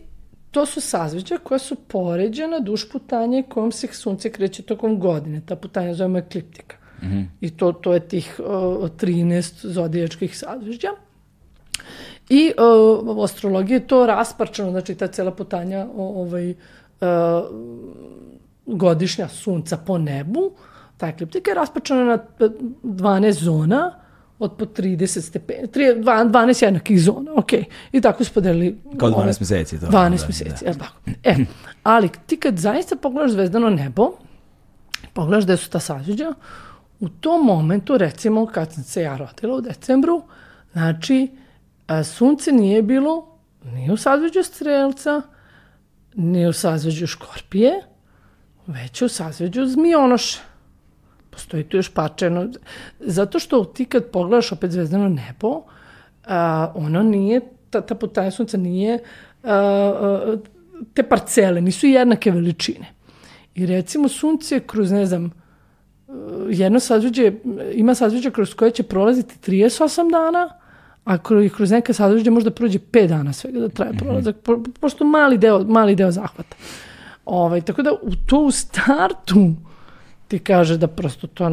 B: to su sazveđa koja su poređena duž putanje kojom se sunce kreće tokom godine. Ta putanja zovemo ekliptika. I to, to je tih uh, 13 zodijačkih sazvežđa. I uh, u astrologiji je to rasparčano, znači ta cela putanja ovaj, uh, godišnja sunca po nebu, ta ekliptika je rasparčana na 12 zona od po 30 stepeni, 3, 12 jednakih zona, ok. I tako su podelili...
A: Kao 12
B: one-
A: meseci. To,
B: 12
A: da,
B: meseci, jel tako? E, ali ti kad zaista pogledaš zvezdano nebo, pogledaš gde su ta sazveđa, u tom momentu, recimo, kad sam se ja rodila u decembru, znači, a, sunce nije bilo ni u sazveđu strelca, ni u sazveđu škorpije, već u sazveđu zmionoša. Postoji tu još pačeno. Zato što ti kad pogledaš opet zvezdano nebo, a, ono nije, ta, ta putanja sunca nije, a, a, te parcele nisu jednake veličine. I recimo sunce kroz, ne znam, jedno sazveđe, ima sazveđe kroz koje će prolaziti 38 dana, a kroz, kroz neka sazveđe možda prođe 5 dana svega da traje prolazak, po, pošto mali deo, mali deo zahvata. Ovaj, tako da u to u startu ti kaže da prosto to,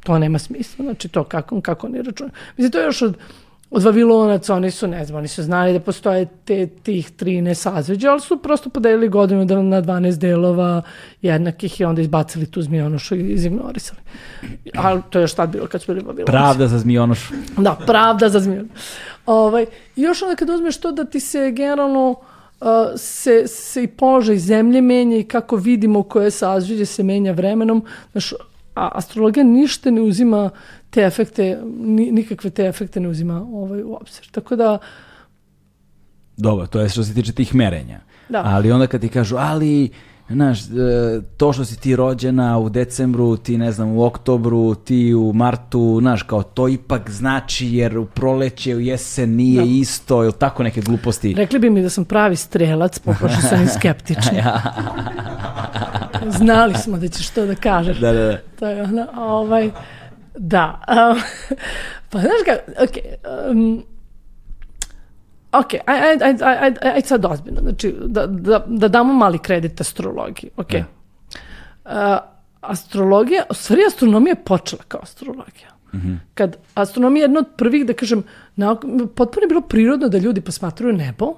B: to nema smisla. Znači to kako, kako oni računaju. Mislim, to je još od, od Vavilonaca, oni su, ne znam, oni su znali da postoje te, tih 13 sazveđa, ali su prosto podelili godinu da- na 12 delova jednakih i onda izbacili tu zmijonošu i izignorisali. Ali to je još tad bilo kad su bili Vavilonci.
A: Pravda za zmionoš.
B: Da, pravda za zmiju. Ovaj, još onda kad uzmeš to da ti se generalno uh, se, se i položaj zemlje menja i kako vidimo koje sazveđe se menja vremenom. Znaš, a astrologija ništa ne uzima te efekte, ni, nikakve te efekte ne uzima ovaj, u obzir. Tako da,
A: Dobro, to je što se tiče tih merenja.
B: Da.
A: Ali onda kad ti kažu, ali, znaš, e, to što si ti rođena u decembru, ti ne znam, u oktobru, ti u martu, znaš, kao to ipak znači jer u proleće, u jesen nije
B: Da.
A: isto, ili tako neke gluposti.
B: rekli bi mi da sam pravi strelac, pošto sam i skeptični. Znali smo da ćeš to da kažeš.
A: Da, da, da.
B: To je ono, ovaj, da. Um, pa znaš ga, ok, um, ok, aj, aj, aj, aj, aj, aj sad ozbiljno, znači da, da, da damo mali kredit astrologiji, ok.
A: Da.
B: Uh, astrologija, u stvari astronomija je počela kao astrologija. Kad astronomija je jedna od prvih, da kažem, nauk- potpuno je bilo prirodno da ljudi posmatruju nebo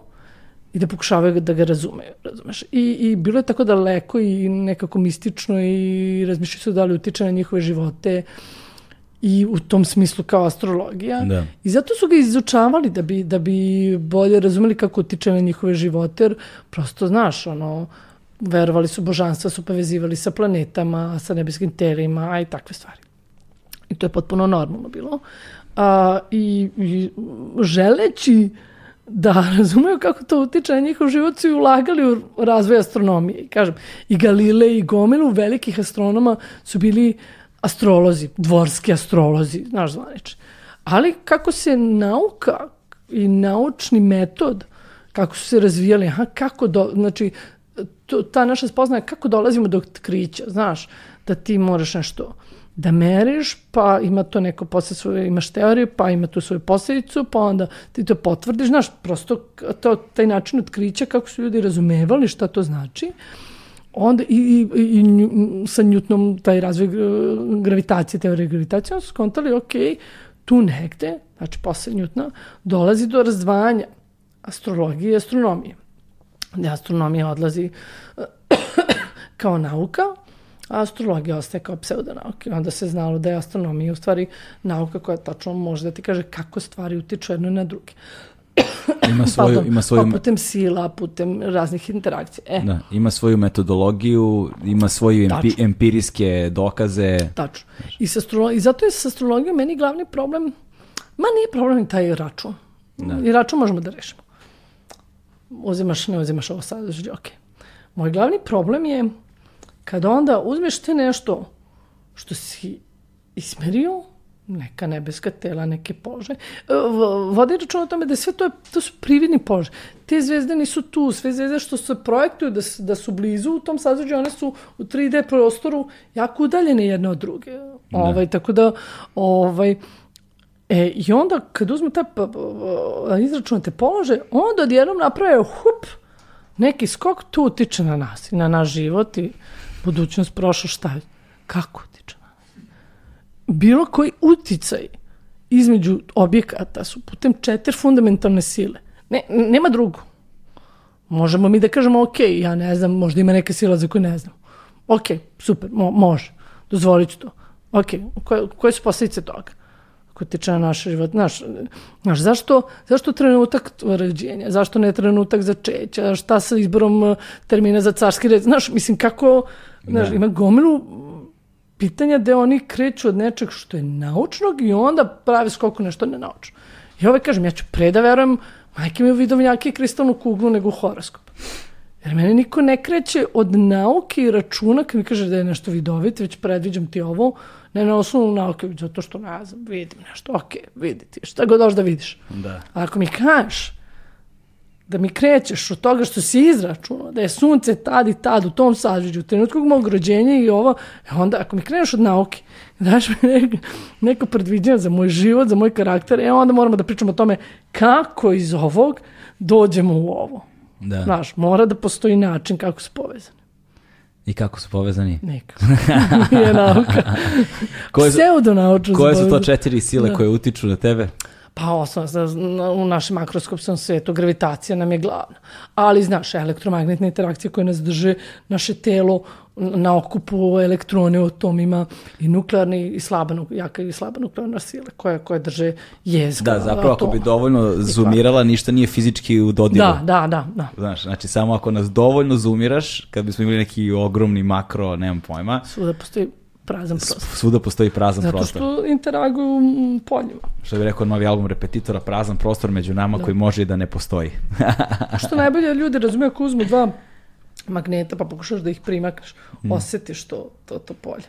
B: i da pokušavaju da ga razumeju, razumeš? I, I bilo je tako daleko i nekako mistično i razmišljaju se da li utiče na njihove živote i u tom smislu kao astrologija.
A: Da.
B: I zato su ga izučavali da bi, da bi bolje razumeli kako utiče na njihove živote, jer prosto znaš, ono, verovali su božanstva, su povezivali sa planetama, sa nebeskim telima, a i takve stvari. I to je potpuno normalno bilo. A, i, I želeći da razumeju kako to utiče na njihov život su i ulagali u razvoj astronomije. Kažem, i Galile i gomilu velikih astronoma su bili astrolozi, dvorski astrolozi, znaš zvanični. Ali kako se nauka i naučni metod, kako su se razvijali, aha, kako do, znači, to, ta naša spoznaja kako dolazimo do otkrića, znaš, da ti moraš nešto da meriš, pa ima to neko posle svoje, imaš teoriju, pa ima tu svoju posledicu, pa onda ti to potvrdiš, znaš, prosto to, taj način otkrića kako su ljudi razumevali šta to znači, onda i, i, i sa Newtonom taj razvoj e, gravitacije, teorije gravitacije, onda su skontali, ok, tu negde, znači posle Newtona, dolazi do razdvajanja astrologije i astronomije. Gde astronomija odlazi kao nauka, a astrologija ostaje kao pseudonauka. Onda se znalo da je astronomija u stvari nauka koja tačno može da ti kaže kako stvari utiču jedno na druge.
A: Ima svoju,
B: Pardon,
A: ima svoju,
B: pa putem sila, putem raznih interakcija. E,
A: da, ima svoju metodologiju, ima svoje empi, empirijske dokaze.
B: Tačno. I, sa I zato je sa astrologijom meni glavni problem, ma nije problem taj račun.
A: Da.
B: I račun možemo da rešimo. Uzimaš, ne uzimaš ovo sad, znači, ok. Moj glavni problem je kada onda uzmeš te nešto što si ismerio, neka nebeska tela, neke položaje. E, Vodi račun o tome da je sve to, to su prividni položaje. Te zvezde nisu tu, sve zvezde što se projektuju da, da su blizu u tom sazveđu, one su u 3D prostoru jako udaljene jedne od druge. Ovaj, tako da, ovaj, E, I onda kad uzmu te pa- pa- izračunate položaje, onda odjednom naprave hup, neki skok tu utiče na nas i na naš život i budućnost, prošlost, šta je? Kako? Bilo koji uticaj između objekata su putem četiri fundamentalne sile. Ne, nema drugo. Možemo mi da kažemo, ok, ja ne znam, možda ima neka sila za koju ne znam. Ok, super, mo može, dozvolit ću to. Ok, koje, koje su posljedice toga? Ako tiče na naš život, naš, naš, zašto, zašto trenutak rođenja, zašto ne trenutak začeća, šta sa izborom eh, termina za carski red, znaš, mislim, kako, znaš, ima gomilu pitanja gde oni kreću od nečeg što je naučnog i onda prave skoku nešto nenaučno. I ovaj kažem, ja ću pre da verujem, majke mi u vidovnjake i kristalnu kuglu nego u horoskop. Jer mene niko ne kreće od nauke i računa kad mi kaže da je nešto vidovit, već predviđam ti ovo, ne na osnovu nauke, zato što ne znam, vidim nešto, ok, vidi ti, šta god doš da vidiš.
A: Da.
B: A ako mi kažeš da mi krećeš od toga što si izračunao, da je sunce tad i tad u tom sađuđu, u trenutku mog rođenja i ovo, e onda ako mi kreneš od nauke, daš mi neko, neko predviđenje za moj život, za moj karakter, e onda moramo da pričamo o tome kako iz ovog dođemo u ovo.
A: Da.
B: Znaš, mora da postoji način kako su povezani.
A: I kako su povezani?
B: Neka. Nije nauka.
A: Koje su,
B: Pseudonaučno
A: koje su to četiri sile
B: Da.
A: koje utiču na tebe?
B: Pa osnovno, u našem makroskopskom svetu gravitacija nam je glavna. Ali, znaš, elektromagnetne interakcije koje nas drže, naše telo na okupu elektrone u atomima i nuklearni i slaba, jaka i slaba nuklearna sila koje, koje drže jezgra.
A: Da, zapravo ako bi dovoljno zoomirala, ništa nije fizički u dodiru.
B: Da, da, da, da.
A: Znaš, znači samo ako nas dovoljno zoomiraš, kad bismo imali neki ogromni makro, nemam pojma,
B: Svuda postoji prazan prostor.
A: svuda postoji prazan
B: Zato
A: prostor.
B: što interaguju poljima.
A: Što bi rekao novi album Repetitora, prazan prostor među nama koji može i da ne postoji.
B: Što najbolje ljudi razumeju ako uzmu dva magneta pa pokušaš da ih primakneš,
A: Mm.
B: osjetiš to, to, to polje.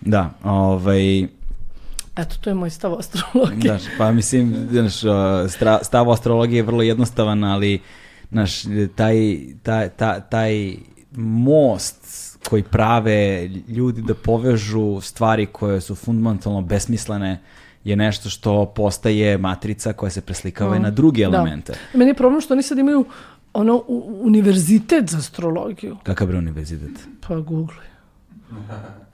A: da, ovaj,
B: Eto, to je moj stav o astrologiji.
A: Znaš, pa mislim, znaš, stav o astrologiji je vrlo jednostavan, ali znaš, taj, taj, taj, taj most koji prave ljudi da povežu stvari koje su fundamentalno besmislene je nešto što postaje matrica koja se preslikava i na druge elemente.
B: Da. Meni je problem što oni sad imaju ono, univerzitet za astrologiju.
A: Kakav bre univerzitet?
B: Pa google.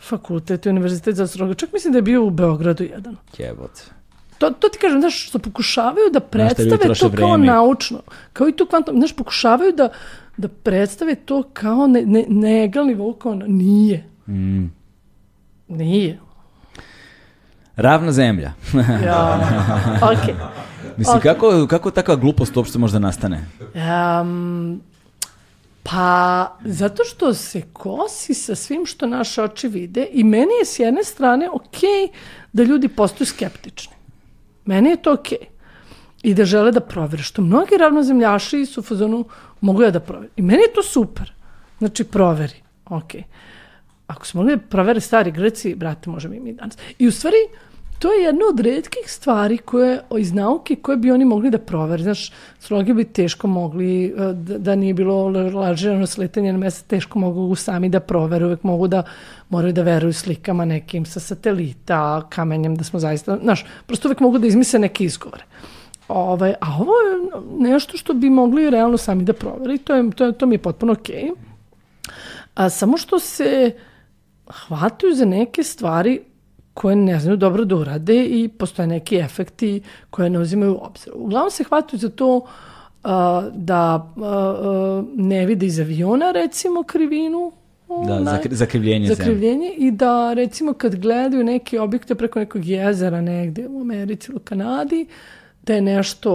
B: Fakultet i univerzitet za astrologiju. Čak mislim da je bio u Beogradu jedan.
A: Jebote.
B: To, to ti kažem, znaš, što pokušavaju da predstave to kao
A: vreme.
B: naučno. Kao i tu kvantum, znaš, pokušavaju da, da predstave to kao ne, ne, na egal nivou, kao na, nije.
A: Mm.
B: Nije.
A: Ravna zemlja.
B: Ja, ok.
A: Mislim,
B: Ok.
A: kako, kako takva glupost uopšte može da nastane?
B: Um, pa, zato što se kosi sa svim što naše oči vide i meni je s jedne strane ok da ljudi postaju skeptični. Meni je to ok. I da žele da provere. Što mnogi ravnozemljaši su u fazonu mogu ja da proveri. I meni je to super. Znači, proveri. Ok. Ako smo mogli da provere stari Greci, brate, možemo i mi danas. I u stvari, to je jedna od redkih stvari koje, iz nauke koje bi oni mogli da provere. Znaš, astrologi bi teško mogli, e, da, da nije bilo lažirano sletanje na mesec, teško mogu sami da provere, uvek mogu da moraju da veruju slikama nekim sa satelita, kamenjem, da smo zaista, znaš, prosto uvek mogu da izmisle neke izgovore. Ovaj, a ovo je nešto što bi mogli realno sami da provere i to, je, to, je, to mi je potpuno okej. Okay. A samo što se hvataju za neke stvari koje ne znaju dobro da urade i postoje neki efekti koje ne uzimaju u obzir. Uglavnom se hvataju za to uh, da uh, ne vide iz aviona recimo krivinu
A: Da, naj, zakrivljenje,
B: zakrivljenje i da recimo kad gledaju neke objekte preko nekog jezera negde u Americi ili u Kanadi, da je nešto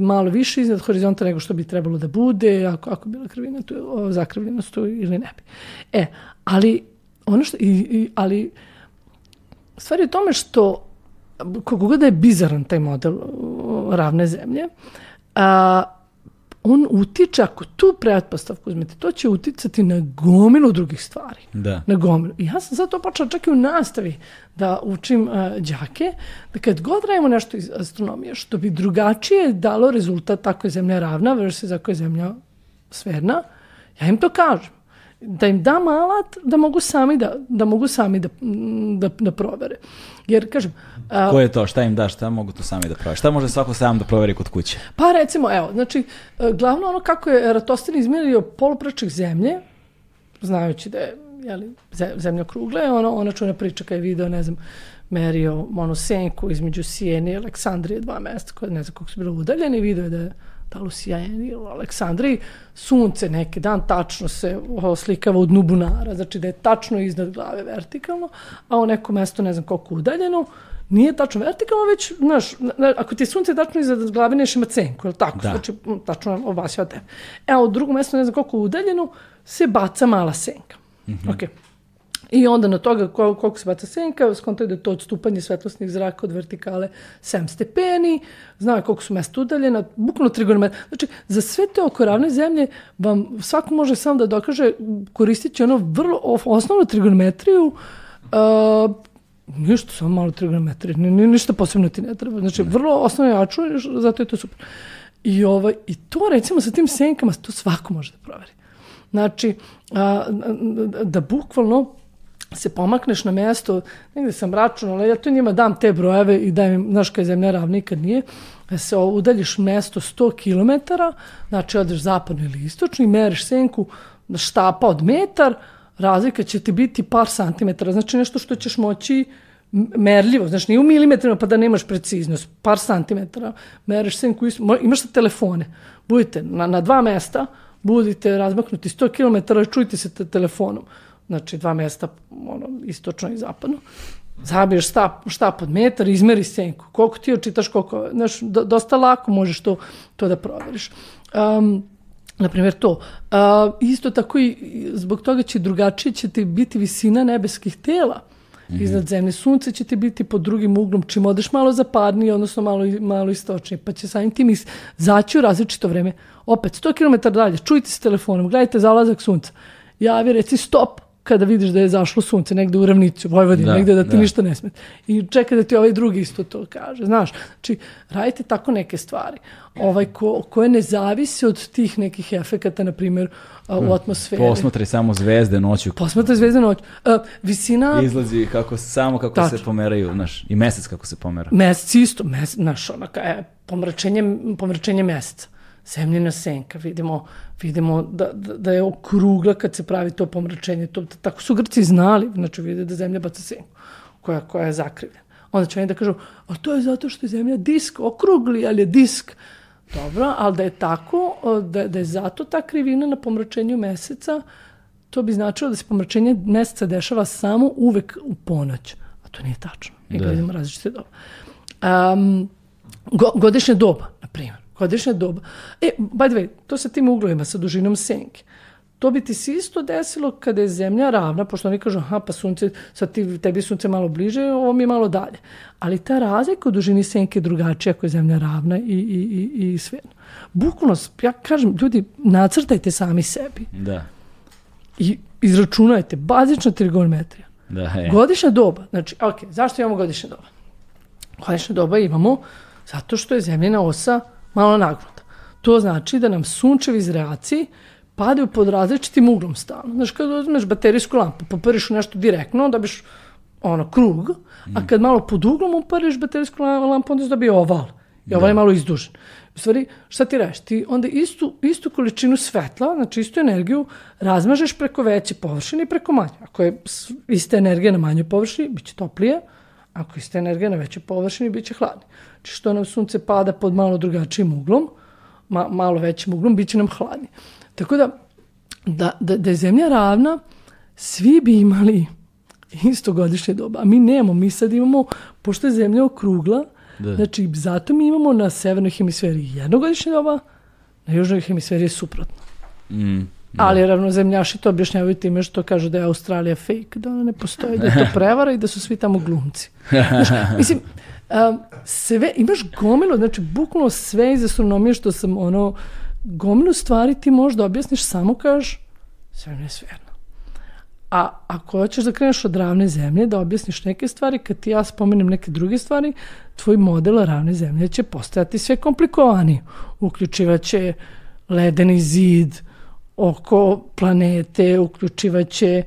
B: malo više iznad horizonta nego što bi trebalo da bude, ako, ako bila krivina tu, zakrivljenost tu ili ne bi. E, ali ono što, i, i, ali stvar je u tome što koliko god da je bizaran taj model ravne zemlje, a, on utiče, ako tu pretpostavku uzmete, to će uticati na gomilu drugih stvari.
A: Da.
B: Na gomilu. I ja sam zato počela čak i u nastavi da učim uh, đake, da kad god radimo nešto iz astronomije, što bi drugačije dalo rezultat tako je zemlja ravna versus ako je zemlja sferna, ja im to kažem da im dam alat da mogu sami da, da mogu sami da, da, da provere. Jer, kažem...
A: A, Ko je to? Šta im da? Šta mogu to sami da provere? Šta može svako sam da proveri kod kuće?
B: Pa recimo, evo, znači, e, glavno ono kako je Eratostin izmjerio polupračak zemlje, znajući da je jeli, zemlja krugle, ono, ona čuna priča kada je video, ne znam, merio onu senku između Sijene i Aleksandrije, dva mesta koje ne znam kako su bilo udaljeni, video je da je da li u Sjajeni ili u Aleksandriji, sunce neki dan tačno se oslikava od nubunara, znači da je tačno iznad glave vertikalno, a u neko mesto ne znam koliko udaljeno, nije tačno vertikalno, već, znaš, ako ti je sunce tačno iznad glave, neš ima cenku, je li tako?
A: Da.
B: Znači, tačno obasja od tebe. Evo, u drugom mestu, ne znam koliko udaljeno, se baca mala senka. Mm -hmm. Okay. I onda na toga koliko se baca senka, skontaju da je to odstupanje svetlosnih zraka od vertikale 7 stepeni, znaju koliko su mesta udaljena, bukvalno trigonometrija. Znači, za sve te oko ravne zemlje vam svako može sam da dokaže koristići ono vrlo osnovnu trigonometriju, uh, ništa, samo malo trigonometrije, ni, ni, ništa posebno ti ne treba. Znači, vrlo osnovno račun, zato je to super. I, ovaj, I to recimo sa tim senkama, to svako može da proveri. Znači, a, da bukvalno se pomakneš na mesto, negde sam računala, ja to njima dam te brojeve i dajem znaš kada je zemlja ravna, nikad nije, da se udaljiš mesto 100 km, znači odeš zapadno ili istočno i meriš senku štapa od metar, razlika će ti biti par santimetara, znači nešto što ćeš moći merljivo, znači nije u milimetrima pa da nemaš preciznost, par santimetara, meriš senku, imaš sa telefone, budite na, na dva mesta, budite razmaknuti 100 km, čujte se te telefonom znači dva mesta, ono, istočno i zapadno, zabiješ štap, štap od metar, izmeri senku. Koliko ti očitaš, koliko, znaš, dosta lako možeš to, to da proveriš. Um, na primjer to. Uh, isto tako i zbog toga će drugačije će ti biti visina nebeskih tela. Mm -hmm. Iznad zemlje sunce će ti biti pod drugim uglom, čim odeš malo zapadnije, odnosno malo, malo istočnije, pa će samim tim zaći u različito vreme. Opet, 100 km dalje, čujte se telefonom, gledajte zalazak sunca. Javi, reci stop, kada vidiš da je zašlo sunce negde u ravnicu Vojvodine, da, negde da ti da. ništa ne smeta. I čeka da ti ovaj drugi isto to kaže, znaš. Znači, radite tako neke stvari ovaj, ko, koje ne zavise od tih nekih efekata, na primjer, u hm, atmosferi.
A: Posmatri samo zvezde noću.
B: Posmatri zvezde noću. Uh, visina...
A: Izlazi kako, samo kako Tačno. se pomeraju, znaš, i mesec kako se pomera.
B: Mesec isto, mesec, znaš, onaka, je, pomračenje, pomračenje meseca zemljina senka, vidimo, vidimo da, da, da je okrugla kad se pravi to pomračenje. To, tako su Grci znali, znači vide da zemlja baca senku, koja, koja je zakrivljena. Onda će oni da kažu, a to je zato što je zemlja disk, okrugli, ali je disk. Dobro, ali da je tako, da, da je zato ta krivina na pomračenju meseca, to bi značilo da se pomračenje meseca dešava samo uvek u ponoć. A to nije tačno. Mi da. gledamo različite doba. Um, go, godišnje doba, na primjer godišnja doba. E, by the way, to sa tim uglovima, sa dužinom senke. To bi ti se isto desilo kada je zemlja ravna, pošto oni kažu, aha, pa sunce, sad ti, tebi sunce malo bliže, ovo mi je malo dalje. Ali ta razlika u dužini senke je drugačija ako je zemlja ravna i, i, i, i sve. Bukvalno, ja kažem, ljudi, nacrtajte sami sebi.
A: Da.
B: I izračunajte, bazična trigonometrija.
A: Da, je.
B: Godišnja doba, znači, ok, zašto imamo godišnja doba? godišnje doba imamo zato što je zemljena osa malo nagnuta. To znači da nam sunčevi zraci padaju pod različitim uglom stalno. Znaš, kad uzmeš baterijsku lampu, poperiš nešto direktno, dobiš ono, krug, a kad malo pod uglom upariš baterijsku lampu, onda se dobije oval. I oval je malo izdužen. U stvari, šta ti radiš? Ti onda istu, istu količinu svetla, znači istu energiju, razmažeš preko veće površine i preko manje. Ako je ista energija na manjoj površini, bit će toplije, ako je ista energija na većoj površini, bit će hladnije. Što nam sunce pada pod malo drugačijim uglom, ma, malo većim uglom, bit će nam hladnije. Tako da, da, da, da je zemlja ravna, svi bi imali isto godišnje doba. A mi nemamo, mi sad imamo, pošto je zemlja okrugla,
A: Da.
B: znači zato mi imamo na severnoj hemisferi jednogodišnje doba, na južnoj hemisferi je suprotno.
A: Mm.
B: Ali ravnozemljaši to objašnjavaju time što kažu da je Australija fake, da ona ne postoji, da je to prevara i da su svi tamo glumci. Znaš, mislim, um, sve, imaš gomilu, znači bukvalno sve iz astronomije što sam ono, gomilu stvari ti možda objasniš samo kažeš sve je sverno. A ako hoćeš da kreneš od ravne zemlje, da objasniš neke stvari, kad ti ja spomenem neke druge stvari, tvoj model ravne zemlje će postajati sve komplikovaniji. Uključivaće ledeni zid oko planete, uključivaće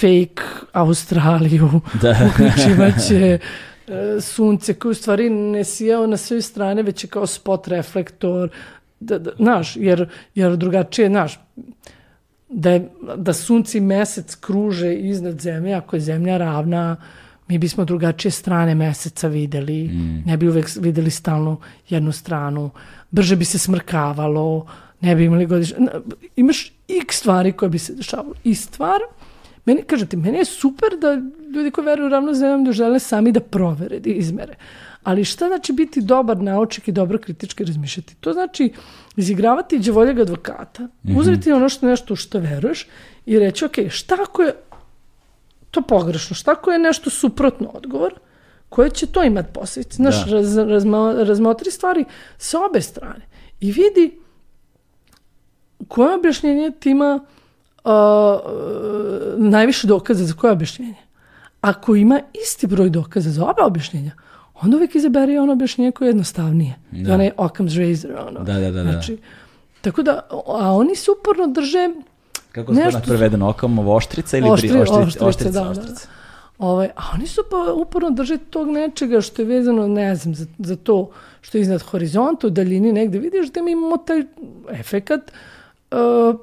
B: fake Australiju,
A: Da.
B: uključivaće sunce koje u stvari ne sijao na sve strane, već je kao spot reflektor, da, da, znaš, jer, jer drugačije, znaš, da, je, da sunce i mesec kruže iznad zemlje, ako je zemlja ravna, mi bismo drugačije strane meseca videli, ne bi uvek videli stalno jednu stranu, brže bi se smrkavalo, ne bi imali godišnje... Imaš x stvari koje bi se dešavalo. I stvar, meni, kažete, meni je super da ljudi koji veruju u ravnu zemlju žele sami da provere, da izmere. Ali šta znači biti dobar naučnik i dobro kritički razmišljati? To znači izigravati đavoljeg advokata, uzeti ono što nešto što veruješ i reći, ok, šta ako je to pogrešno, šta ako je nešto suprotno odgovor, koje će to imati posljedice? Znaš,
A: Da.
B: raz, razmo- razmotri stvari sa obe strane i vidi koje objašnjenje ti ima uh, najviše dokaza za koje objašnjenje. Ako ima isti broj dokaza za oba objašnjenja, onda uvijek izaberi ono objašnjenje koje je jednostavnije. Da. Onaj Occam's razor. Ono.
A: Da, da, da, da.
B: Znači, tako da, a oni se uporno drže
A: Kako je
B: Nešto
A: to prevedeno? Okam oštrica ili
B: Oštri-
A: bri- oštrica?
B: oštrica,
A: oštrica,
B: da, da.
A: oštrica.
B: Ovaj, a oni su pa uporno drže tog nečega što je vezano, ne znam, za, za to što je iznad horizonta, u daljini negde vidiš da mi imamo taj efekat uh,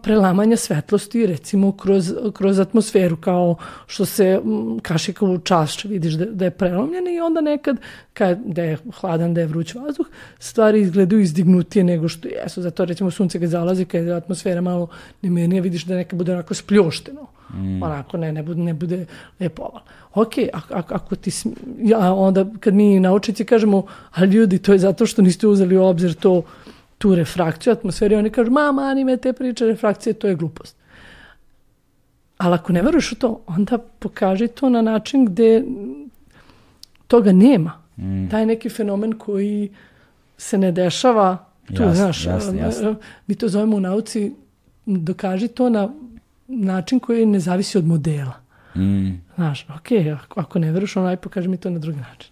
B: prelamanja svetlosti recimo kroz, kroz atmosferu kao što se mm, kašika u čašću vidiš da, da je prelomljena i onda nekad kad da je hladan, da je vruć vazduh stvari izgledaju izdignutije nego što jesu. Zato recimo sunce kad zalazi kad je atmosfera malo nemirnija vidiš da nekad bude onako spljošteno. Onako ne, ne bude, ne bude lepo oval. Ok, ako, ako, ti, ja, onda kad mi naučici kažemo, ali ljudi, to je zato što niste uzeli u obzir to, tu refrakciju atmosfere, oni kažu, ma, mani me te priče refrakcije, to je glupost. Ali ako ne veruješ u to, onda pokaži to na način gde toga nema. Taj neki fenomen koji se ne dešava tu,
A: Jasno,
B: znaš,
A: jasno, jasno.
B: mi to zovemo u nauci, dokaži to na način koji ne zavisi od modela.
A: Mm.
B: Znaš, ok, ako, ako ne veruješ, onaj pokaži mi to na drugi način.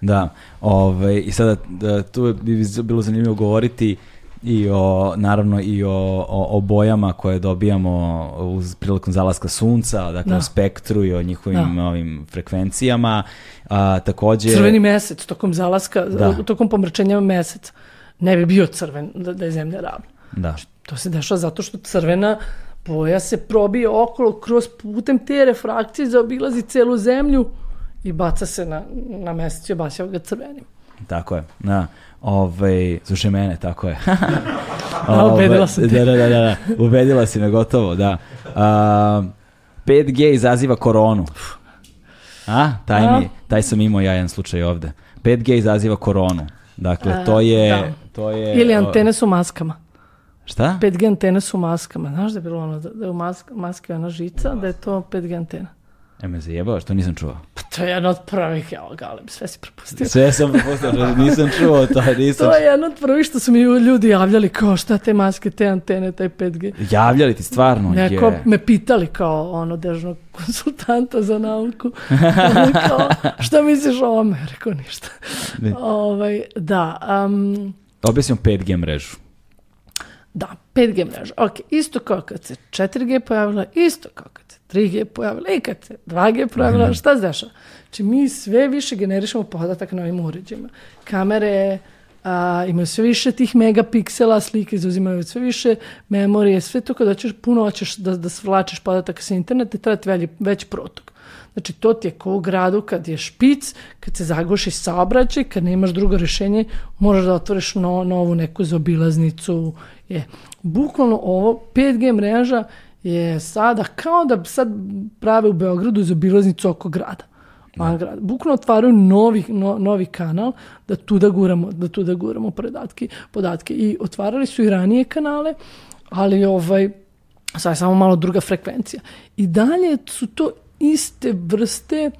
A: Da, ovaj, i sada da, tu bi bilo zanimljivo govoriti i o, naravno i o, o, o bojama koje dobijamo uz prilikom zalaska sunca, dakle
B: Da.
A: o spektru i o njihovim
B: Da.
A: ovim frekvencijama. A, takođe...
B: Crveni mesec tokom zalaska,
A: Da.
B: tokom pomračenja meseca ne bi bio crven da, da je zemlja ravna.
A: Da,
B: To se dešava zato što crvena boja se probije okolo kroz putem te refrakcije, zaobilazi celu zemlju i baca se na, na mesec i obasjava ga crvenim.
A: tako je. Da. Ovaj, slušaj mene, tako je.
B: Da, ubedila sam te.
A: Da, da, da, da, ubedila si me gotovo, da. A, 5G izaziva koronu. A, taj,
B: A?
A: mi, taj sam imao ja jedan slučaj ovde. 5G izaziva koronu. Dakle,
B: A,
A: to je...
B: da.
A: To je
B: Ili antene su maskama.
A: Šta?
B: 5G antene su maskama. Znaš da je bilo ono, da da je u mask, maski ona žica, da je to 5G antena.
A: E me zajebao, što nisam čuo.
B: Pa to je jedno od prvih, evo Galeb, sve si propustio.
A: Sve sam propustio, nisam čuo to, nisam
B: To je jedno od prvih što su mi ljudi javljali kao šta te maske, te antene, taj 5G.
A: Javljali ti stvarno
B: Neko
A: je.
B: me pitali kao ono dežnog konsultanta za nauku. kao, šta misliš o ovome? Rekao ništa. Ovaj, da, um,
A: Objasnimo 5G mrežu.
B: da, 5G mreža. Ok, isto kao kad se 4G pojavila, isto kao kad 3G pojavila i kad se 2G pojavila, šta se dešava? Znači mi sve više generišemo podatak na ovim uređajima. Kamere a, imaju sve više tih megapiksela, slike zauzimaju sve više memorije, sve to kada ćeš puno hoćeš da, da svlačeš podatak sa interneta, treba ti velji, veći protok. Znači, to ti je kao u gradu kad je špic, kad se zaguši saobraćaj, kad nemaš drugo rešenje, možeš da otvoriš no, novu neku zaobilaznicu. Je. Bukvalno ovo 5G mreža je sada kao da sad prave u Beogradu zaobilaznicu oko grada. Van grada. Bukvalno otvaraju novi, no, novi kanal da tu da guramo, da tu da guramo podatke, podatke. I otvarali su i ranije kanale, ali ovaj, sad je samo malo druga frekvencija. I dalje su to iste vrste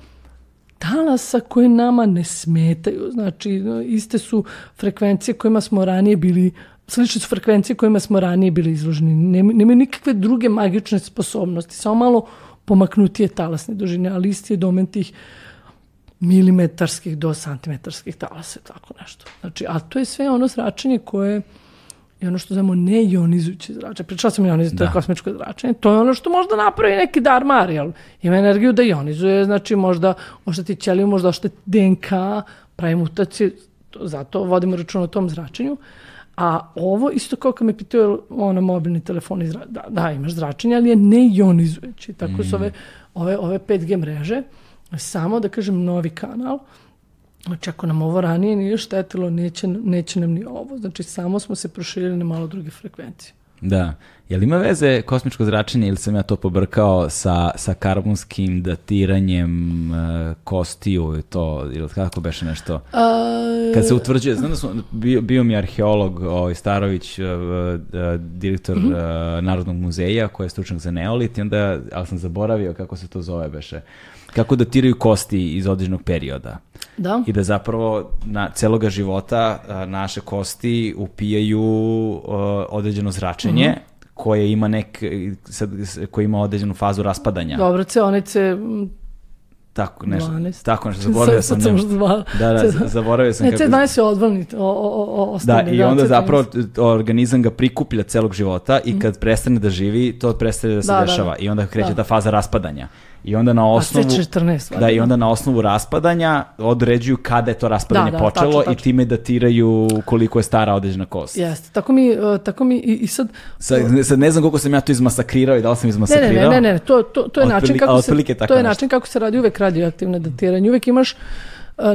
B: talasa koje nama ne smetaju. Znači, iste su frekvencije kojima smo ranije bili slične su frekvencije kojima smo ranije bili izloženi. Nema, nemaju nikakve druge magične sposobnosti, samo malo pomaknutije talasne dužine, ali isti je domen tih milimetarskih do santimetarskih talasa, tako nešto. Znači, a to je sve ono zračenje koje je ono što zovemo neionizujuće zračenje. Pričala sam ionizujuće, to je
A: Da.
B: kosmičko zračenje. To je ono što možda napravi neki darmar, jel? Ima energiju da ionizuje, znači možda ošteti ćeliju, možda ošteti DNK, pravi mutacije, to- zato vodimo račun o tom zračenju. A ovo isto kao kad me pitaju ono mobilni telefon, izra... da, da, imaš zračenje, ali je neionizujući. Tako su ove, ove, ove 5G mreže, samo da kažem novi kanal, Znači, ako nam ovo ranije nije štetilo, neće, neće nam ni ovo. Znači, samo smo se proširili na malo druge frekvencije.
A: Da. Jel ima veze kosmičko zračenje ili sam ja to pobrkao sa, sa karbonskim datiranjem e, kostiju to, ili kako beše nešto?
B: A,
A: Kad se utvrđuje, znam da su, bio, bio mi arheolog ovaj, Starović, e, direktor
B: Mhm.
A: e, Narodnog muzeja, koji je stručnjak za neolit, i onda, ali sam zaboravio kako se to zove beše. Kako datiraju kosti iz određenog perioda.
B: da,
A: I da zapravo na celoga života a, naše kosti upijaju a, određeno zračenje
B: Mhm.
A: koje ima nek, sad, koje ima određenu fazu raspadanja.
B: dobro, ceonice,
A: Tako nešto.
B: 12.
A: Tako nešto, zaboravio sam.
B: Sad sam
A: ne-
B: možda zvala.
A: Da, da, zaboravio sam
B: Ne,
A: kako-
B: C12 je odvalni, o, o, o,
A: Da, i onda
B: C12.
A: zapravo organizam ga prikuplja celog života i kad prestane da živi, to prestaje da se
B: Mhm. Da, da,
A: dešava.
B: da.
A: I onda kreće
B: Da.
A: ta faza raspadanja. I onda na
B: A
A: osnovu...
B: C14.
A: Da, i onda na osnovu raspadanja određuju kada je to raspadanje
B: Da, da,
A: počelo
B: tačno,
A: i
B: tačno.
A: time datiraju koliko je stara određena kost.
B: Jeste, tako mi, e, tako mi i, i sad...
A: Sad, sad ne znam koliko sam ja to izmasakrirao i da li sam
B: Ne, ne,
A: izmasakrirao.
B: ne, ne, ne, to, to, to je
A: Otprilike-
B: način kako se, to je
A: nešto.
B: način kako se radi uvek radioaktivne datiranje. Uvek imaš e,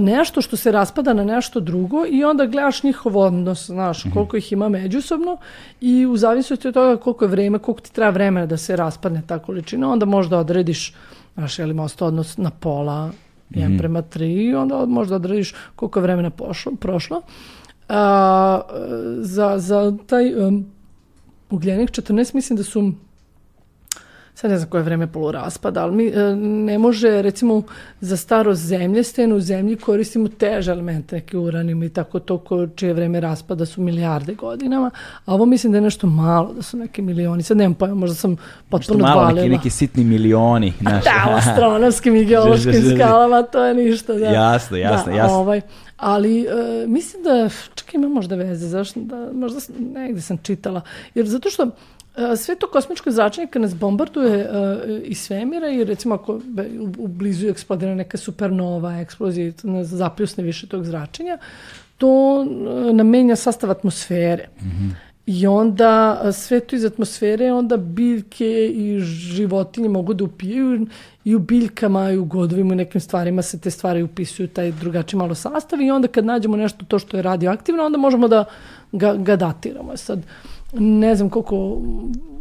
B: nešto što se raspada na nešto drugo i onda gledaš njihov odnos, znaš,
A: Mhm.
B: koliko ih ima međusobno i u zavisnosti od toga koliko je vreme, koliko ti treba vremena da se raspadne ta količina, onda možda odrediš, znaš, je li možda odnos na pola,
A: Mhm.
B: 1 prema 3 i onda možda odrediš koliko je vremena pošlo, prošlo. A, za, za taj um, ugljenik 14 mislim da su sad ne znam koje je vreme poluraspada, ali mi e, ne može, recimo, za staro zemlje, stenu zemlji koristimo teže elemente, neke uranijum i tako to, ko, čije vreme raspada su milijarde godinama, a ovo mislim da je nešto malo, da su neki milioni, sad nemam pojma, možda sam potpuno
A: malo,
B: odvalila.
A: neki, neki sitni milioni. Znaš.
B: Da, u astronomskim i geološkim skalama, to je ništa. Da.
A: Jasno, jasno,
B: da,
A: jasno.
B: Ovaj, ali e, mislim da, čak ima možda veze, zašto, da, možda negde sam čitala, jer zato što sve to kosmičko zračenje kad nas bombarduje e, iz svemira i recimo ako u, u blizu eksplodira neka supernova eksplozija nas zapljusne više tog zračenja, to e, nam menja sastav atmosfere. I onda sve to iz atmosfere, onda biljke i životinje mogu da upijaju i u biljkama i u godovima i nekim stvarima se te stvari upisuju taj drugačiji malo sastav i onda kad nađemo nešto to što je radioaktivno, onda možemo da ga, ga datiramo. Sad, ne znam koliko,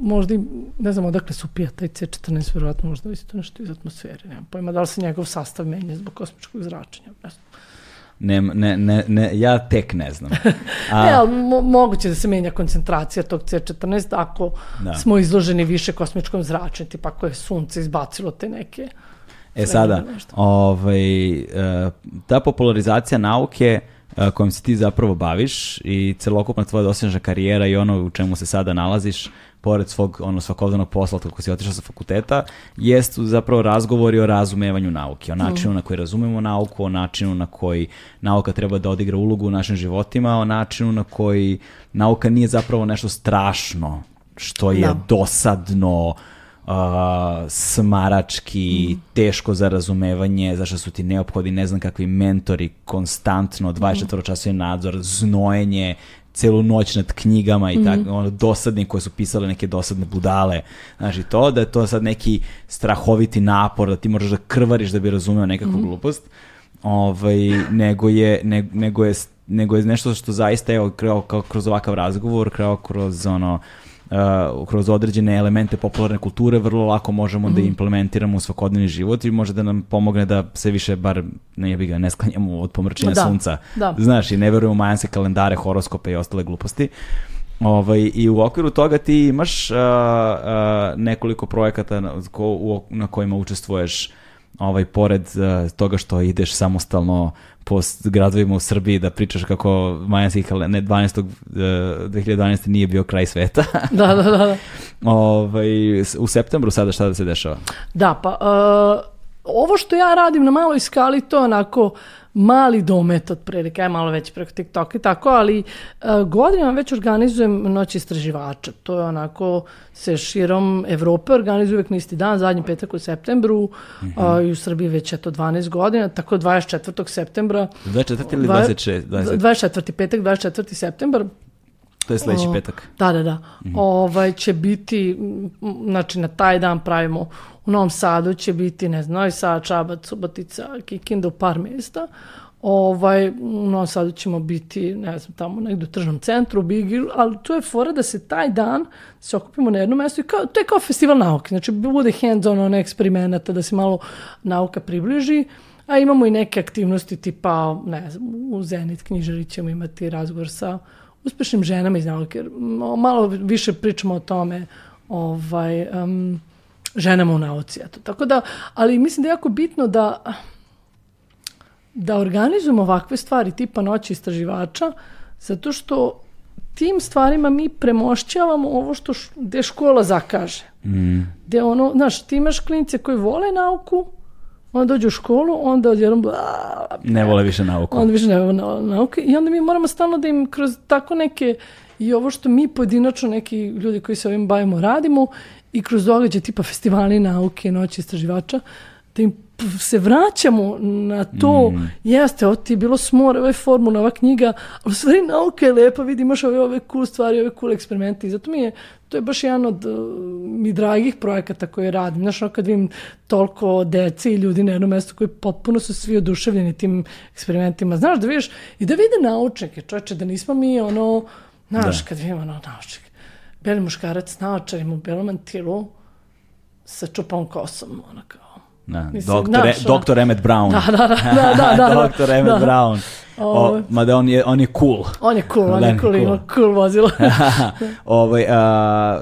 B: možda ne znam odakle se upija taj C14, verovatno možda isto nešto iz atmosfere. Nemam pojma da li se njegov sastav menja zbog kosmičkog zračenja. Ne znam.
A: Ne, ne, ne, ne, ja tek ne znam. A,
B: Ne, ali mo- moguće da se menja koncentracija tog C14 ako
A: Da.
B: smo izloženi više kosmičkom zračenju, tipa ako je sunce izbacilo te neke...
A: E sada, ovaj, e, ta popularizacija nauke e, kojom se ti zapravo baviš i celokupna tvoja dosježna karijera i ono u čemu se sada nalaziš, pored svog ono svakodnevnog posla kako si otišao sa fakulteta, jest zapravo razgovori o razumevanju nauke, o načinu na koji razumemo nauku, o načinu na koji nauka treba da odigra ulogu u našim životima, o načinu na koji nauka nije zapravo nešto strašno, što je
B: Da.
A: dosadno, a, smarački, teško za razumevanje, zašto su ti neophodni ne znam kakvi mentori, konstantno, 24 časovni nadzor, znojenje, celu noć nad knjigama i tako, ono, dosadni koje su pisale neke dosadne budale. Znači to, da je to sad neki strahoviti napor, da ti moraš da krvariš da bi razumeo nekakvu glupost, ovaj, nego, je, ne- nego, je, nego je nešto što zaista je kao kroz ovakav razgovor, kreo kroz ono, uh, kroz određene elemente popularne kulture vrlo lako možemo da implementiramo u svakodnevni život i može da nam pomogne da se više bar ne jebi ga ne sklanjamo od pomrčenja
B: Da,
A: sunca.
B: da.
A: Znaš, i ne verujemo majanske kalendare, horoskope i ostale gluposti. Ovaj, I u okviru toga ti imaš uh, uh, nekoliko projekata na, ko, u, na kojima učestvuješ ovaj, pored uh, toga što ideš samostalno po gradovima u Srbiji da pričaš kako majanski kalendar, ne 12. uh, 2012. nije bio kraj sveta.
B: Da, da, da. da.
A: ovaj, s- u septembru sada šta da se dešava?
B: Da, pa uh, ovo što ja radim na maloj skali, to je onako mali domet otprilike, aj malo već preko TikToka i tako, ali uh, godinama već organizujem noć istraživača. To je onako se širom Evrope organizuje uvek na isti dan, zadnji petak u septembru a, i u Srbiji već eto 12 godina, tako 24. septembra
A: 24 ili
B: Dva-
A: 26? 20,
B: 24. petak, 24. septembar
A: to je sledeći
B: O,
A: petak.
B: Da, da, da. Ovaj će biti, znači na taj dan pravimo u Novom Sadu će biti, ne znam, Novi Sad, Čabac, Subotica, Kikinda u par mjesta. Ovaj, u Novom Sadu ćemo biti, ne znam, tamo negdje u tržnom centru, u Bigi, ali tu je fora da se taj dan se okupimo na jednom mjestu i kao, to je kao festival nauke. Znači, bude hands-on, on eksperimenata, da se malo nauka približi. A imamo i neke aktivnosti tipa, ne znam, u Zenit knjižari ćemo imati razgovor sa uspešnim ženama iz nauke. jer Malo više pričamo o tome ovaj, em, ženama u nauci. Eto. Tako da, ali mislim da je jako bitno da da organizujemo ovakve stvari tipa noći istraživača, zato što tim stvarima mi premošćavamo ovo što gde škola zakaže.
A: Mm.
B: Gde ono, znaš, ti imaš klinice koji vole nauku, onda dođu u školu, onda odjednom
A: Ne vole više nauku.
B: onda više nema na, nauke. I onda mi moramo stalno da im kroz tako neke i ovo što mi pojedinačno neki ljudi koji se ovim bavimo radimo i kroz događaje tipa festivali nauke, noći istraživača, da im se vraćamo na to, jeste, ovo ti je bilo smor, ovo je formula, ova knjiga, ali u stvari nauka je lepa, vidi, imaš ove, ove cool stvari, ove cool eksperimente i zato mi je, to je baš jedan od uh, mi dragih projekata koje radim. Znaš, ono kad vidim toliko dece i ljudi na jednom mjestu koji potpuno su svi oduševljeni tim eksperimentima, znaš, da vidiš i da vide naučnike, čovječe, da nismo mi ono, znaš,
A: Da.
B: kad vidimo ono naučnik, beli muškarac naočarima u belom mantilu sa čupavom kosom, ono kao,
A: Da,
B: Mislim,
A: doktor,
B: znaš,
A: e, doktor Emmett Brown.
B: Da, da, da, da, da, da, da.
A: doktor Emmett
B: Da.
A: Brown. O,
B: Ovo.
A: mada on je, on je cool.
B: On je cool, on
A: Da,
B: je cool,
A: cool.
B: cool vozilo.
A: ovaj, a,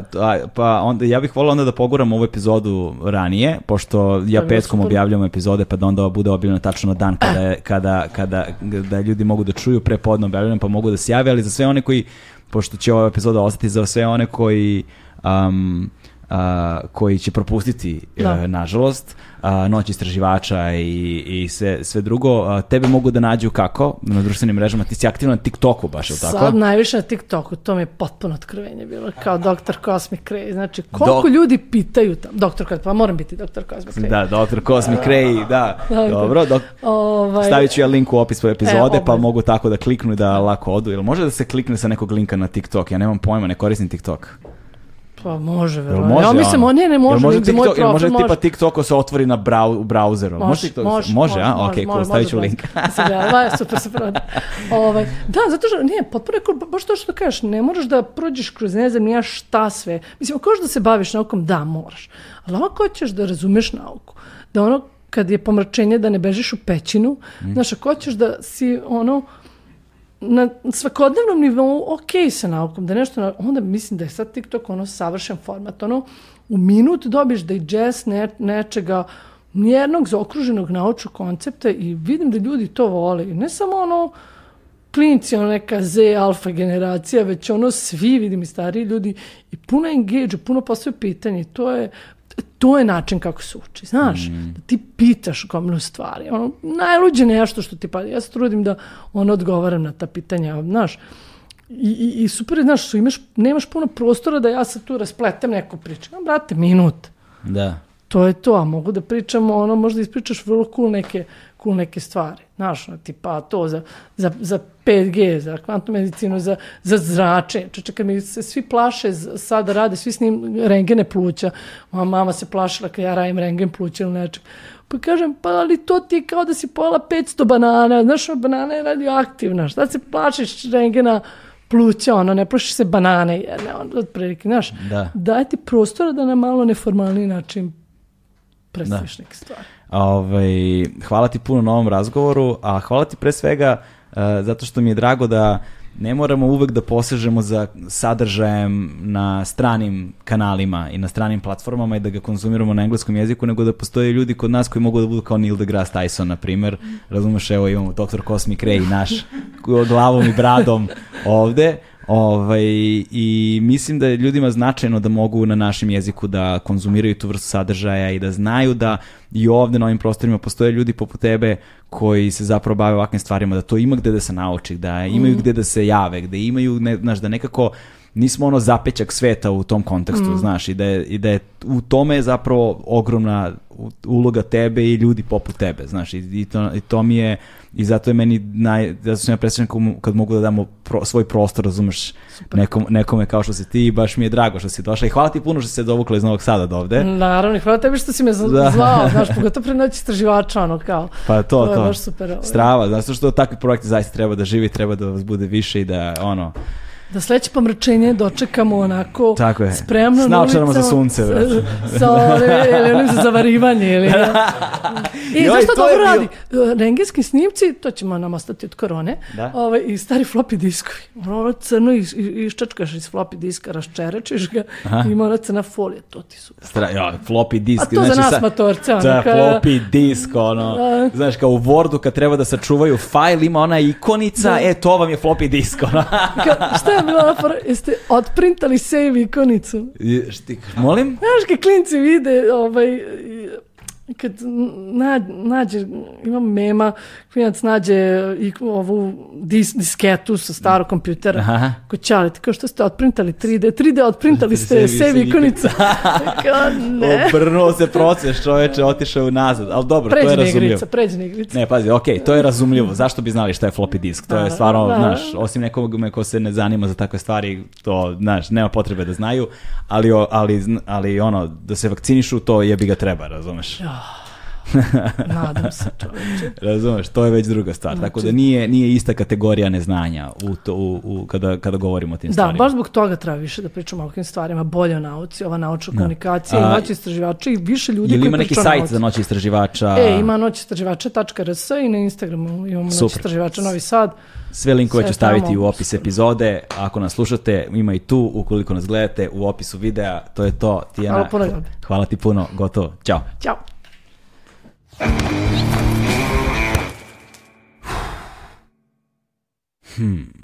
A: pa onda, ja bih volio onda da poguram ovu epizodu ranije, pošto ja
B: bilo
A: petkom objavljam epizode, pa da onda bude objavljena tačno na dan kada, je- kada, kada, da ljudi mogu da čuju pre podne objavljam, pa mogu da se jave, ali za sve one koji, pošto će ova epizoda ostati za sve one koji... Um, a, koji će propustiti,
B: Da.
A: e, nažalost, a, noć istraživača i, i sve, sve drugo. A, tebe mogu da nađu kako? Na društvenim mrežama. Ti si aktivna na TikToku baš, je li tako?
B: Sad najviše na TikToku, to mi je potpuno otkrovenje bilo, kao Dr. Cosmic Ray. Znači, koliko
A: Dok-
B: ljudi pitaju tam, Dr. Cosmic, pa moram biti Dr. Cosmic Ray.
A: Da, Dr. Cosmic Ray, da.
B: Da,
A: Dobro, dok,
B: Ovaj,
A: stavit ću ja link u opis ove epizode,
B: E,
A: pa mogu tako da kliknu i da lako odu. Ili može da se klikne sa nekog linka na TikTok? Ja nemam pojma, ne koristim TikTok.
B: Pa može, verovatno.
A: može
B: Ja mislim, on ne, ne može,
A: može,
B: moj
A: TikTok, jel
B: profil
A: može
B: može.
A: tipa TikTok se otvori na brau, u brauzeru?
B: Može,
A: TikTok-
B: može,
A: može, a? Ok, cool, stavit ću
B: može,
A: link.
B: može. Ja, je super, super. ovaj, da, zato što, ne, potpuno je baš to što kažeš, ne moraš da prođeš kroz ne znam ja šta sve. Mislim, ako hoćeš da se baviš naukom, da, moraš. Ali ako hoćeš da razumeš nauku, da ono, kad je pomračenje, da ne bežiš u pećinu,
A: Mm.
B: znaš, ako hoćeš da si, ono, na svakodnevnom nivou ok sa naukom, da nešto, onda mislim da je sad TikTok ono savršen format, ono u minut dobiš digest ne, nečega nijednog zaokruženog naučnog koncepta i vidim da ljudi to vole. I ne samo ono klinci, ono neka Z alfa generacija, već ono svi, vidim i stariji ljudi i puno engage, puno postoje pitanje. To je, to je način kako se uči, znaš, mm. da ti pitaš gomilu stvari. Ono, najluđe nešto što ti pa, ja se trudim da ono odgovaram na ta pitanja, znaš, I, i, i super znaš, imaš, nemaš puno prostora da ja sad tu raspletem neku priču. No, brate, minut.
A: Da.
B: To je to, a mogu da pričamo, ono, možda ispričaš vrlo cool neke, cool neke stvari. Znaš, ono, tipa to za, za, za 5G, za kvantnu medicinu, za, za zrače. Čeče, kad mi se svi plaše sada rade, svi s njim rengene pluća. Moja mama se plašila kad ja radim rengen pluća ili nečeg. Pa kažem, pa ali to ti je kao da si pojela 500 banana. Znaš, banana je radioaktivna. Šta se plašiš rengena pluća, ono, ne plašiš se banane jedne, ono, otprilike, znaš.
A: Da.
B: Daj ti prostora da na malo neformalni način predstaviš
A: Da.
B: stvari.
A: Ovaj, hvala ti puno na ovom razgovoru, a hvala ti pre svega uh, zato što mi je drago da ne moramo uvek da posežemo za sadržajem na stranim kanalima i na stranim platformama i da ga konzumiramo na engleskom jeziku, nego da postoje ljudi kod nas koji mogu da budu kao Neil deGrasse Tyson, na primer. Razumeš, evo imamo Dr. Cosmic Ray, naš, glavom i bradom ovde. Ovaj, I mislim da je ljudima značajno da mogu na našem jeziku da konzumiraju tu vrstu sadržaja i da znaju da i ovde na ovim prostorima postoje ljudi poput tebe koji se zapravo bave ovakvim stvarima, da to ima gde da se nauči, da imaju gde da se jave, gde imaju, ne, znaš, da nekako nismo ono zapećak sveta u tom kontekstu, znaš, i da, je, i da je u tome je zapravo ogromna uloga tebe i ljudi poput tebe, znaš, i, i, to, i to mi je, i zato je meni naj, zato sam ja presrećan kad, mogu da damo pro, svoj prostor, razumeš, nekom, nekome kao što si ti i baš mi je drago što si došla i hvala ti puno što si se dovukla iz Novog Sada do ovde.
B: Naravno, i hvala tebi što si me
A: Da.
B: zvao, znaš, pogotovo pre noći istraživača, ono, kao.
A: Pa to,
B: To
A: to.
B: je baš super, ovaj.
A: Strava, zato što takvi projekti zaista treba da živi, treba da vas bude više i da, ono,
B: Da sledeće pomračenje dočekamo onako
A: Tako je.
B: spremno
A: S
B: na
A: naočarama za sunce,
B: sa-. Sa, ili onim za zavarivanje. Ili, I
A: Joj,
B: znaš što
A: to je
B: dobro
A: bio-
B: radi? Rengenski snimci, to ćemo nam ostati od korone,
A: Da.
B: ovaj, i stari floppy diskovi. Ono crno iš, iščačkaš iz floppy diska, raščerečiš ga i ima ona crna folija, to ti su.
A: Stra, ja, floppy disk.
B: A to za nas matorce, ono,
A: Da, floppy disk, ono.
B: Da.
A: Znaš, kao u Wordu kad treba da sačuvaju fajl, ima ona ikonica, e, to vam je floppy disk, ono.
B: Ka, šta je fora? Jeste otprintali save ikonicu?
A: I, šti, molim?
B: Znaš, kad klinci vide, ovaj, kad na, nađe, imam mema, klinac nađe i ovu dis, disketu sa starog kompjutera,
A: Aha.
B: kod Ćaleta, kao što ste otprintali 3D, 3D otprintali ste
A: save
B: ikonica. kao, ne.
A: Obrnuo se proces, čoveče, otišao je nazad. Ali dobro, to je razumljivo.
B: igrica, pređi na igrica.
A: Ne, pazi, okej, to je razumljivo. Zašto bi znali šta je floppy disk? To je
B: Da,
A: stvarno,
B: da.
A: znaš, osim nekog ko se ne zanima za takve stvari, to, znaš, nema potrebe da znaju, ali, ali, ali ono, da se vakcinišu, to jebi ga treba, razumeš?
B: Nadam se, čoveče.
A: Razumeš, to je već druga stvar. Tako da nije, nije ista kategorija neznanja u to, u, u, kada, kada govorimo o tim
B: Da,
A: stvarima.
B: baš zbog toga treba više da pričamo o ovakvim stvarima, bolje o nauci, ova naučna komunikacija,
A: A,
B: noć istraživača i više ljudi
A: Ili
B: koji
A: ima neki
B: pričaju o
A: sajt
B: nauci.
A: za noć istraživača?
B: E, ima noć istraživača.rs i na Instagramu imamo noć
A: Super.
B: istraživača Novi Sad.
A: Sve linkove ću staviti u opis epizode. Ako nas slušate, ima i tu, ukoliko nas gledate, u opisu videa. To je to, Tijana.
B: Hvala puno.
A: Hvala ti puno, gotovo. Ćao.
B: Ćao.
A: Hmm.